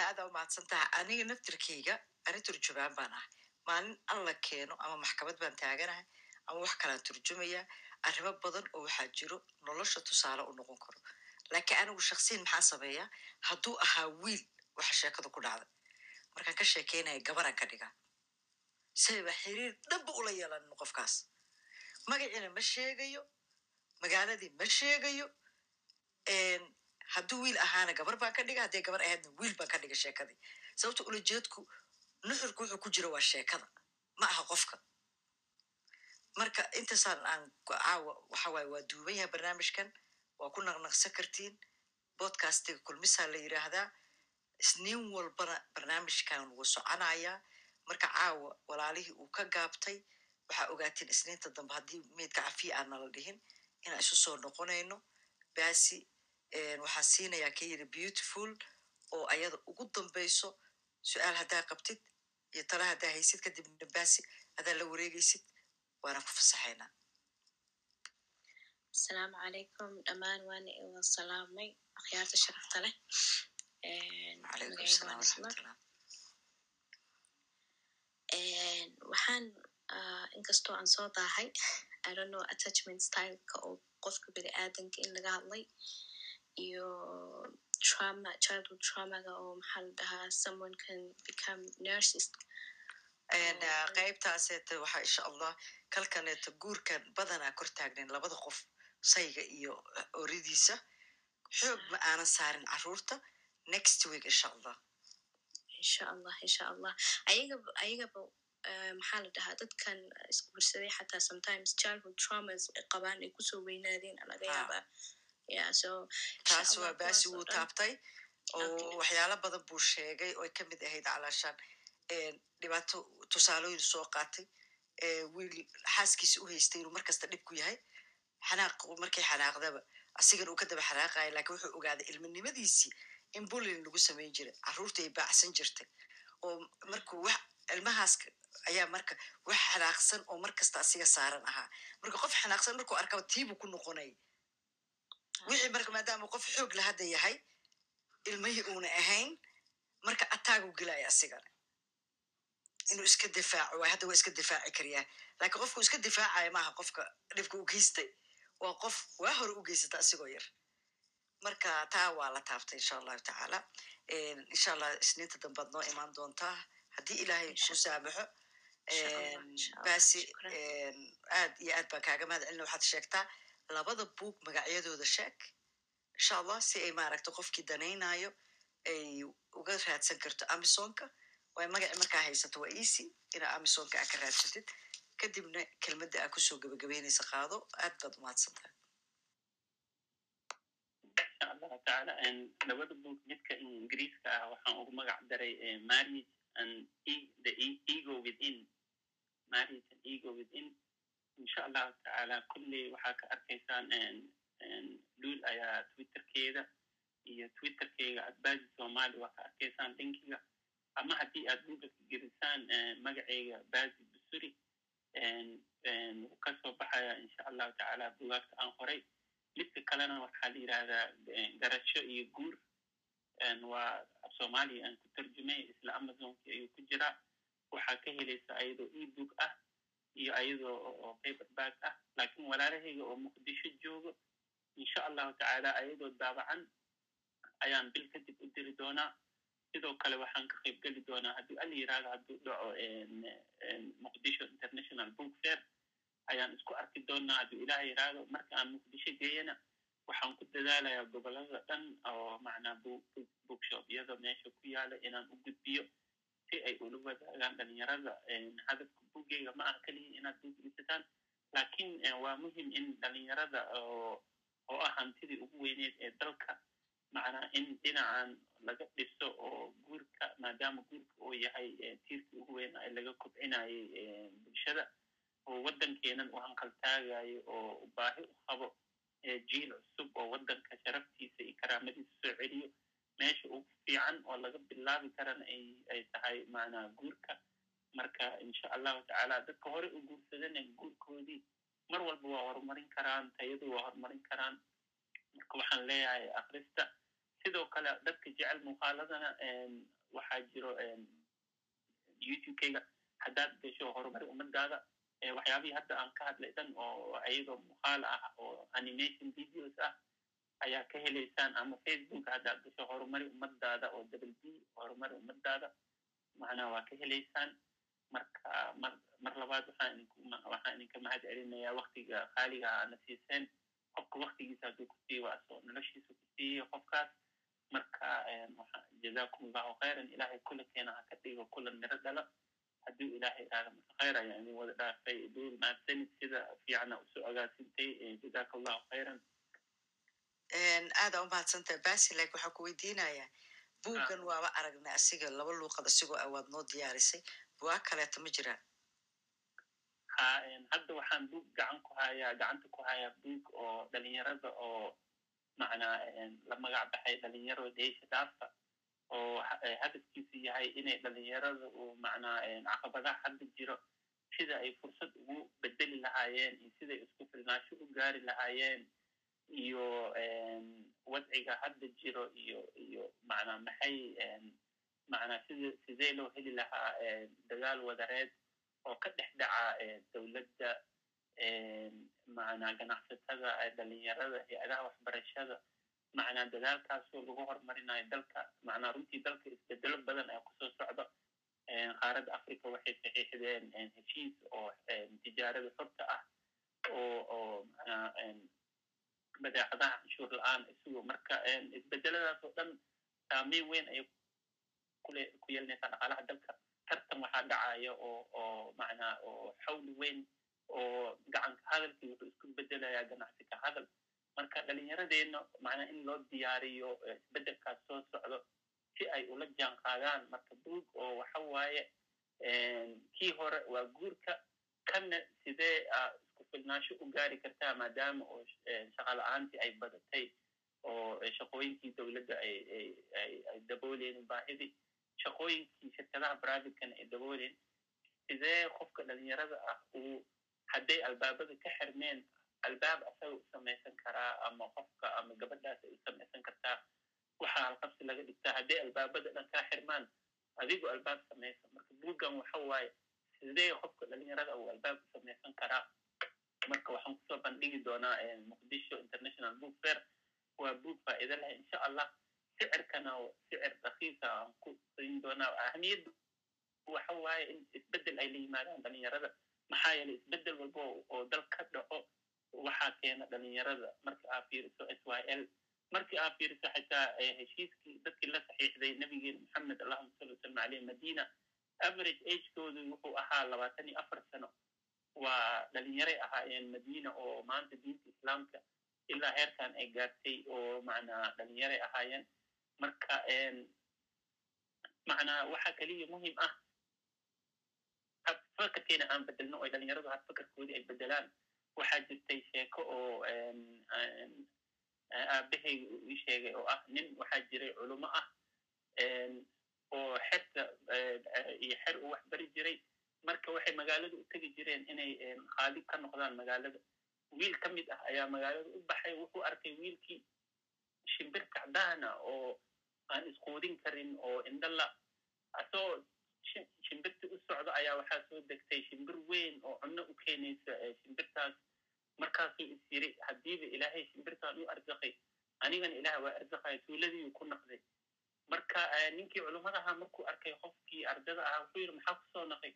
aada umahadsan taha aniga naftirkeyga ani turjumaan baan ahay. Maalin alla keeno ama maxkamad baan taaganahay ama wax kalaan turjumaya arrimo badan oo waxaa jiro nolosha tusaale u noqon karo. Laakiin anigu shaksiyan maxaa sameeyaa? Hadduu ahaa wiil waxa sheekada ku dhacday markaan ka sheekeynaya gabaraan ka dhigaa sayba xiriir dhanba ula yeelanin qofkaas. Magaciina ma sheegayo magaaladii ma sheegayo. Hadduu wiil ahaana gabar baan ka dhiga hadday gabar ahaydna wiil baan ka dhiga sheekadii. Sababta ulajeedku nuxurku wuxuu ku jiro waa sheekada ma aha qofka. Marka intaasaan aan caawa waxa waa duuban yahay barnaamijkan waa ku naqnaqsan kartiin. Bodcastiga kulmisaa la yiraahdaa isniin walbana barnaamijkan wuu soconayaa marka caawa walaalihii uu ka gaabtay waxaa ogaatiin isniinta dambe haddii meydka cafiya aan nala dhihin inaan isu soo noqonayno. Basi waxaan siinayaa ka yiri beautiful oo ayada ugu dambayso su'aal haddaa qabtid iyo tala haddaa haysid kadibna baasi haddaa la wareegaysid waana ku fasaxaynaa asalaamu calaykum dhammaan waana iwa salaamay. Akhyaarta sharafta leh waxaan inkastoo aan soo daahay i don't know attachment styleka oo qofka bini aadanka in laga hadlay iyo trauma childhood traumaga oo maxaa la dhahaa someone can become nurses qaybtaaseeta waxaa insha allah kalkaneeta guurkan badanaa kor taagnayn labada qof sayga iyo oridiisa xoog ma aanan saarin carruurta next week insha allah insha allah insha allah ayagaba ayagaba maxaa la dhahaa dadkan isguursaday xataa sometimes childhood traumas ay qabaan ay ku soo weynaadeen laga yaabaa yeah so taas waa baasi wuu taabtay oo waxyaalo badan buu sheegay oo ay ka mid ahayd calaashaan dhibaato tusaalooyin soo qaatay wiil xaaskiisa u haystay inuu markasta dhib ku yahay xanaaq markay xanaaqdaba asigan uu ka daba xanaaqaya laakiin wuxuu ogaaday ilminimadiisii in bullin lagu samayn jiray carruurta ay baacsan jirtay. Oo markuu wax ilmahaas ayaa marka wax xanaaqsan oo markasta asiga saaran ahaa. Marka qof xanaaqsan markuu arkaba tiibuu ku noqonay. Wixii marka maadaama qof xoog la hadda yahay ilmihii uuna ahayn marka ataagu gelaya asigana inuu iska difaaco waay hadda waa iska difaaci kariyaa laakiin qofku iska difaacaya maaha qofka dhibka u geystay waa qof waa hore u geysata asigoo yar marka taa waa la taabtay insha allahu tacaala. Insha allah isniinta dambaad noo imaan doontaa haddii ilaahay ku saamaxo basi aad iyo aad baan kaaga mahad celina waxaad sheegtaa labada buug magacyadooda sheeg. Insha allah si ay maaragta qofkii danaynayo ay uga raadsan karto amisonka way magaci markaa haysato waa easy. Inaa amisonka aa ka raadsatid. Kadibna kelmadda aa ku soo gebagabeynaysa qaado aad baad umahadsantaha insha allahu tacaala labada book midka ingiriiska ah waxaan ugu magac daray marriage and the ego within. Marriage and ego within. Insha allahu tacaala kulley waxaa ka arkaysaan luul ayaa twitterkeeda iyo twitterkeyga adbaasi somali waa ka arkaysaan linkiga. Ama haddii aad googleka gelisaan magaceyga baasi busuri wuu ka soo baxaya insha allahu tacaala bugaagta aan qoray midka kalena waxaa la yidhahdaa garasho iyo guur waa soomaaliya aan ku tarjumay isla amazonki ayuu ku jiraa waxaa ka helaysa ayadoo ebook ah iyo ayadoo oo paperback ah. Lakin walaalahayga oo muqdisho joogo insha allahu tacaala ayadoo daabacan ayaan bil kadib u diri doonaa. Sidoo kale waxaan ka qayb geli doonaa haddii ala yiraahdo hadduu dhaco muqdisho international book fair ayaan isku arki doonaa hadduu ilaah yiraahdo marka aan muqdisho geeyana waxaan ku dadaalayaa gobollada dhan oo macnaa bookshop iyadoo meesha ku yaalla inaan u gudbiyo si ay ula wadaagaan dhalinyarada hadafka buggeyga ma aha keliya inaad bug iisataan laakiin waa muhiim in dhalinyarada oo ah hantidii ugu weyneed ee dalka macnaa in dhinacan laga dhiso oo guurka maadaama guurka uu yahay tiirkii ugu weyn ee laga kobcinayay bulshada oo waddankeenan u hanqaltaagayo oo baahi u qabo jiil cusub oo waddanka sharaftiisa iyo karaamadiisa soo celiyo meesha ugu fiican oo laga bilaabi karana ay ay tahay macnaa guurka. Marka insha allahu tacaala dadka hore u guursadana guurkoodii mar walba waa horumarin karaan tayadu waa horumarin karaan. Marka waxaan leeyahay akrista sidoo kale dadka jecel muuqaaladana waxaa jiro youtube-keyga haddaad gasho horumari ummadaada waxyaabihii hadda aan ka hadlay dhan oo ayadoo muuqaal ah oo animation videos ah ayaa ka helaysaan ama facebook haddaad gasho horumari ummadaada oo double b horumari ummadaada macnaa waa ka helaysaan marka mar mar labaad waxaan idinka mahad celinayaa waktiga qaaliga aana siiseen qofka waktigiisa hadduu ku siiyo waa soo noloshiisa ku siiyey qofkaas marka jazakum allahu khayran ilahay kula keena ha ka dhigo kula miro dhala hadduu ilahay ihahdo marka khayr ayaa idin wada dhaafay. Duul mahadsanid sida fiicana u soo agaasintay jazaka allahu khayran. Aada umahadsantaha basilak waxaa ku weydiinayaa buuggan waaba aragnay asiga laba luuqad asigoo awaad noo diyaarisay. Bugaa kaleeto ma jiraan ha hadda waxaan buug gacan ku hayaa gacanta ku hayaa buug oo dhalinyarada oo macnaa la magac baxay dhalinyaro deesha dhaafa oo hadafkiisu yahay inay dhalinyarada uu macnaa caqabadaha hadda jiro sida ay fursad ugu bedeli lahaayeen iyo siday isku filnaasho u gaari lahaayeen iyo wadciga hadda jiro iyo iyo macnaa maxay macnaa sida sidee loo heli lahaa dagaal wadareed oo ka dhex dhaca dowladda macnaa ganacsatada dhalinyarada hay'adaha waxbarashada macnaa dadaalkaasoo lagu horumarinayo dalka macnaa runtii dalka isbedelo badan ayaa ku soo socda. Qaaradda africa waxay saxiixdeen heshiis oo tijaarada xorta ah oo oo macnaa badeecadaha canshuur la'aan isugu marka isbedeladaas oo dhan saameyn weyn ayay kule ku yeelanaysaa dhaqaalaha dalka. Tartan waxaa dhacaya oo oo macnaa oo xawli weyn oo gacanka hadalkii wuxuu isku bedelayaa ganacsi ka hadal marka dhalinyaradeenna macnaa in loo diyaariyo isbedelkaas soo socdo si ay ula jaan qaadaan marka buug oo waxa waaye kii hore waa guurka kanna sidee isku filnaansho u gaari kartaa maadaama oo shaqa la'aantii ay badatay oo shaqooyinkii dowladda ay dabooleen baahidii shaqooyinkii shirkadaha privatekana ay dabooleen. Sidee qofka dhalinyarada ah uu hadday albaabada ka xirmeen albaab asaga u samaysan karaa ama qofka ama gabadhaas ay u samaysan kartaa waxaa halqabsi laga dhigtaa. Hadday albaabada dhan kaa xirmaan adigoo albaab samaysan. Marka buuggan waxa waaye sidee qofka dhalinyarada uu albaab u samaysan karaa? Marka waxaan ku soo bandhigi doonaa muqdisho international book fair. Waa buug faa'iido leh insha allah. Sicirkana sicir rakiisa aan ku siin doonaa. Ahamiyadda waxa waaye in isbeddel ay la yimaadaan dhalinyarada. Maxaa yeelay isbeddel walba oo dal ka dhaco waxaa keena dhalinyarada marka aa fiiriso s y l. Markii aa fiiriso xitaa heshiiskii dadkii la saxiixday nabigeena maxamed allahuma salli wasalam aleyh madina average agekoodu wuxuu ahaa labaatan iyo afar sano. Waa dhalinyaray ahaayeen madina oo maanta diinta islaamka ilaa heerkan ay gaartay oo macnaa dhalinyaray ahaayeen. Marka macnaa waxaa keliya muhiim ah habfakarkeena aan bedelno oo dhalinyaradu habfakarkoodii ay bedelaan waxaa jirtay sheeko oo aabahayga ii sheegay oo ah nin waxaa jiray culumo ah oo xerta iyo xer uu wax bari jiray. Marka waxay magaalada u tegi jireen inay khaalib ka noqdaan magaalada. Wiil ka mid ah ayaa magaalada u baxay wuxuu arkay wiilkii shimbir kacdaana oo aan isquudin karin oo indhala asoo shimbirtii u socdo ayaa waxaa soo degtay shimbir weyn oo cunno u keenaysa shimbirtaas markaasuu is yiri haddiiba ilaahay shimbirtaan u arzakay anigana ilaah waa arzakaya tuuladiiu ku naqday. Marka ninkii culummada ahaa markuu arkay qofkii ardada ahaa wuxuu yidhi maxaa ku soo naqay?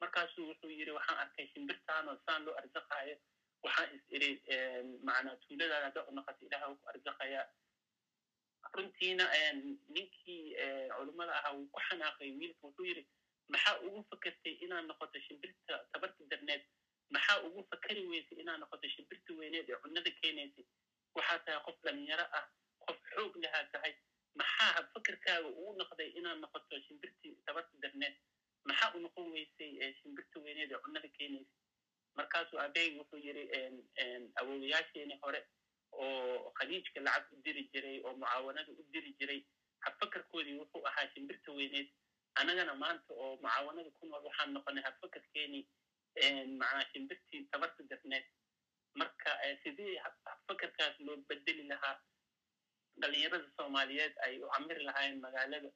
Markaasuu wuxuu yidhi waxaan arkay shimbirtaanoo saan loo arzakaayo waxaan is iri macnaa tuuladaada hadda u naqata ilaah wuu ku arzakayaa runtiina ninkii culummada ahaa wuu ku xanaaqay wiilka wuxuu yidhi maxaa ugu fakertay inaad noqoto shimbirta tabarta darneed maxaa ugu fakari weysay inaad noqoto shimbirta weyneed ee cunnada keenaysay? Waxaa tahay qof dhalinyaro ah qof xoog lahaa tahay. Maxaa fakerkaaga ugu noqday inaad noqoto shimbirtii tabarta darneed maxaa u noqon weysay shimbirta weyneed ee cunnada keenaysay? Markaasuu abeegi wuxuu yidhi awoowayaasheeni hore oo khaliijka lacag u diri jiray oo mucaawanada u diri jiray habfakarkoodii wuxuu ahaa shimbirta weyneed. Annagana maanta oo mucaawanada ku nool waxaan noqonay habfakarkeenii macnaa shimbirtii tabarta darneed marka sidii habfakarkaas loo bedeli lahaa dhalinyarada soomaaliyeed ay u camiri lahaayeen magaalada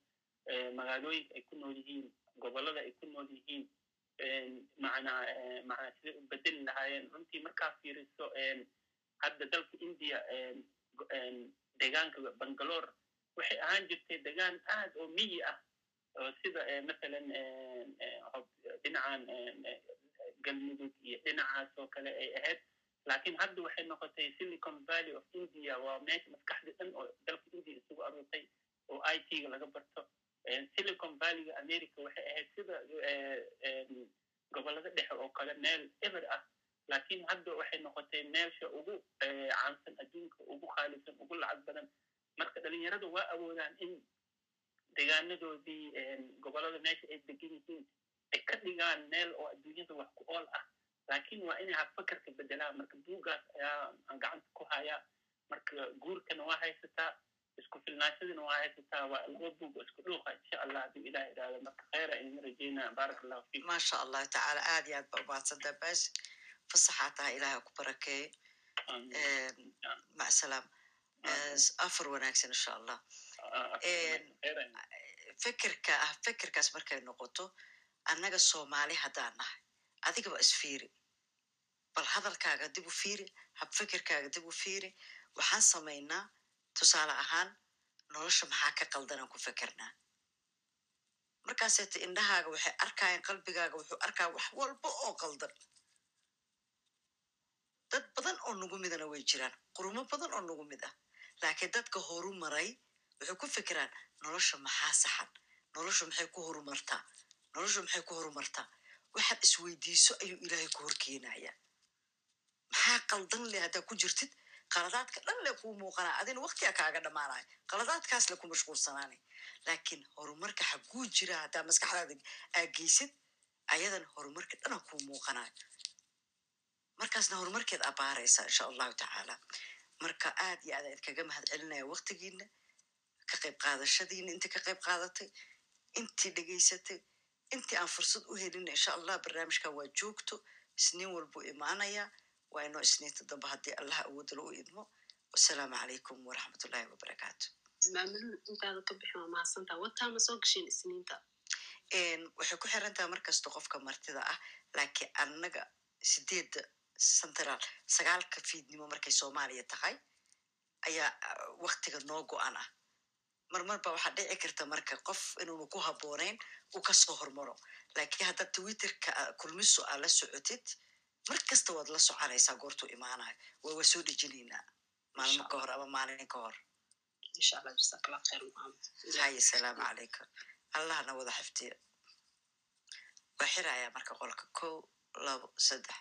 magaalooyinka ay ku nool yihiin gobollada ay ku nool yihiin macnaa macnaa siday u bedeli lahaayeen. Runtii markaa fiiriso hadda dalka india deegaanka bangalore waxay ahaan jirtay degaan aad oo miyi ah oo sida masalan dhinacan galmudug iyo dhinacaas oo kale ay ahayd. Laakiin hadda waxay noqotay silicon valley of india waa meesha maskaxda dhan oo dalka india isugu aruurtay oo i t-ga laga barto. Silicon valleyga america waxay ahayd sida gobollada dhexe oo kale meel eber ah laakiin hadda waxay noqotay meesha ugu caansan adduunka ugu khaalisan ugu lacag badan marka dhalinyarada waa awoodaan in deegaanadoodii gobollada meesha ay degan yihiin ay ka dhigaan meel oo adduunyada wax ku ool ah laakiin waa inay habfakarka bedelaan marka buuggaas ayaa gacanta ku hayaa marka guurkana waa haysataa isku filnaashadina waa haysataa waa laba buug oo isku dhuuqa insha allah hadduu ilaah idhaahdo marka khayra idin rajeynaa baaraka allahu fiikum maasha allahu tacaala aad iyo aad ba umahadsantaa baas fasaxaa tahay ilaaha ku barakeeyo Amiin. macsalaam afar wanaagsan insha allah fikirka ah fikirkaas markay noqoto annaga soomaali haddaan nahay adigaba isfiiri bal hadalkaaga dib u fiiri hab fikirkaaga dib u fiiri waxaan samaynaa tusaale ahaan nolosha maxaa ka qaldanaan ku fikirnaa markaaseeto indhahaaga waxay arkayaan qalbigaaga wuxuu arkaa wax walba oo qaldan dad badan oo nagu midana way jiraan. Qurumo badan oo nagu mid ah laakiin dadka horu maray waxay ku fikiraan nolosha maxaa saxan? Noloshu maxay ku horumartaa noloshu maxay ku horumartaa waxaad isweydiiso ayuu ilaahay ku horkeenaya maxaa qaldan leh haddaa ku jirtid? Qaladaadka dhan le kuu muuqanaa. Adina waktiga kaaga dhammaanaya qaladaadkaas le ku mashquulsanaanay laakiin horumarka xaguu jira haddaa maskaxdaada aageysid ayadan horumarka dhana kuu muuqanayo markaasna horumarkeed abaaraysa insha allahu tacaala. Marka aad iyo aad kaga mahad celinaya waktigiina ka qayb qaadashadiina intii ka qayb qaadatay intii dhegaysatay intii aan fursad u helina insha allah barnaamijka waa joogto isniin walbuu imaanaya waa inoo isniinta dambe haddii allah awoodala u idmo. Wasalaamu calaykum waraxmatullahi wabarakaatu maamulul intaada ka bixin waa mahadsantaa wataa ma soo gasheen isniinta waxay ku xiran tahay markasta qofka martida ah laakiin annaga sideedda central sagaalka fiidnimo markay soomaaliya tahay ayaa waktiga noo go-an ah marmar ba waxaa dhici karta marka qof inuunu ku habboonayn uu ka soo hormaro laakiin haddaad twitterka kulmiso aa la socotid mar kasta waad la soconaysaa goortuu imaanayo waa waa soo dhejinaynaa maalmo ka hor ama maalin ka hor haye salaamu calaykum allahna wada xifdiyo waa xirayaa marka qolka kow labo saddex